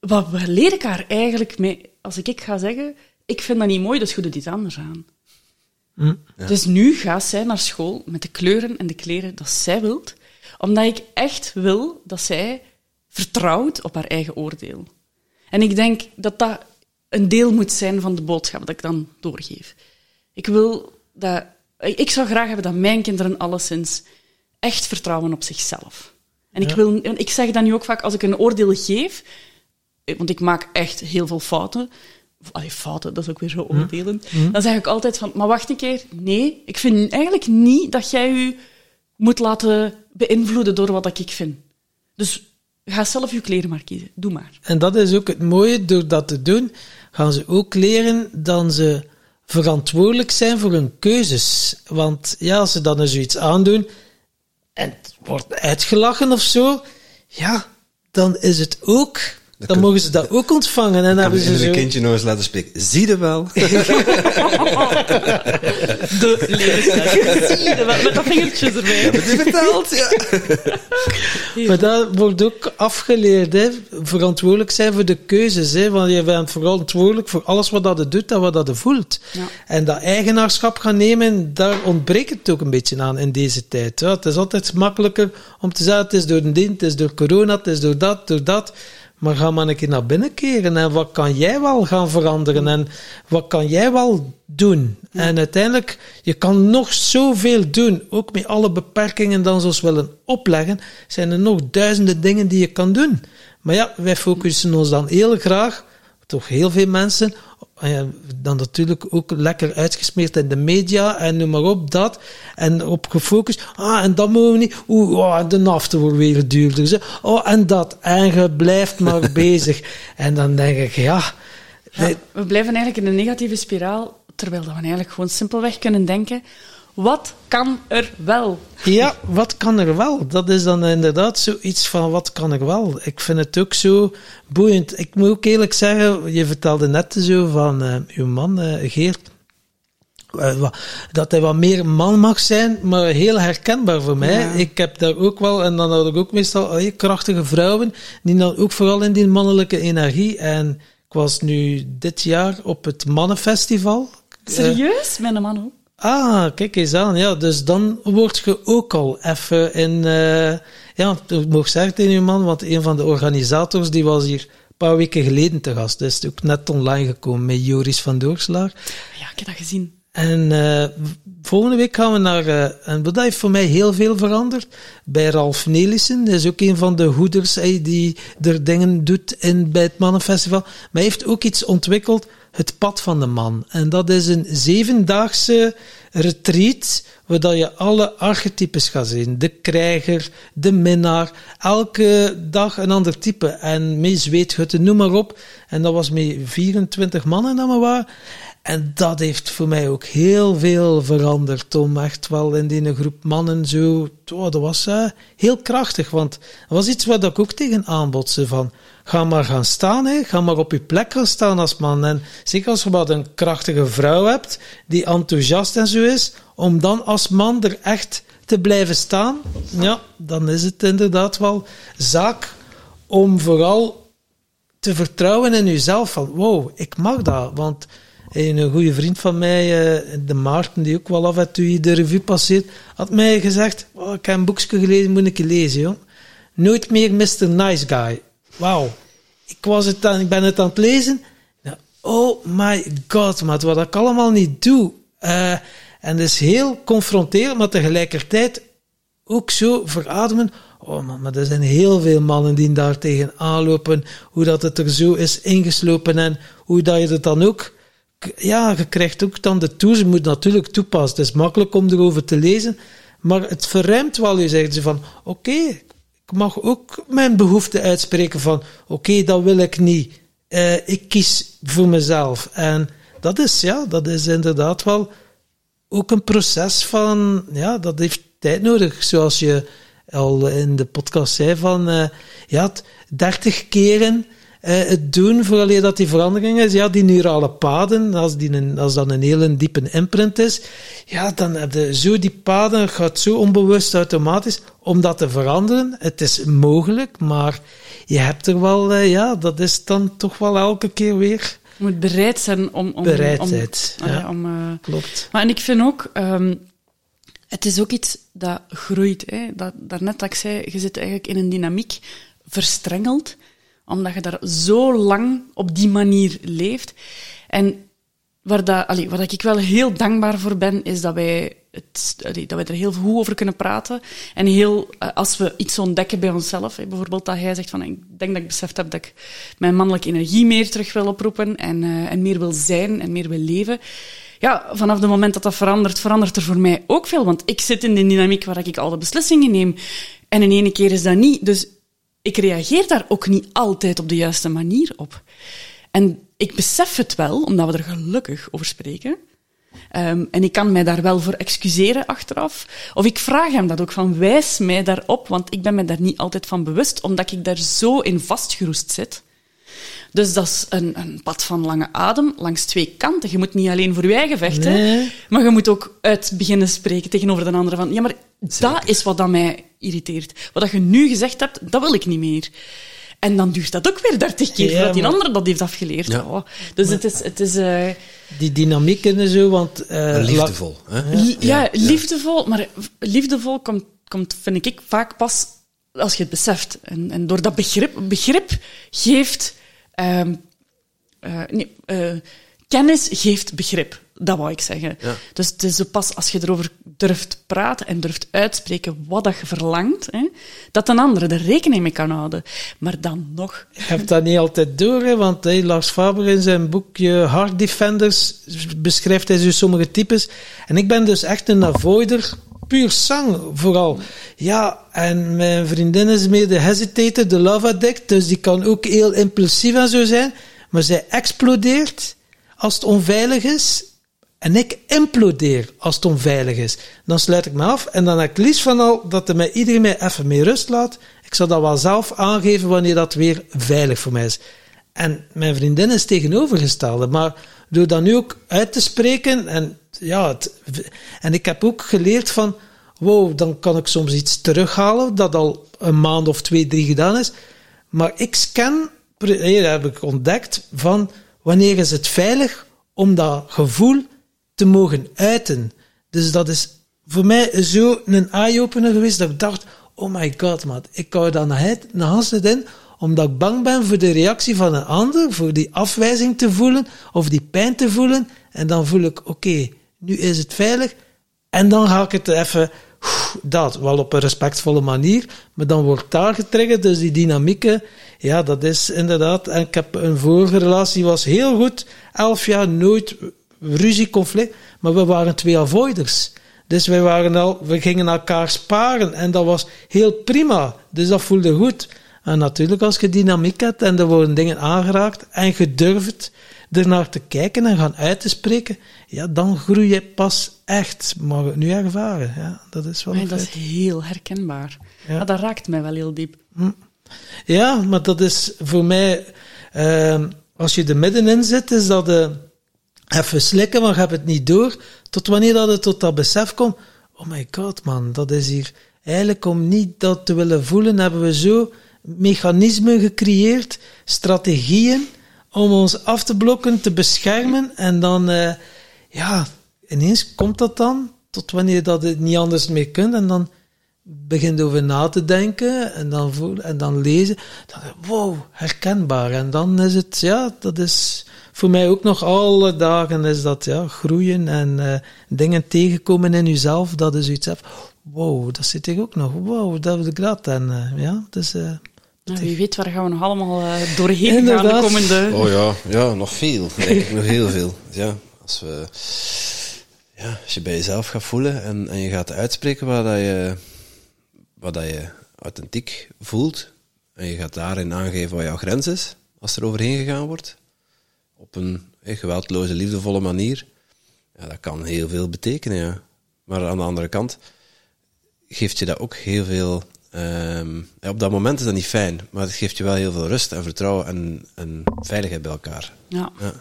wat leer ik haar eigenlijk mee? Als ik, ik ga zeggen, ik vind dat niet mooi, dus je doet iets anders aan. Dus nu gaat zij naar school met de kleuren en de kleren dat zij wilt, omdat ik echt wil dat zij vertrouwt op haar eigen oordeel. En ik denk dat dat een deel moet zijn van de boodschap dat ik dan doorgeef. Ik wil dat... Ik zou graag hebben dat mijn kinderen alleszins echt vertrouwen op zichzelf. En ik, wil, ik zeg dan nu ook vaak, als ik een oordeel geef, eh, want ik maak echt heel veel fouten. Allee, fouten, dat is ook weer zo oordelen. Dan zeg ik altijd van, maar wacht een keer. Nee, ik vind eigenlijk niet dat jij je moet laten beïnvloeden door wat ik vind. Dus ga zelf je kleren maar kiezen. Doe maar. En dat is ook het mooie, door dat te doen, gaan ze ook leren dat ze verantwoordelijk zijn voor hun keuzes. Want ja, als ze dan eens zoiets aandoen en het wordt uitgelachen of zo, ja, dan is het ook, dan kun- mogen ze dat ook ontvangen. En dan hebben Kan ze je zo... een kindje nog eens laten spreken? Zie je wel? De levensles. Zie je wel, Met dat vingertje erbij. Heb je verteld? Ja. Maar dat wordt ook afgeleerd, hè. verantwoordelijk zijn voor de keuzes. Hè. Want je bent verantwoordelijk voor alles wat dat je doet en wat dat je voelt. Ja. En dat eigenaarschap gaan nemen, daar ontbreekt het ook een beetje aan in deze tijd. Ja, het is altijd makkelijker om te zeggen, het is door een ding, het is door corona, het is door dat, door dat. Maar ga maar een keer naar binnen keren en wat kan jij wel gaan veranderen en wat kan jij wel doen? En uiteindelijk, je kan nog zoveel doen, ook met alle beperkingen dan zoals we willen opleggen, zijn er nog duizenden dingen die je kan doen. Maar ja, wij focussen ons dan heel graag, toch heel veel mensen, dan natuurlijk ook lekker uitgesmeerd in de media en noem maar op, dat. En op gefocust. Ah, en dat mogen we niet. Oeh, oh, de nafte wordt weer duurder. Zo. Oh, en dat. En je blijft maar bezig. En dan denk ik, ja... Ja, we blijven eigenlijk in een negatieve spiraal, terwijl dat we eigenlijk gewoon simpelweg kunnen denken, wat kan er wel? Ja, wat kan er wel? Dat is dan inderdaad zoiets van wat kan er wel? Ik vind het ook zo boeiend. Ik moet ook eerlijk zeggen, je vertelde net zo van eh, uw man, eh, Geert, eh, dat hij wat meer man mag zijn, maar heel herkenbaar voor mij. Ja. Ik heb daar ook wel, en dan had ik ook meestal krachtige vrouwen, die dan ook vooral in die mannelijke energie. En ik was nu dit jaar op het Mannenfestival. Serieus? Mijn man ook. Ah, kijk eens aan. Ja, dus dan word je ook al even in... eh, ja, ik mag zeggen tegen uw man, want een van de organisators die was hier een paar weken geleden te gast. Dus is ook net online gekomen met Joris van Doorslaar. Ja, ik heb dat gezien. En eh, volgende week gaan we naar... en dat heeft voor mij heel veel veranderd. Bij Ralf Nelissen. Dat is ook een van de hoeders eh, die er dingen doet in, bij het Mannenfestival. Maar hij heeft ook iets ontwikkeld. Het pad van de man. En dat is een zevendaagse retreat waar je alle archetypes gaat zien. De krijger, de minnaar. Elke dag een ander type. En mee zweethutten, noem maar op. En dat was met 24 mannen dat we waren. En dat heeft voor mij ook heel veel veranderd. Om echt wel in die groep mannen zo. Oh, dat was eh, heel krachtig. Want dat was iets wat ik ook tegen aanbotste. Van ga maar gaan staan. Hè. Ga maar op je plek gaan staan als man. En zeker als je wat een krachtige vrouw hebt. Die enthousiast en zo is. Om dan als man er echt te blijven staan. Ja, dan is het inderdaad wel zaak om vooral te vertrouwen in jezelf. Van wow, ik mag dat. Want een goede vriend van mij, eh, de Maarten, die ook wel af en toe de revue passeert, had mij gezegd: oh, Ik heb een boekje gelezen, moet ik je lezen, joh. Nooit meer Mr. Nice Guy. Wauw. Ik, was het aan, ik ben het aan het lezen. Ja, oh my god, maat, wat ik allemaal niet doe. Eh, En is heel confronterend, maar tegelijkertijd ook zo verademen. Oh man, maar er zijn heel veel mannen die daar tegen aanlopen. Hoe dat het er zo is ingeslopen en hoe dat je het dan ook... Ja, je krijgt ook dan de tools. Je moet natuurlijk toepassen. Het is makkelijk om erover te lezen. Maar het verruimt wel. Je zegt ze van, oké, ik mag ook mijn behoefte uitspreken van, oké, dat wil ik niet. Uh, ik kies voor mezelf. En dat is, ja, dat is inderdaad wel ook een proces van, ja, dat heeft tijd nodig. Zoals je al in de podcast zei van, uh, ja, 30 keren het doen vooraleer dat die verandering is. Ja, die neurale paden, als, die een, als dat een hele diepe imprint is, ja, dan heb je zo die paden, gaat zo onbewust automatisch om dat te veranderen. Het is mogelijk, maar je hebt er wel, uh, ja, dat is dan toch wel elke keer weer. Je moet bereid zijn om... om Bereidheid, om, ja. om, uh, Klopt. Maar en ik vind ook, um, het is ook iets dat groeit. Hè. Dat, daarnet dat ik zei, je zit eigenlijk in een dynamiek verstrengeld, omdat je daar zo lang op die manier leeft. En waar, dat, allee, waar ik wel heel dankbaar voor ben, is dat wij, het, dat wij er heel goed over kunnen praten. En heel, als we iets ontdekken bij onszelf, bijvoorbeeld dat jij zegt van, ik denk dat ik beseft heb dat ik mijn mannelijke energie meer terug wil oproepen en, uh, en meer wil zijn en meer wil leven ja, vanaf het moment dat dat verandert, verandert er voor mij ook veel. Want ik zit in de dynamiek waar ik al de beslissingen neem. En in ene keer is dat niet. Dus ik reageer daar ook niet altijd op de juiste manier op. En ik besef het wel, omdat we er gelukkig over spreken. Um, en ik kan mij daar wel voor excuseren achteraf. Of ik vraag hem dat ook van, wijs mij daarop, want ik ben me daar niet altijd van bewust, omdat ik daar zo in vastgeroest zit. Dus dat is een, een, pad van lange adem langs twee kanten. Je moet niet alleen voor je eigen vechten, nee. maar je moet ook uit beginnen spreken tegenover de andere van, ja, maar Zeker. dat is wat dat mij irriteert. Wat dat je nu gezegd hebt, dat wil ik niet meer. En dan duurt dat ook weer dertig keer Ja, voordat die maar- andere dat heeft afgeleerd. Ja. Oh, dus het is... Het is uh, Die dynamieken en zo, want... eh, Liefdevol. Hè? ja, liefdevol, maar liefdevol komt, komt, vind ik, vaak pas als je het beseft. En, en door dat begrip, begrip geeft... ehm, eh, nee, eh, kennis geeft begrip. Dat wou ik zeggen. Ja. Dus het is zo pas als je erover durft praten en durft uitspreken wat dat je verlangt, hè, dat een andere er rekening mee kan houden. Maar dan nog... Je hebt dat niet altijd door, hè, want hey, Lars Faber in zijn boekje Hard Defenders beschrijft hij zo sommige types. En ik ben dus echt een avoider, puur zang vooral. Ja, en mijn vriendin is meer de hesitator, de love addict, dus die kan ook heel impulsief en zo zijn. Maar zij explodeert als het onveilig is. En ik implodeer als het onveilig is. Dan sluit ik me af en dan heb ik liefst van al dat er mij, iedereen mij even mee rust laat. Ik zal dat wel zelf aangeven wanneer dat weer veilig voor mij is. En mijn vriendin is tegenovergestelde, maar door dat nu ook uit te spreken en ja, en ik heb ook geleerd van, wow, dan kan ik soms iets terughalen dat al een maand of twee, drie gedaan is. Maar ik scan, hier heb ik ontdekt, van wanneer is het veilig om dat gevoel te mogen uiten. Dus dat is voor mij zo een eye-opener geweest dat ik dacht, oh my god, man, ik hou daar nog altijd in, omdat ik bang ben voor de reactie van een ander, voor die afwijzing te voelen of die pijn te voelen. En dan voel ik, oké, nu is het veilig. En dan ga ik het even, dat, wel op een respectvolle manier, maar dan wordt daar getriggerd. Dus die dynamieken, ja, dat is inderdaad. En ik heb een vorige relatie, was heel goed, elf jaar nooit ruzie, conflict, maar we waren twee avoiders. Dus wij waren al, we gingen elkaar sparen en dat was heel prima. Dus dat voelde goed. En natuurlijk, als je dynamiek hebt en er worden dingen aangeraakt en je durft ernaar te kijken en gaan uit te spreken, ja, dan groei je pas echt. Maar nu ervaren, ja, dat is wel Nee, dat is heel herkenbaar. Ja. Ja. dat raakt mij wel heel diep. Ja, maar dat is voor mij, ehm, als je er middenin zit, is dat eh, even slikken, maar je hebt het niet door. Tot wanneer dat het tot dat besef komt, oh my god man, dat is hier, eigenlijk om niet dat te willen voelen, hebben we zo mechanismen gecreëerd, strategieën, om ons af te blokken, te beschermen, en dan, eh, ja, ineens komt dat dan, tot wanneer dat niet anders meer kunt, en dan begint over na te denken en dan, voel, en dan lezen, dan wow, herkenbaar. En dan is het, ja, dat is voor mij ook nog alle dagen is dat, ja, groeien en eh, dingen tegenkomen in jezelf, dat is iets, wow, dat zit ik ook nog, wow, dat heb ik dat. En uh, ja, dus... Nou, wie weet waar gaan we nog allemaal uh, doorheen Inderdaad. gaan de komende... Oh ja, ja, nog veel. Denk ik, nog heel veel. Ja, als we... Ja, als je bij jezelf gaat voelen en, en je gaat uitspreken wat dat je, wat dat je authentiek voelt, en je gaat daarin aangeven wat jouw grens is, als er overheen gegaan wordt, op een eh, geweldloze, liefdevolle manier, ja, dat kan heel veel betekenen, ja. Maar aan de andere kant geeft je dat ook heel veel... ehm, ja, op dat moment is dat niet fijn, maar het geeft je wel heel veel rust en vertrouwen en, en veiligheid bij elkaar. Ja. Ja,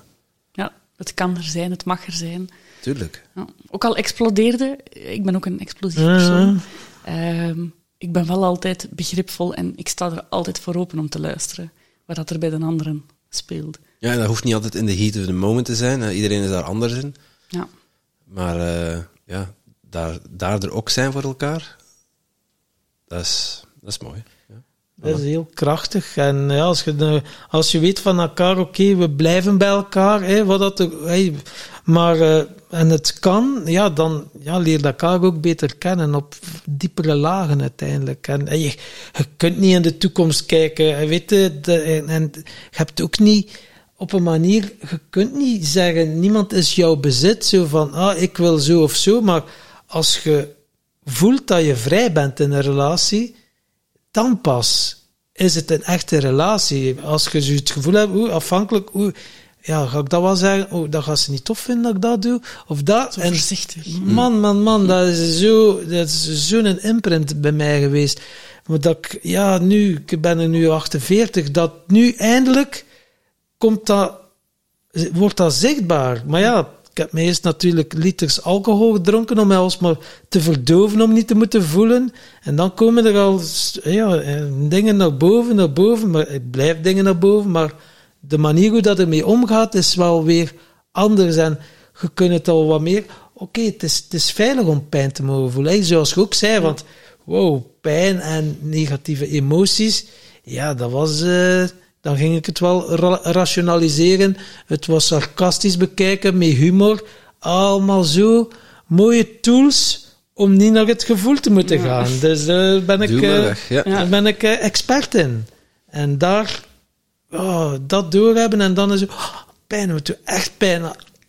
ja, het kan er zijn, het mag er zijn. tuurlijk. Ja. Ook al explodeerde, ik ben ook een explosief persoon. Ehm, ik ben wel altijd begripvol en ik sta er altijd voor open om te luisteren. Wat dat er bij de anderen speelt. Ja, en dat hoeft niet altijd in de heat of the moment te zijn. Iedereen is daar anders in. Ja. Maar eh, ja, daar, daar er ook zijn voor elkaar, dat is, dat is mooi. Ja. Dat is heel krachtig. En ja, als, je, als je weet van elkaar, oké, we blijven bij elkaar, hè, wat dat, maar, eh, en het kan, ja, dan ja, leer elkaar ook beter kennen op diepere lagen uiteindelijk. En, en je, je kunt niet in de toekomst kijken, hè, weet je, de, en, en je hebt ook niet op een manier, je kunt niet zeggen, niemand is jouw bezit, zo van, ah, ik wil zo of zo, maar als je voelt dat je vrij bent in een relatie, dan pas is het een echte relatie. Als je het gevoel hebt, oeh, afhankelijk, oeh, ja, ga ik dat wel zeggen? Oh, dat gaat ze niet tof vinden dat ik dat doe. Of dat. Zo En voorzichtig. man, man, man, dat is zo, dat is zo'n imprint bij mij geweest. Maar dat ik, ja, nu, ik ben er nu 48, dat nu eindelijk komt dat, wordt dat zichtbaar. Maar ja, ik heb me eerst natuurlijk liters alcohol gedronken om mij alsmaar te verdoven, om niet te moeten voelen. En dan komen er al ja, eh, dingen naar boven, naar boven, maar het blijft dingen naar boven, maar de manier hoe dat ermee omgaat is wel weer anders. En je kunt het al wat meer... Oké, het, is, het is veilig om pijn te mogen voelen. hè, Zoals je ook zei, want wow, pijn en negatieve emoties, ja, dat was... eh, dan ging ik het wel ra- rationaliseren. Het was sarcastisch bekijken, met humor. Allemaal zo mooie tools om niet naar het gevoel te moeten gaan. Dus daar ben ik, eh, weg, ja. daar ben ik eh, expert in. En daar oh, dat doorhebben en dan is het oh, pijn, het doet echt pijn.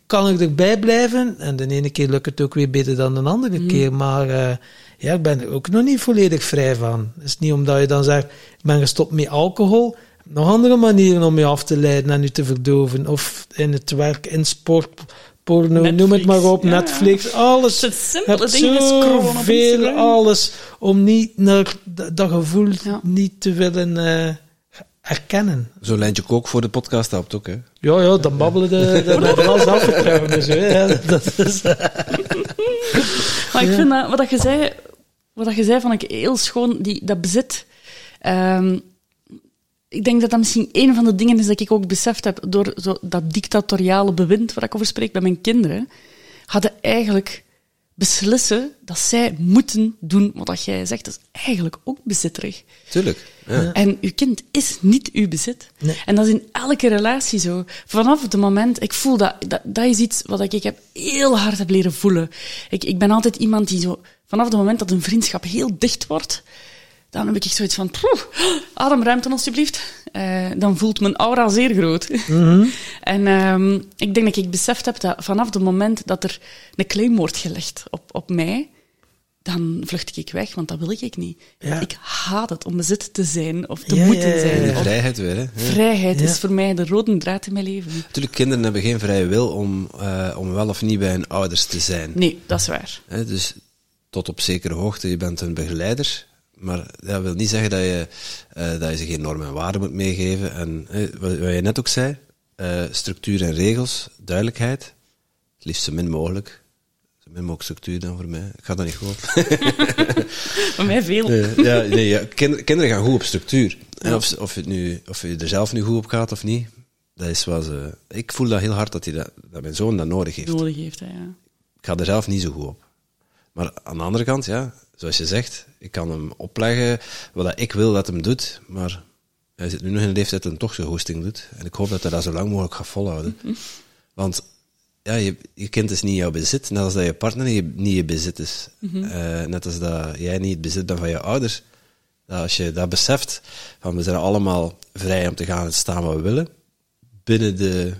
Kan ik erbij blijven? En de ene keer lukt het ook weer beter dan de andere keer. Maar eh, ja, ik ben er ook nog niet volledig vrij van. Het is niet omdat je dan zegt, ik ben gestopt met alcohol. Nog andere manieren om je af te leiden en je te verdoven. Of in het werk, in sport, porno, noem het maar op, ja. Netflix, alles. Het simpele op zoveel, Instagram. alles, om niet naar dat, gevoel Ja. niet te willen eh, erkennen. Zo'n lijntje kook voor de podcast helpt ook, hè. Ja, ja, dan babbelen de, de, de. Dus, hè, dat is, Maar ik vind dat, wat dat je zei, wat dat je zei, vond ik heel schoon, die, dat bezit. Ehm, ik denk dat dat misschien een van de dingen is dat ik ook beseft heb door zo dat dictatoriale bewind waar ik over spreek bij mijn kinderen, hadden eigenlijk beslissen dat zij moeten doen wat dat jij zegt. Dat is eigenlijk ook bezitterig. Tuurlijk. Ja. En uw kind is niet uw bezit. Nee. En dat is in elke relatie zo. Vanaf het moment, ik voel dat, dat, dat is iets wat ik, ik heb heel hard heb leren voelen. Ik, ik ben altijd iemand die zo, vanaf het moment dat een vriendschap heel dicht wordt, dan heb ik echt zoiets van, poeh, ademruimte alsjeblieft. Eh, dan voelt mijn aura zeer groot. en ehm, ik denk dat ik beseft heb dat vanaf het moment dat er een claim wordt gelegd op, op mij, dan vlucht ik weg, want dat wil ik niet. Ja. Ik haat het om bezit te zijn of te Ja, moeten ja, ja, zijn. ja. De Of vrijheid weer, hè. Ja. vrijheid Ja. is voor mij de rode draad in mijn leven. Natuurlijk, kinderen hebben geen vrije wil om, eh, om wel of niet bij hun ouders te zijn. Nee, dat is waar. Hè, dus tot op zekere hoogte, je bent een begeleider. Maar dat wil niet zeggen dat je, eh, dat je ze geen normen en waarden moet meegeven. En wat, wat je net ook zei, eh, structuur en regels, duidelijkheid. Het liefst zo min mogelijk. Zo min mogelijk structuur dan voor mij. Ik ga dat niet goed op. Voor mij veel. Ja, nee, ja. Kinder- kinderen gaan goed op structuur. En of, of, je het nu, of je er zelf nu goed op gaat of niet, dat is ze... Ik voel dat heel hard dat, hij dat, dat mijn zoon dat nodig heeft. nodig heeft. Hè, ja. Ik ga er zelf niet zo goed op. Maar aan de andere kant, ja, zoals je zegt, ik kan hem opleggen wat ik wil dat hem doet, maar hij zit nu nog in een leeftijd dat hij toch zijn hosting doet. En ik hoop dat hij dat zo lang mogelijk gaat volhouden. Want ja, je, je kind is niet jouw bezit, net als dat je partner niet, niet je bezit is. Eh, net als dat jij niet het bezit bent van je ouders. Dat als je dat beseft, van we zijn allemaal vrij om te gaan en te staan wat we willen, binnen de,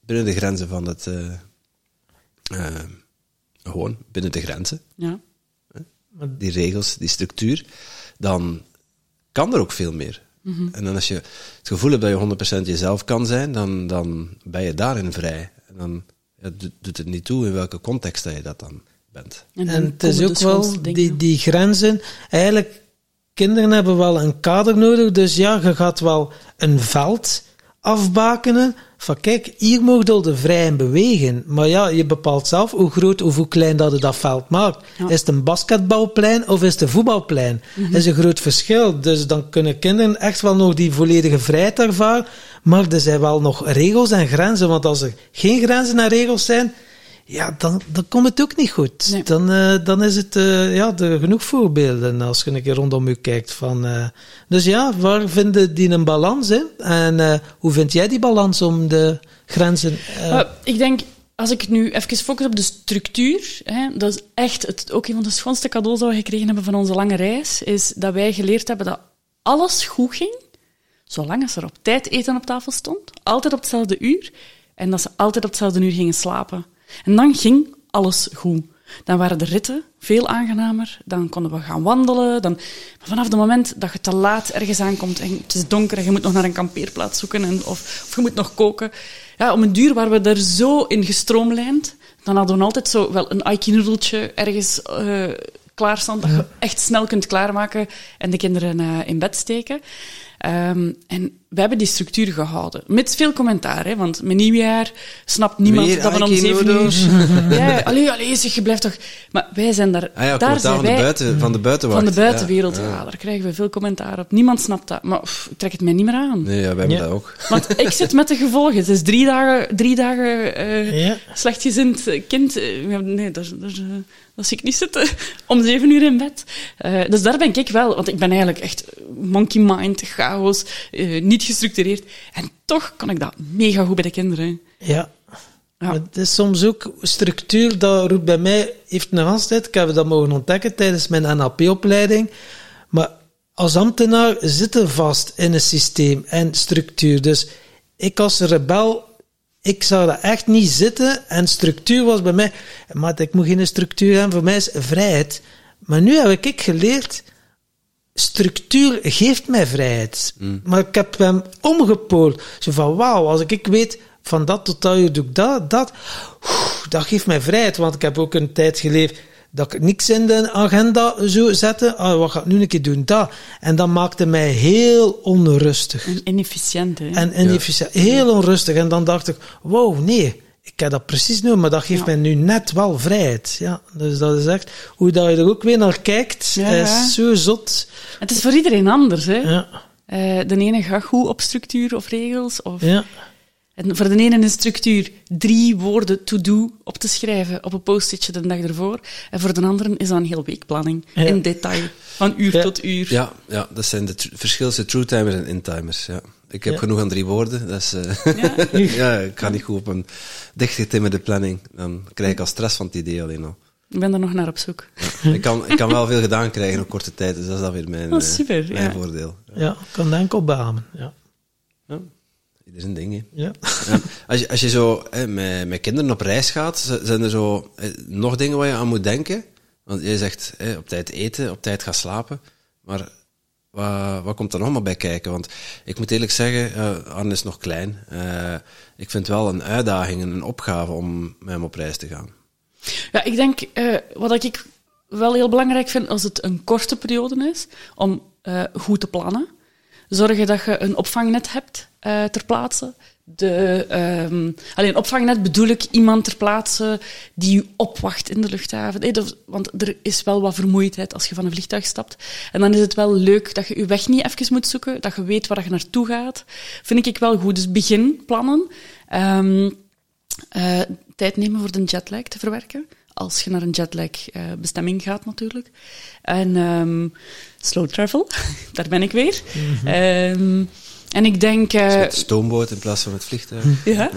binnen de grenzen van het... eh, eh, gewoon binnen de grenzen, Ja. die regels, die structuur, dan kan er ook veel meer. En dan als je het gevoel hebt dat je 100% jezelf kan zijn, dan, dan ben je daarin vrij. En dan ja, doet het niet toe in welke context dat je dat dan bent. dan En het is ook wel schoonste dingen. die, die grenzen. Eigenlijk, kinderen hebben wel een kader nodig. Dus ja, je gaat wel een veld afbakenen. Van kijk, hier mogen de vrij in bewegen. Maar ja, je bepaalt zelf hoe groot of hoe klein dat je dat veld maakt. Ja. Is het een basketbalplein of is het een voetbalplein? Dat is een groot verschil. Dus dan kunnen kinderen echt wel nog die volledige vrijheid ervaren. Maar er zijn wel nog regels en grenzen. Want als er geen grenzen en regels zijn, ja, dan, dan komt het ook niet goed. Nee. Dan, eh, dan is het eh, ja, er genoeg voorbeelden als je een keer rondom je kijkt. Van, eh, dus ja, waar vinden die een balans in? En hoe vind jij die balans om de grenzen... ik denk, als ik nu even focus op de structuur, hè, dat is echt het, ook een van de schoonste cadeaus dat we gekregen hebben van onze lange reis, is dat wij geleerd hebben dat alles goed ging, zolang als er op tijd eten op tafel stond, altijd op hetzelfde uur, en dat ze altijd op hetzelfde uur gingen slapen. En dan ging alles goed. Dan waren de ritten veel aangenamer, dan konden we gaan wandelen. Dan, maar vanaf het moment dat je te laat ergens aankomt en het is donker en je moet nog naar een kampeerplaats zoeken en, of, of je moet nog koken. Ja, om een duur waren we er zo in gestroomlijnd. Dan hadden we altijd zo wel een aiki-noedeltje ergens eh klaarstaan dat je echt snel kunt klaarmaken en de kinderen eh, in bed steken. Ehm, en we hebben die structuur gehouden. Met veel commentaar, hè, want met nieuwjaar snapt niemand Weer dat we om zeven uur... Ja, allee, allee, zeg, je blijft toch... Maar wij zijn daar... Ah ja, daar zijn van de, wij buiten, van de buitenwacht. van de buitenwereld. Ja, daar krijgen we veel commentaar op. Niemand snapt dat. Maar pff, ik trek het mij niet meer aan. Nee, ja, wij hebben Ja. dat ook. Want ik zit met de gevolgen. Het is drie dagen, drie dagen eh, Ja. slechtgezind eh, kind. Eh, Nee, daar, daar, eh, dat zie ik niet zitten. Om zeven uur in bed. Eh, dus daar ben ik wel. Want ik ben eigenlijk echt monkey mind, chaos, eh, niet gestructureerd. En toch kan ik dat mega goed bij de kinderen. ja. Het is soms ook structuur, dat roept bij mij, heeft een aanstijd. Ik heb dat mogen ontdekken tijdens mijn NLP-opleiding. Maar als ambtenaar zitten vast in een systeem en structuur. Dus ik als rebel, ik zou dat echt niet zitten. En structuur was bij mij, maar ik moet geen structuur hebben, voor mij is vrijheid. Maar nu heb ik geleerd, structuur geeft mij vrijheid. Maar ik heb hem omgepoeld. Zo van, wauw, als ik, ik weet, van dat tot dat uur doe ik dat, dat. Dat geeft mij vrijheid, want ik heb ook een tijd geleefd dat ik niks in de agenda zou zetten. Ah, wat ga ik nu een keer doen? Dat. En dat maakte mij heel onrustig. En inefficiënt, hè. En inefficiënt. Heel onrustig. En dan dacht ik, wow, nee, ik heb dat precies nu, maar dat geeft Ja. mij nu net wel vrijheid. Ja, dus dat is echt, hoe dat je er ook weer naar kijkt, Ja, is zo zot. Het is voor iedereen anders, hè. Ja, Eh, de ene gaat goed op structuur of regels. Of... ja. En voor de ene is structuur drie woorden to-do op te schrijven op een post-itje de dag ervoor. En voor de andere is dat een heel weekplanning. Ja. In detail. Van uur Ja. tot uur. Ja, ja, dat zijn de tr- verschillen tussen true-timers en in-timers. Ja. Ik heb Ja. genoeg aan drie woorden. Dat is, eh, Ja. ja, ik ga niet goed op een dichtgetimmerde planning. Dan krijg ik al stress van het idee alleen al. Ik ben er nog naar op zoek. Ik kan, ik kan wel veel gedaan krijgen op korte tijd, dus dat is dan weer mijn, Oh, eh, super, mijn ja. voordeel. ja, ik kan denk op beamen. Ja. Ja. Ieder zijn ding, hè. Ja. Ja. Als, je, als je zo hè, met, met kinderen op reis gaat, zijn er zo eh, nog dingen waar je aan moet denken? Want je zegt hè, op tijd eten, op tijd gaan slapen. Maar wat, komt er nog maar bij kijken? Want ik moet eerlijk zeggen, eh, Arne is nog klein. Eh, ik vind wel een uitdaging, een opgave om met hem op reis te gaan. Ja, ik denk, eh, wat ik wel heel belangrijk vind als het een korte periode is, om goed te plannen. Zorgen dat je een opvangnet hebt ter plaatse. De, ehm, alleen opvangnet bedoel ik iemand ter plaatse die je opwacht in de luchthaven. Dat- Want er is wel wat vermoeidheid als je van een vliegtuig stapt. En dan is het wel leuk dat je je weg niet even moet zoeken, dat je weet waar je naartoe gaat. Vind ik wel goed. Dus begin plannen. Ehm, eh, tijd nemen voor de jetlag te verwerken. als je naar een jetlag eh, bestemming gaat natuurlijk. En ehm, slow travel, daar ben ik weer. Ehm, en ik denk... eh, Met de stoomboot in plaats van het vliegtuig. ja.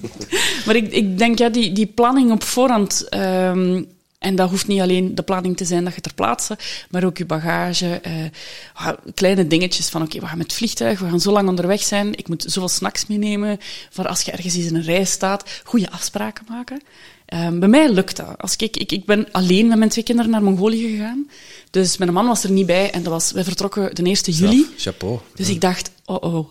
maar ik, ik denk, ja, die, die planning op voorhand... ehm, en dat hoeft niet alleen de planning te zijn dat je ter plaatse, maar ook je bagage. eh, kleine dingetjes van, oké, we gaan met het vliegtuig, we gaan zo lang onderweg zijn, ik moet zoveel snacks meenemen, voor als je ergens in een rij staat, goede afspraken maken. Ehm, bij mij lukt dat. Als ik, ik, ik ben alleen met mijn twee kinderen naar Mongolië gegaan, dus mijn man was er niet bij en dat was, wij vertrokken de 1 juli. Chapeau. Dus ik dacht, oh oh,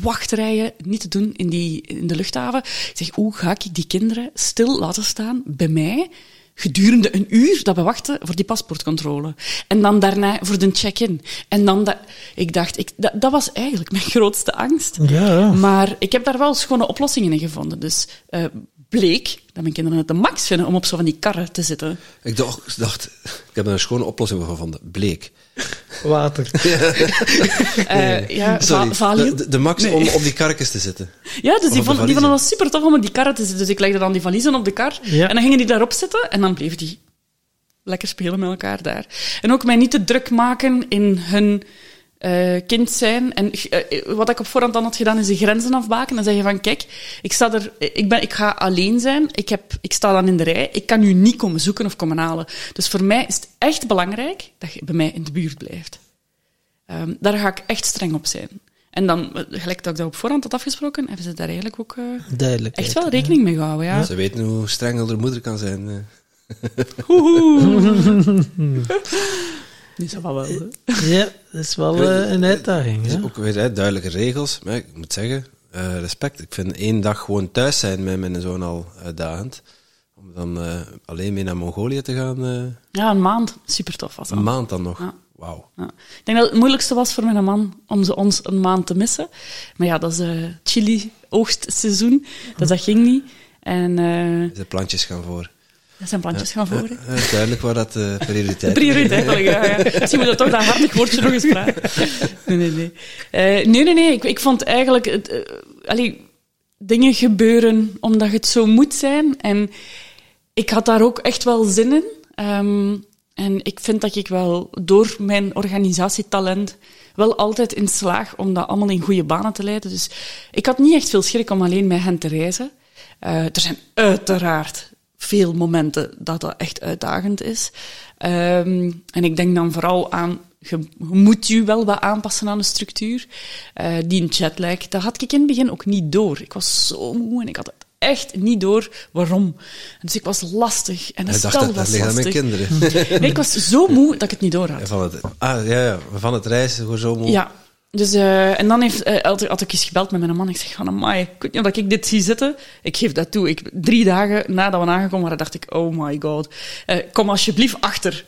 wachtrijen niet te doen in, die, in de luchthaven. Ik zeg, hoe ga ik die kinderen stil laten staan bij mij gedurende een uur dat we wachten voor die paspoortcontrole. En dan daarna voor de check-in. En dan dat... Ik dacht, ik, dat, dat was eigenlijk mijn grootste angst. Ja. Maar ik heb daar wel schone oplossingen in gevonden. Dus eh, bleek dat mijn kinderen het de max vinden om op zo van die karren te zitten. Ik dacht, dacht, ik heb er een schone oplossing voor gevonden. Bleek. Water. Eh, ja, Sorry, va- de, de max Nee. om op die karretjes te zitten. Ja, dus die, vond, die vonden dat super tof om op die karren te zitten. Dus ik legde dan die valiezen op de kar. Ja. En dan gingen die daarop zitten. En dan bleven die lekker spelen met elkaar daar. En ook mij niet te druk maken in hun eh, kind zijn. En eh, wat ik op voorhand dan had gedaan, is de grenzen afbaken. En zeggen van, kijk, ik, sta er, ik, ben, ik ga alleen zijn. Ik, heb, ik sta dan in de rij. Ik kan u niet komen zoeken of komen halen. Dus voor mij is het echt belangrijk dat je bij mij in de buurt blijft. Ehm, daar ga ik echt streng op zijn. En dan, eh, gelijk dat ik dat op voorhand had afgesproken, hebben ze daar eigenlijk ook eh, echt wel rekening mee gehouden. Ja. Ze weten hoe streng haar moeder kan zijn. Is dat wel wel. hè. Ja, dat is wel eh, een uitdaging. Ja. ook weer hè, duidelijke regels. Maar ik moet zeggen, eh, respect. Ik vind één dag gewoon thuis zijn met mijn zoon al uitdagend. Om dan eh, alleen mee naar Mongolië te gaan. eh, Ja, een maand. Super tof was dat. een maand dan nog. Ja. Wauw. Ja. Ik denk dat het moeilijkste was voor mijn man om ze ons een maand te missen. Maar ja, dat is eh chili-oogstseizoen, dus dat ging niet. En eh De plantjes gaan voor. Dat zijn plantjes gaan voor. hè. Eh, duidelijk waar dat de prioriteit Prioriteit, wel, ja, ja. Misschien moet je toch dat hartig woordje nog eens vragen. Nee, nee, nee. Eh, nee, nee, nee. Ik, ik vond eigenlijk... Het, eh, allee, dingen gebeuren omdat het zo moet zijn. En ik had daar ook echt wel zin in. Ehm, en ik vind dat ik wel door mijn organisatietalent wel altijd in slaag om dat allemaal in goede banen te leiden. Dus ik had niet echt veel schrik om alleen met hen te reizen. Eh, er zijn uiteraard veel momenten dat dat echt uitdagend is. Ehm, en ik denk dan vooral aan, je, moet je wel wat aanpassen aan de structuur. Eh, die jetlag, dat had ik in het begin ook niet door. Ik was zo moe en ik had het echt niet door waarom. Dus ik was lastig en dacht, spel dat, dat was ligt aan mijn lastig. kinderen. Nee, ik was zo moe dat ik het niet door had. van, het, ah, ja, ja, van het reizen, gewoon zo moe. Ja. Dus, eh, en dan heeft, eh, had, had ik eens gebeld met mijn man. Ik zeg van, amai, ik weet niet of ik dit zie zitten. Ik geef dat toe. Ik, drie dagen nadat we aangekomen waren, dacht ik, oh my god. Eh, kom alsjeblieft achter.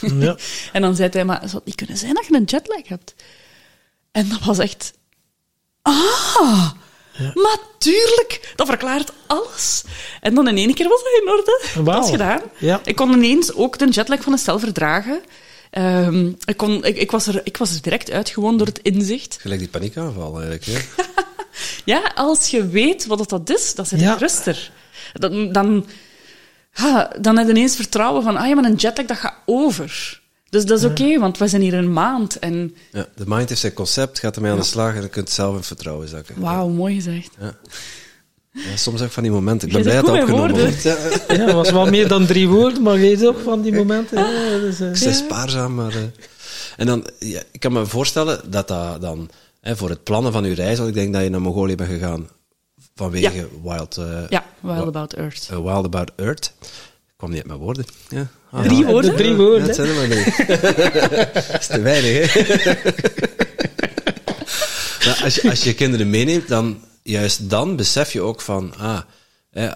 Ja. en dan zei hij, maar zou het niet kunnen zijn dat je een jetlag hebt? En dat was echt... Ah, maar tuurlijk, dat verklaart alles. En dan in één keer was dat in orde. Dat Wauw. was gedaan. Ja. Ik kon ineens ook de jetlag van een stel verdragen. Ehm, ik, kon, ik, ik, was er, ik was er direct uit, gewoon door het inzicht. Gelijk die paniekaanval eigenlijk. Hè? Ja, als je weet wat het dat is, dan zit je Ja. rustiger. Dan, dan, ha, dan heb je ineens vertrouwen van, ah ja, maar een jetlag, dat gaat over. Dus dat is oké, want we zijn hier een maand. En Ja, de mind heeft zijn concept, gaat ermee aan de slag en je kunt zelf in vertrouwen zakken. wauw, mooi gezegd. Ja, soms ook van die momenten. Ik Jij ben blij dat het opgenomen wordt. Ja, Ja, dat was wel meer dan drie woorden, maar je ook van die momenten. Ja, dus, eh, ik ben spaarzaam, maar... eh, En dan, ja, ik kan me voorstellen dat dat dan... Hè, voor het plannen van uw reis, want ik denk dat je naar Mongolië bent gegaan vanwege Wild, eh, Ja, Wild About Earth. eh, Wild About Earth. Ik kwam niet uit mijn woorden. Ja. Ah, Drie ja. woorden? De drie Ja, woorden. het zijn er maar drie. dat is te weinig, hè? Maar als, je, als je kinderen meeneemt, dan juist dan besef je ook van, ah,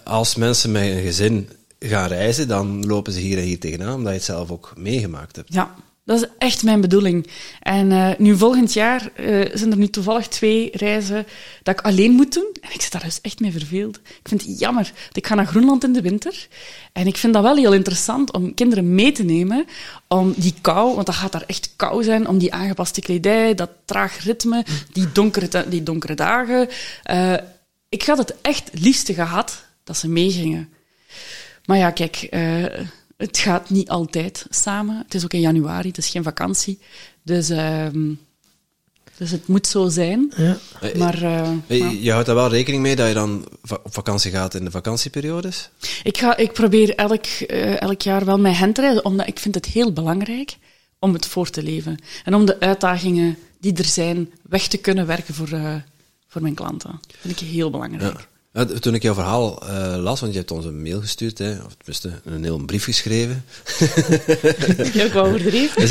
als mensen met een gezin gaan reizen, dan lopen ze hier en hier tegenaan, omdat je het zelf ook meegemaakt hebt. Ja, dat is echt mijn bedoeling. En eh, nu volgend jaar eh, zijn er nu toevallig twee reizen dat ik alleen moet doen. En ik zit daar dus echt mee verveeld. Ik vind het jammer. Ik ga naar Groenland in de winter. En ik vind dat wel heel interessant om kinderen mee te nemen. Om die kou, want dat gaat daar echt kou zijn, om die aangepaste kledij, dat traag ritme, die donkere, die donkere dagen. Eh, ik had het echt liefste gehad dat ze meegingen. Maar ja, kijk, het gaat niet altijd samen. Het is ook in januari, het is geen vakantie. Dus, ehm, dus het moet zo zijn. Ja. Eh, Maar eh, Eh, ja. Je houdt daar wel rekening mee dat je dan op vakantie gaat in de vakantieperiodes? ik, ga, ik probeer elk, eh, elk jaar wel met hen te reizen, omdat ik vind het heel belangrijk om het voor te leven. En om de uitdagingen die er zijn weg te kunnen werken voor, eh, voor mijn klanten. Dat vind ik heel belangrijk. Ja. Ja, toen ik jouw verhaal eh, las, want je hebt ons een mail gestuurd, hè, of tenminste een heel brief geschreven. Ik wou overdreven.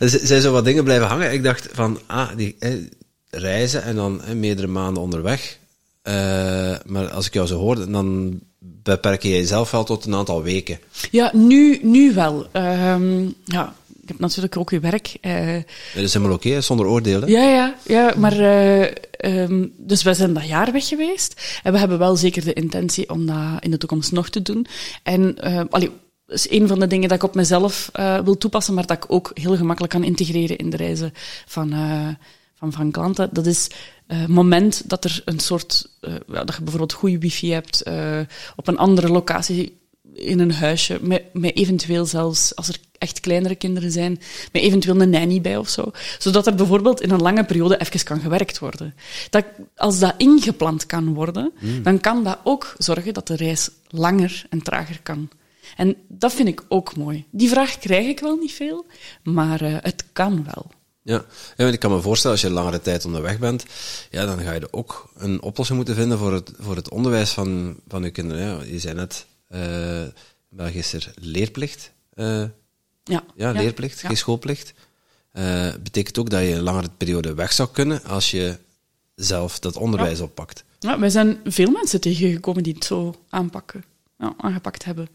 Er zijn- zijn zo wat dingen blijven hangen. Ik dacht van, ah, die eh, reizen en dan eh, meerdere maanden onderweg. Eh, maar als ik jou zo hoor, dan beperk je jezelf wel tot een aantal weken. Ja, nu, nu wel. Ehm, ja, ik heb natuurlijk ook uw werk. eh, Dat is helemaal oké, zonder oordeel. Hè? ja, ja, ja, maar... ehm, dus wij zijn dat jaar weg geweest. En we hebben wel zeker de intentie om dat in de toekomst nog te doen. En eh allee, dat is een van de dingen dat ik op mezelf wil toepassen, maar dat ik ook heel gemakkelijk kan integreren in de reizen van, van, van klanten. Dat is het moment dat er een soort... ja, dat je bijvoorbeeld goede wifi hebt op een andere locatie in een huisje, met, met eventueel zelfs, als er echt kleinere kinderen zijn, met eventueel een nanny bij of zo. Zodat er bijvoorbeeld in een lange periode even kan gewerkt worden. Dat, als dat ingepland kan worden, dan kan dat ook zorgen dat de reis langer en trager kan. En dat vind ik ook mooi. Die vraag krijg ik wel niet veel, maar eh, het kan wel. Ja. want ik kan me voorstellen, als je langere tijd onderweg bent, ja, dan ga je er ook een oplossing moeten vinden voor het, voor het onderwijs van, van je kinderen. Ja, je zei net, eh België is er leerplicht. eh, Ja, ja, leerplicht, ja. geen schoolplicht. Eh betekent ook dat je een langere periode weg zou kunnen als je zelf dat onderwijs oppakt. Ja, wij zijn veel mensen tegengekomen die het zo aanpakken, ja, aangepakt hebben.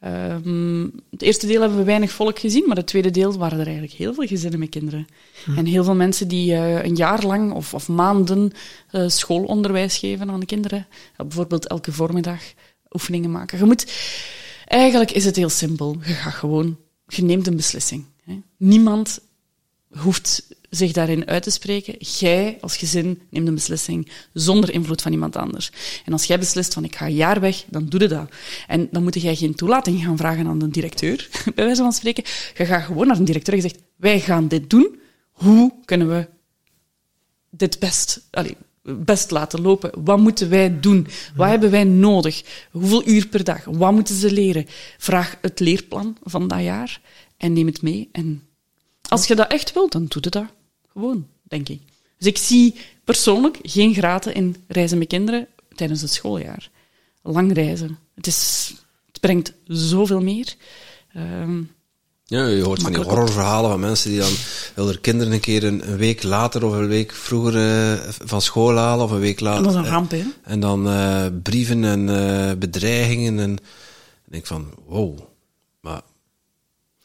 Ehm, het eerste deel hebben we weinig volk gezien, maar het tweede deel waren er eigenlijk heel veel gezinnen met kinderen. En heel veel mensen die eh, een jaar lang of, of maanden eh, schoolonderwijs geven aan de kinderen. Bijvoorbeeld elke voormiddag oefeningen maken. Je moet, eigenlijk is het heel simpel. Je gaat gewoon, je neemt een beslissing. Hè. Niemand hoeft zich daarin uit te spreken. Jij als gezin neemt een beslissing zonder invloed van iemand anders. En als jij beslist van ik ga een jaar weg, dan doe je dat. En dan moet jij geen toelating gaan vragen aan de directeur, bij wijze van spreken. Je gaat gewoon naar een directeur en je zegt, wij gaan dit doen. Hoe kunnen we dit best, allee, best laten lopen? Wat moeten wij doen? Wat hebben wij nodig? Hoeveel uur per dag? Wat moeten ze leren? Vraag het leerplan van dat jaar en neem het mee. En als je dat echt wilt, dan doe je dat gewoon, denk ik. Dus ik zie persoonlijk geen graten in reizen met kinderen tijdens het schooljaar. Lang reizen. Het, is, het brengt zoveel meer. Ehm, Ja, je hoort van die horrorverhalen van mensen die dan er kinderen een keer een, een week later of een week vroeger eh, van school halen of een week later. dat is een ramp, hè? En dan eh, brieven en eh, bedreigingen. En ik denk van, wow. Maar,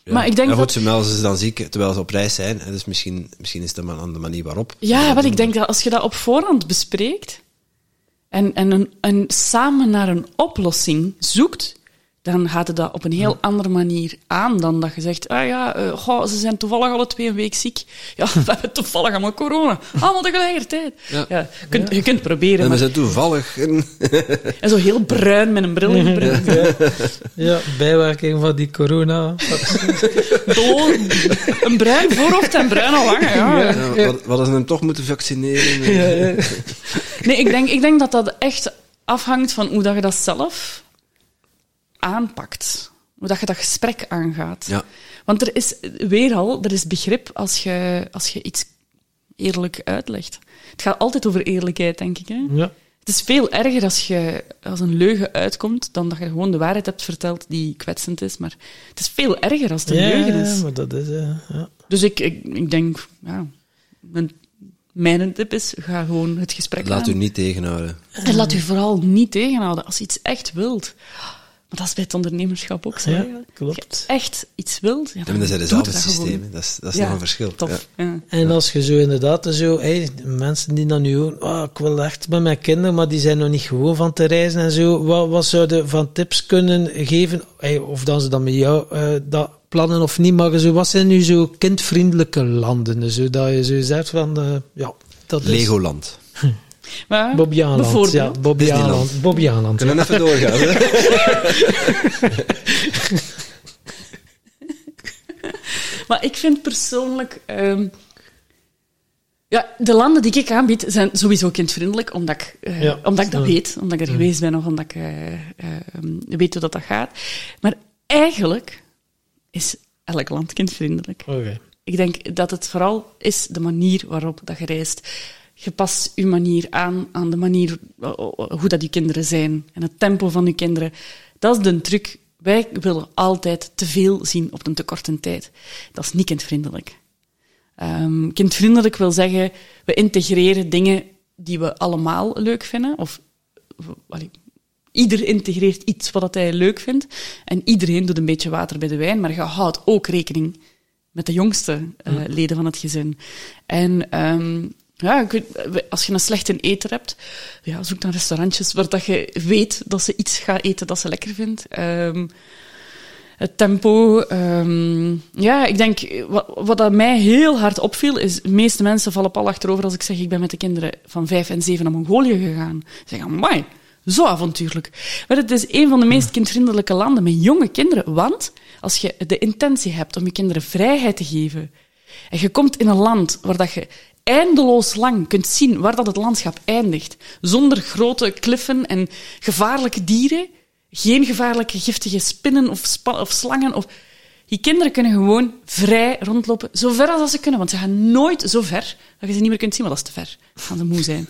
ja. Maar ik denk goed, dat- ze melden ze dan ziek terwijl ze op reis zijn. En dus misschien, misschien is dat maar aan de manier waarop. Ja, wel, ik denk dat als je dat op voorhand bespreekt en, en, een, en samen naar een oplossing zoekt, dan gaat het dat op een heel andere manier aan dan dat je zegt, ah ja, eh, goh, ze zijn toevallig alle twee een week ziek. Ja, we hebben toevallig allemaal corona. Allemaal tegelijkertijd. Ja. Ja. je, kunt, je kunt proberen, En we maar, zijn toevallig... in- en zo heel bruin met een bril ingebrand. Ja, bijwerking van die corona. Gewoon een bruin voorhoofd en bruine wangen. Ja. ja, wat, wat als ze hem toch moeten vaccineren? Nee, ik denk, ik denk dat dat echt afhangt van hoe dat je dat zelf aanpakt. Hoe dat je dat gesprek aangaat. Ja. Want er is weer al, er is begrip als je, als je iets eerlijk uitlegt. Het gaat altijd over eerlijkheid, denk ik. Hè? Ja. Het is veel erger als je als een leugen uitkomt dan dat je gewoon de waarheid hebt verteld die kwetsend is. Maar het is veel erger als het een leugen is. Ja, maar dat is... eh, ja. Dus ik, ik, ik denk, ja, mijn, mijn tip is, ga gewoon het gesprek Laat aan. u niet tegenhouden. En laat u vooral niet tegenhouden als je iets echt wilt. Dat is bij het ondernemerschap ook zo. Ja, eigenlijk. klopt. Als je echt iets wilt, ja, Ja, dan maar dat zijn dezelfde dat systemen. Dat is, dat is Ja, nog een verschil. Ja. Tof. Ja. En als je zo inderdaad zo, hey, mensen die dan nu horen, oh, ik wil echt met mijn kinderen, maar die zijn nog niet gewoon van te reizen en zo, wat, wat zouden van tips kunnen geven, hey, of dan ze dan met jou eh, dat plannen of niet, maar zo, wat zijn nu zo kindvriendelijke landen, zo, dat je zo zegt van, eh, ja, dat is... Legoland. Maar, Bobby Aanland. bijvoorbeeld. Ja, Bobby Disneyland. Aanland. Bobby Aanland. Kunnen we even doorgaan? Maar ik vind persoonlijk... ehm, ja, de landen die ik aanbied zijn sowieso kindvriendelijk, omdat ik, eh, Ja, omdat ik dat ja. weet. Omdat ik er geweest ben of omdat ik eh, eh, weet hoe dat, dat gaat. Maar eigenlijk is elk land kindvriendelijk. Oké. Ik denk dat het vooral is de manier waarop dat je reist. Je past je manier aan aan de manier eh, hoe dat je kinderen zijn en het tempo van je kinderen. Dat is de truc. Wij willen altijd te veel zien op een te korte tijd. Dat is niet kindvriendelijk. Ehm, kindvriendelijk wil zeggen, we integreren dingen die we allemaal leuk vinden. Of, allee, ieder integreert iets wat hij leuk vindt. En iedereen doet een beetje water bij de wijn, maar je houdt ook rekening met de jongste eh, leden van het gezin. En ehm, ja, als je een slechte eter hebt, ja, zoek dan restaurantjes waar dat je weet dat ze iets gaat eten dat ze lekker vindt. Ehm, het tempo. ehm, ja, ik denk, wat, wat mij heel hard opviel, is de meeste mensen vallen pal achterover als ik zeg, ik ben met de kinderen van vijf en zeven naar Mongolië gegaan. Ze zeggen, amai, zo avontuurlijk. Maar het is een van de meest kindvriendelijke landen met jonge kinderen, want als je de intentie hebt om je kinderen vrijheid te geven, en je komt in een land waar dat je eindeloos lang kunt zien waar dat het landschap eindigt, zonder grote kliffen en gevaarlijke dieren, geen gevaarlijke giftige spinnen of, of slangen. Of... Die kinderen kunnen gewoon vrij rondlopen, zo ver als dat ze kunnen, want ze gaan nooit zo ver dat je ze niet meer kunt zien, want dat is te ver. Dan gaan ze moe zijn.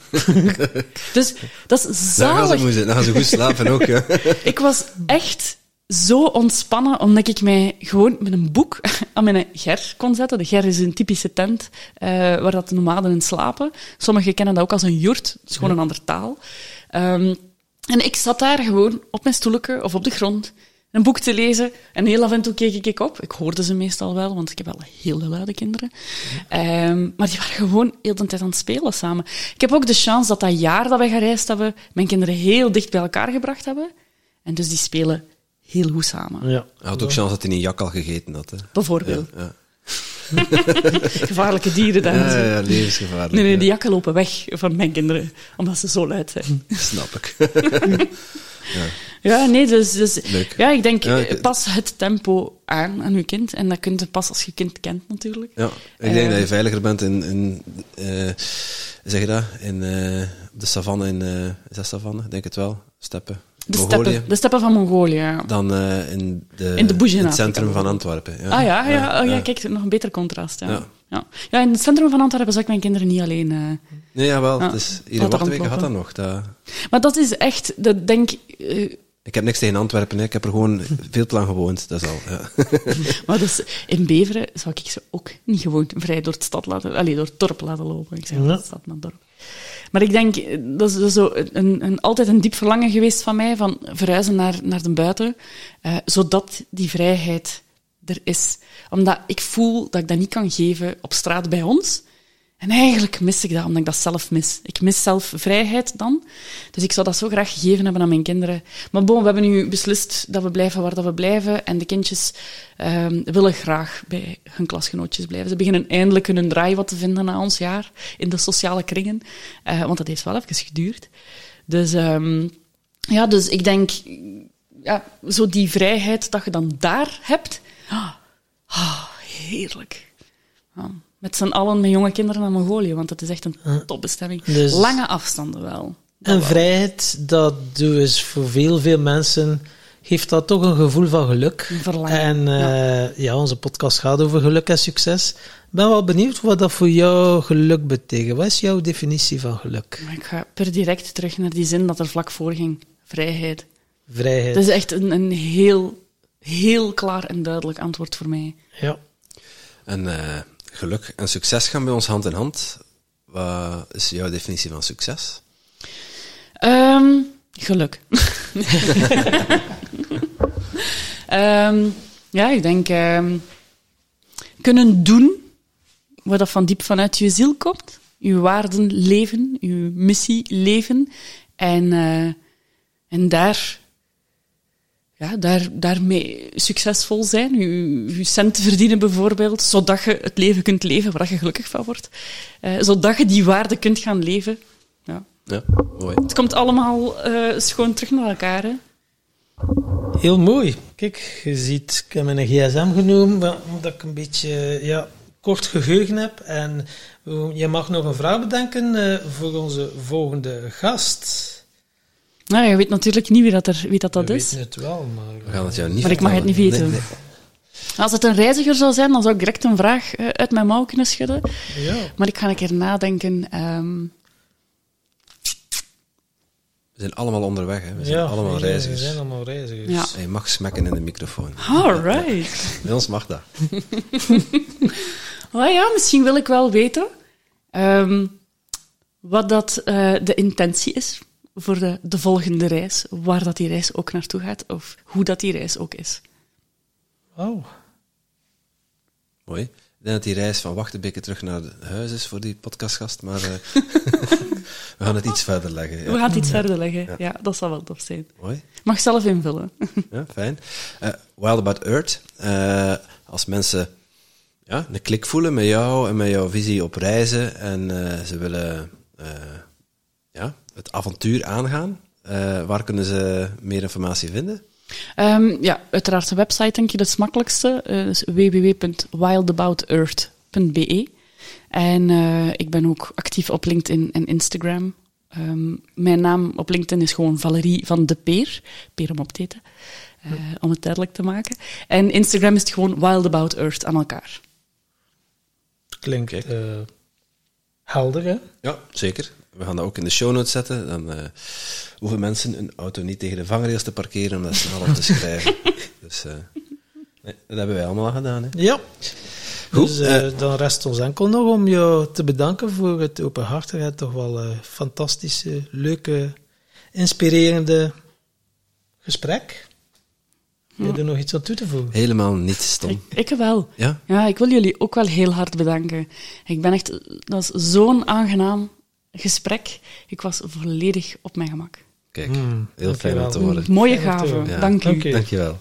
dus dat is Dan gaan ze zalig. moe zijn. Dan gaan ze goed slapen ook. Ja. Ik was echt zo ontspannen, omdat ik mij gewoon met een boek aan mijn ger kon zetten. De ger is een typische tent eh, waar dat de nomaden in slapen. Sommigen kennen dat ook als een jurt. Het is gewoon een andere taal. Ehm, en ik zat daar gewoon op mijn stoeletje of op de grond een boek te lezen. En heel af en toe keek ik op. Ik hoorde ze meestal wel, want ik heb wel heel luide kinderen. Ehm, maar die waren gewoon heel de tijd aan het spelen samen. Ik heb ook de chance dat dat jaar dat wij gereisd hebben, mijn kinderen heel dicht bij elkaar gebracht hebben. En dus die spelen heel goed samen. Ja. Hij had ook chance dat hij een jak al gegeten had. Hè. Bijvoorbeeld. Ja, Gevaarlijke dieren daar. ja, ja, levensgevaarlijk. Nee, nee, ja. die jakken lopen weg van mijn kinderen, omdat ze zo luid zijn. Snap ik. Ja, nee, dus, dus Leuk. ja, ik denk, Ja, ik- eh, pas het tempo aan aan je kind. En dat kunt je pas als je kind kent, natuurlijk. Ja, ik denk Eh. dat je veiliger bent in, in eh, zeg je dat, in eh, de savanne, in, eh, is dat savanne? Ik denk het wel, steppen, De steppen, de steppen van Mongolië, ja. dan eh, in, de, In de in het centrum van. Antwerpen. Ja. ah ja, ja, oh, ja, kijk, nog een beter contrast. Ja. Ja. Ja. Ja. in het centrum van Antwerpen zou ik mijn kinderen niet alleen... eh, Nee, jawel, Ja, het is, laat iedere er wachtweek gaat dat nog. Dat, Maar dat is echt, dat denk eh, ik heb niks tegen Antwerpen, hè. ik heb er gewoon veel te lang gewoond, dat is al. Ja. Maar dus in Beveren zou ik ze ook niet gewoon vrij door, het stad laten, allez, door het dorp laten lopen. Ik zeg Ja. ja. stad naar dorp. Maar ik denk, eh, dat is, zo een, een, altijd een diep verlangen geweest van mij, van verhuizen naar, naar de buiten, eh, zodat die vrijheid er is. Omdat ik voel dat ik dat niet kan geven op straat bij ons. En eigenlijk mis ik dat, omdat ik dat zelf mis. Ik mis zelf vrijheid dan. Dus ik zou dat zo graag gegeven hebben aan mijn kinderen. Maar bon, we hebben nu beslist dat we blijven waar dat we blijven. En de kindjes ehm, willen graag bij hun klasgenootjes blijven. Ze beginnen eindelijk hun draai wat te vinden na ons jaar in de sociale kringen. Eh, want dat heeft wel even geduurd. Dus, ehm, ja, dus ik denk, ja, zo die vrijheid dat je dan daar hebt. ah, ah, heerlijk. Met z'n allen met jonge kinderen naar Mongolië, want het is echt een topbestemming. Dus- Lange afstanden wel. Dat En wel. vrijheid, dat dus voor veel, veel mensen geeft dat toch een gevoel van geluk. Een verlangen, En eh, ja. onze podcast gaat over geluk en succes. Ik ben wel benieuwd wat dat voor jou geluk betekent. Wat is jouw definitie van geluk? Maar ik ga per direct terug naar die zin dat er vlak voor ging. Vrijheid. Vrijheid. Dat is echt een, een heel, heel klaar en duidelijk antwoord voor mij. Ja. En eh, geluk en succes gaan bij ons hand in hand. Wat is jouw definitie van succes? Ehm, geluk. Ehm, ja, ik denk ehm, kunnen doen wat dat van diep vanuit je ziel komt. Je waarden leven, je missie leven. En, eh, en daar, ja, daar, daarmee succesvol zijn. Je, je centen verdienen bijvoorbeeld, zodat je het leven kunt leven waar je gelukkig van wordt. Eh, zodat je die waarden kunt gaan leven. Ja, Ja, mooi. Het komt allemaal eh, schoon terug naar elkaar. Hè? Heel mooi. Kijk, je ziet, ik heb mijn gsm genomen, omdat ik een beetje ja, kort geheugen heb. En eh, je mag nog een vraag bedenken eh, voor onze volgende gast. Nou, je weet natuurlijk niet wie dat, er, wie dat, dat We is. weten het wel, maar... We gaan het jou niet Maar ik mag het niet weten. Nee, nee. Als het een reiziger zou zijn, dan zou ik direct een vraag eh, uit mijn mouw kunnen schudden. Ja. Maar ik ga een keer nadenken. ehm, We zijn allemaal onderweg, hè. We zijn ja, allemaal reizigers. We zijn allemaal reizigers. Ja. En je mag smekken in de microfoon. alright. Bij ons mag dat. Oh ja, misschien wil ik wel weten ehm, wat dat eh, de intentie is voor de, de volgende reis. Waar dat die reis ook naartoe gaat, of hoe dat die reis ook is. Oh, Mooi. Ik denk dat die reis van Wachtenbeke terug naar huis is voor die podcastgast, maar eh, we gaan het iets verder leggen. Ja. We gaan het iets verder leggen. Ja. dat zal wel tof zijn. Mooi. Mag zelf invullen. Ja, fijn. Eh, Wild About Earth. Eh, als mensen ja, een klik voelen met jou en met jouw visie op reizen en eh, ze willen eh, ja, het avontuur aangaan, eh, waar kunnen ze meer informatie vinden? Ehm, ja, uiteraard de website denk je dat is het makkelijkste. eh dus www.wildaboutearth.be En eh, ik ben ook actief op LinkedIn en Instagram. Ehm, mijn naam op LinkedIn is gewoon Valerie van de Peer. Peer om op te eten. eh, Om het duidelijk te maken. En Instagram is het gewoon Wild About Earth aan elkaar. klinkt eh, helder, hè? Ja, zeker. We gaan dat ook in de show notes zetten. Dan eh, hoeven mensen een auto niet tegen de vangrails te parkeren om dat snel op te schrijven. dus eh, nee, dat hebben wij allemaal gedaan. Hè. Ja. Goed, Dus eh, dan rest ons enkel nog om jou te bedanken voor het openhartige, toch wel fantastische, leuke, inspirerende gesprek. Heb je er nog iets aan toe te voegen? Helemaal niet stom. Ik, ik wel. Ja? Ja, ik wil jullie ook wel heel hard bedanken. Ik ben echt, dat was zo'n aangenaam gesprek. Ik was volledig op mijn gemak. Kijk, Hmm, heel fijn om te horen. Mooie gave. Ja. Dank u. Dank u. Dankjewel.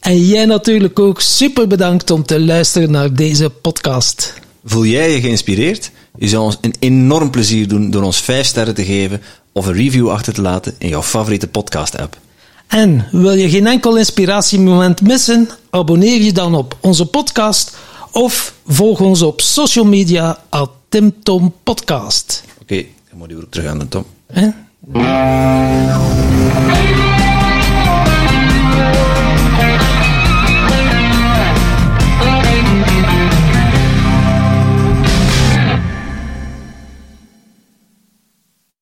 En jij natuurlijk ook super bedankt om te luisteren naar deze podcast. Voel jij je geïnspireerd? Je zou ons een enorm plezier doen door ons 5 sterren te geven of een review achter te laten in jouw favoriete podcast-app. En wil je geen enkel inspiratiemoment missen? Abonneer je dan op onze podcast of volg ons op social media at Tim Tom Podcast. Oké, dan moet je ook terug aan de Tom.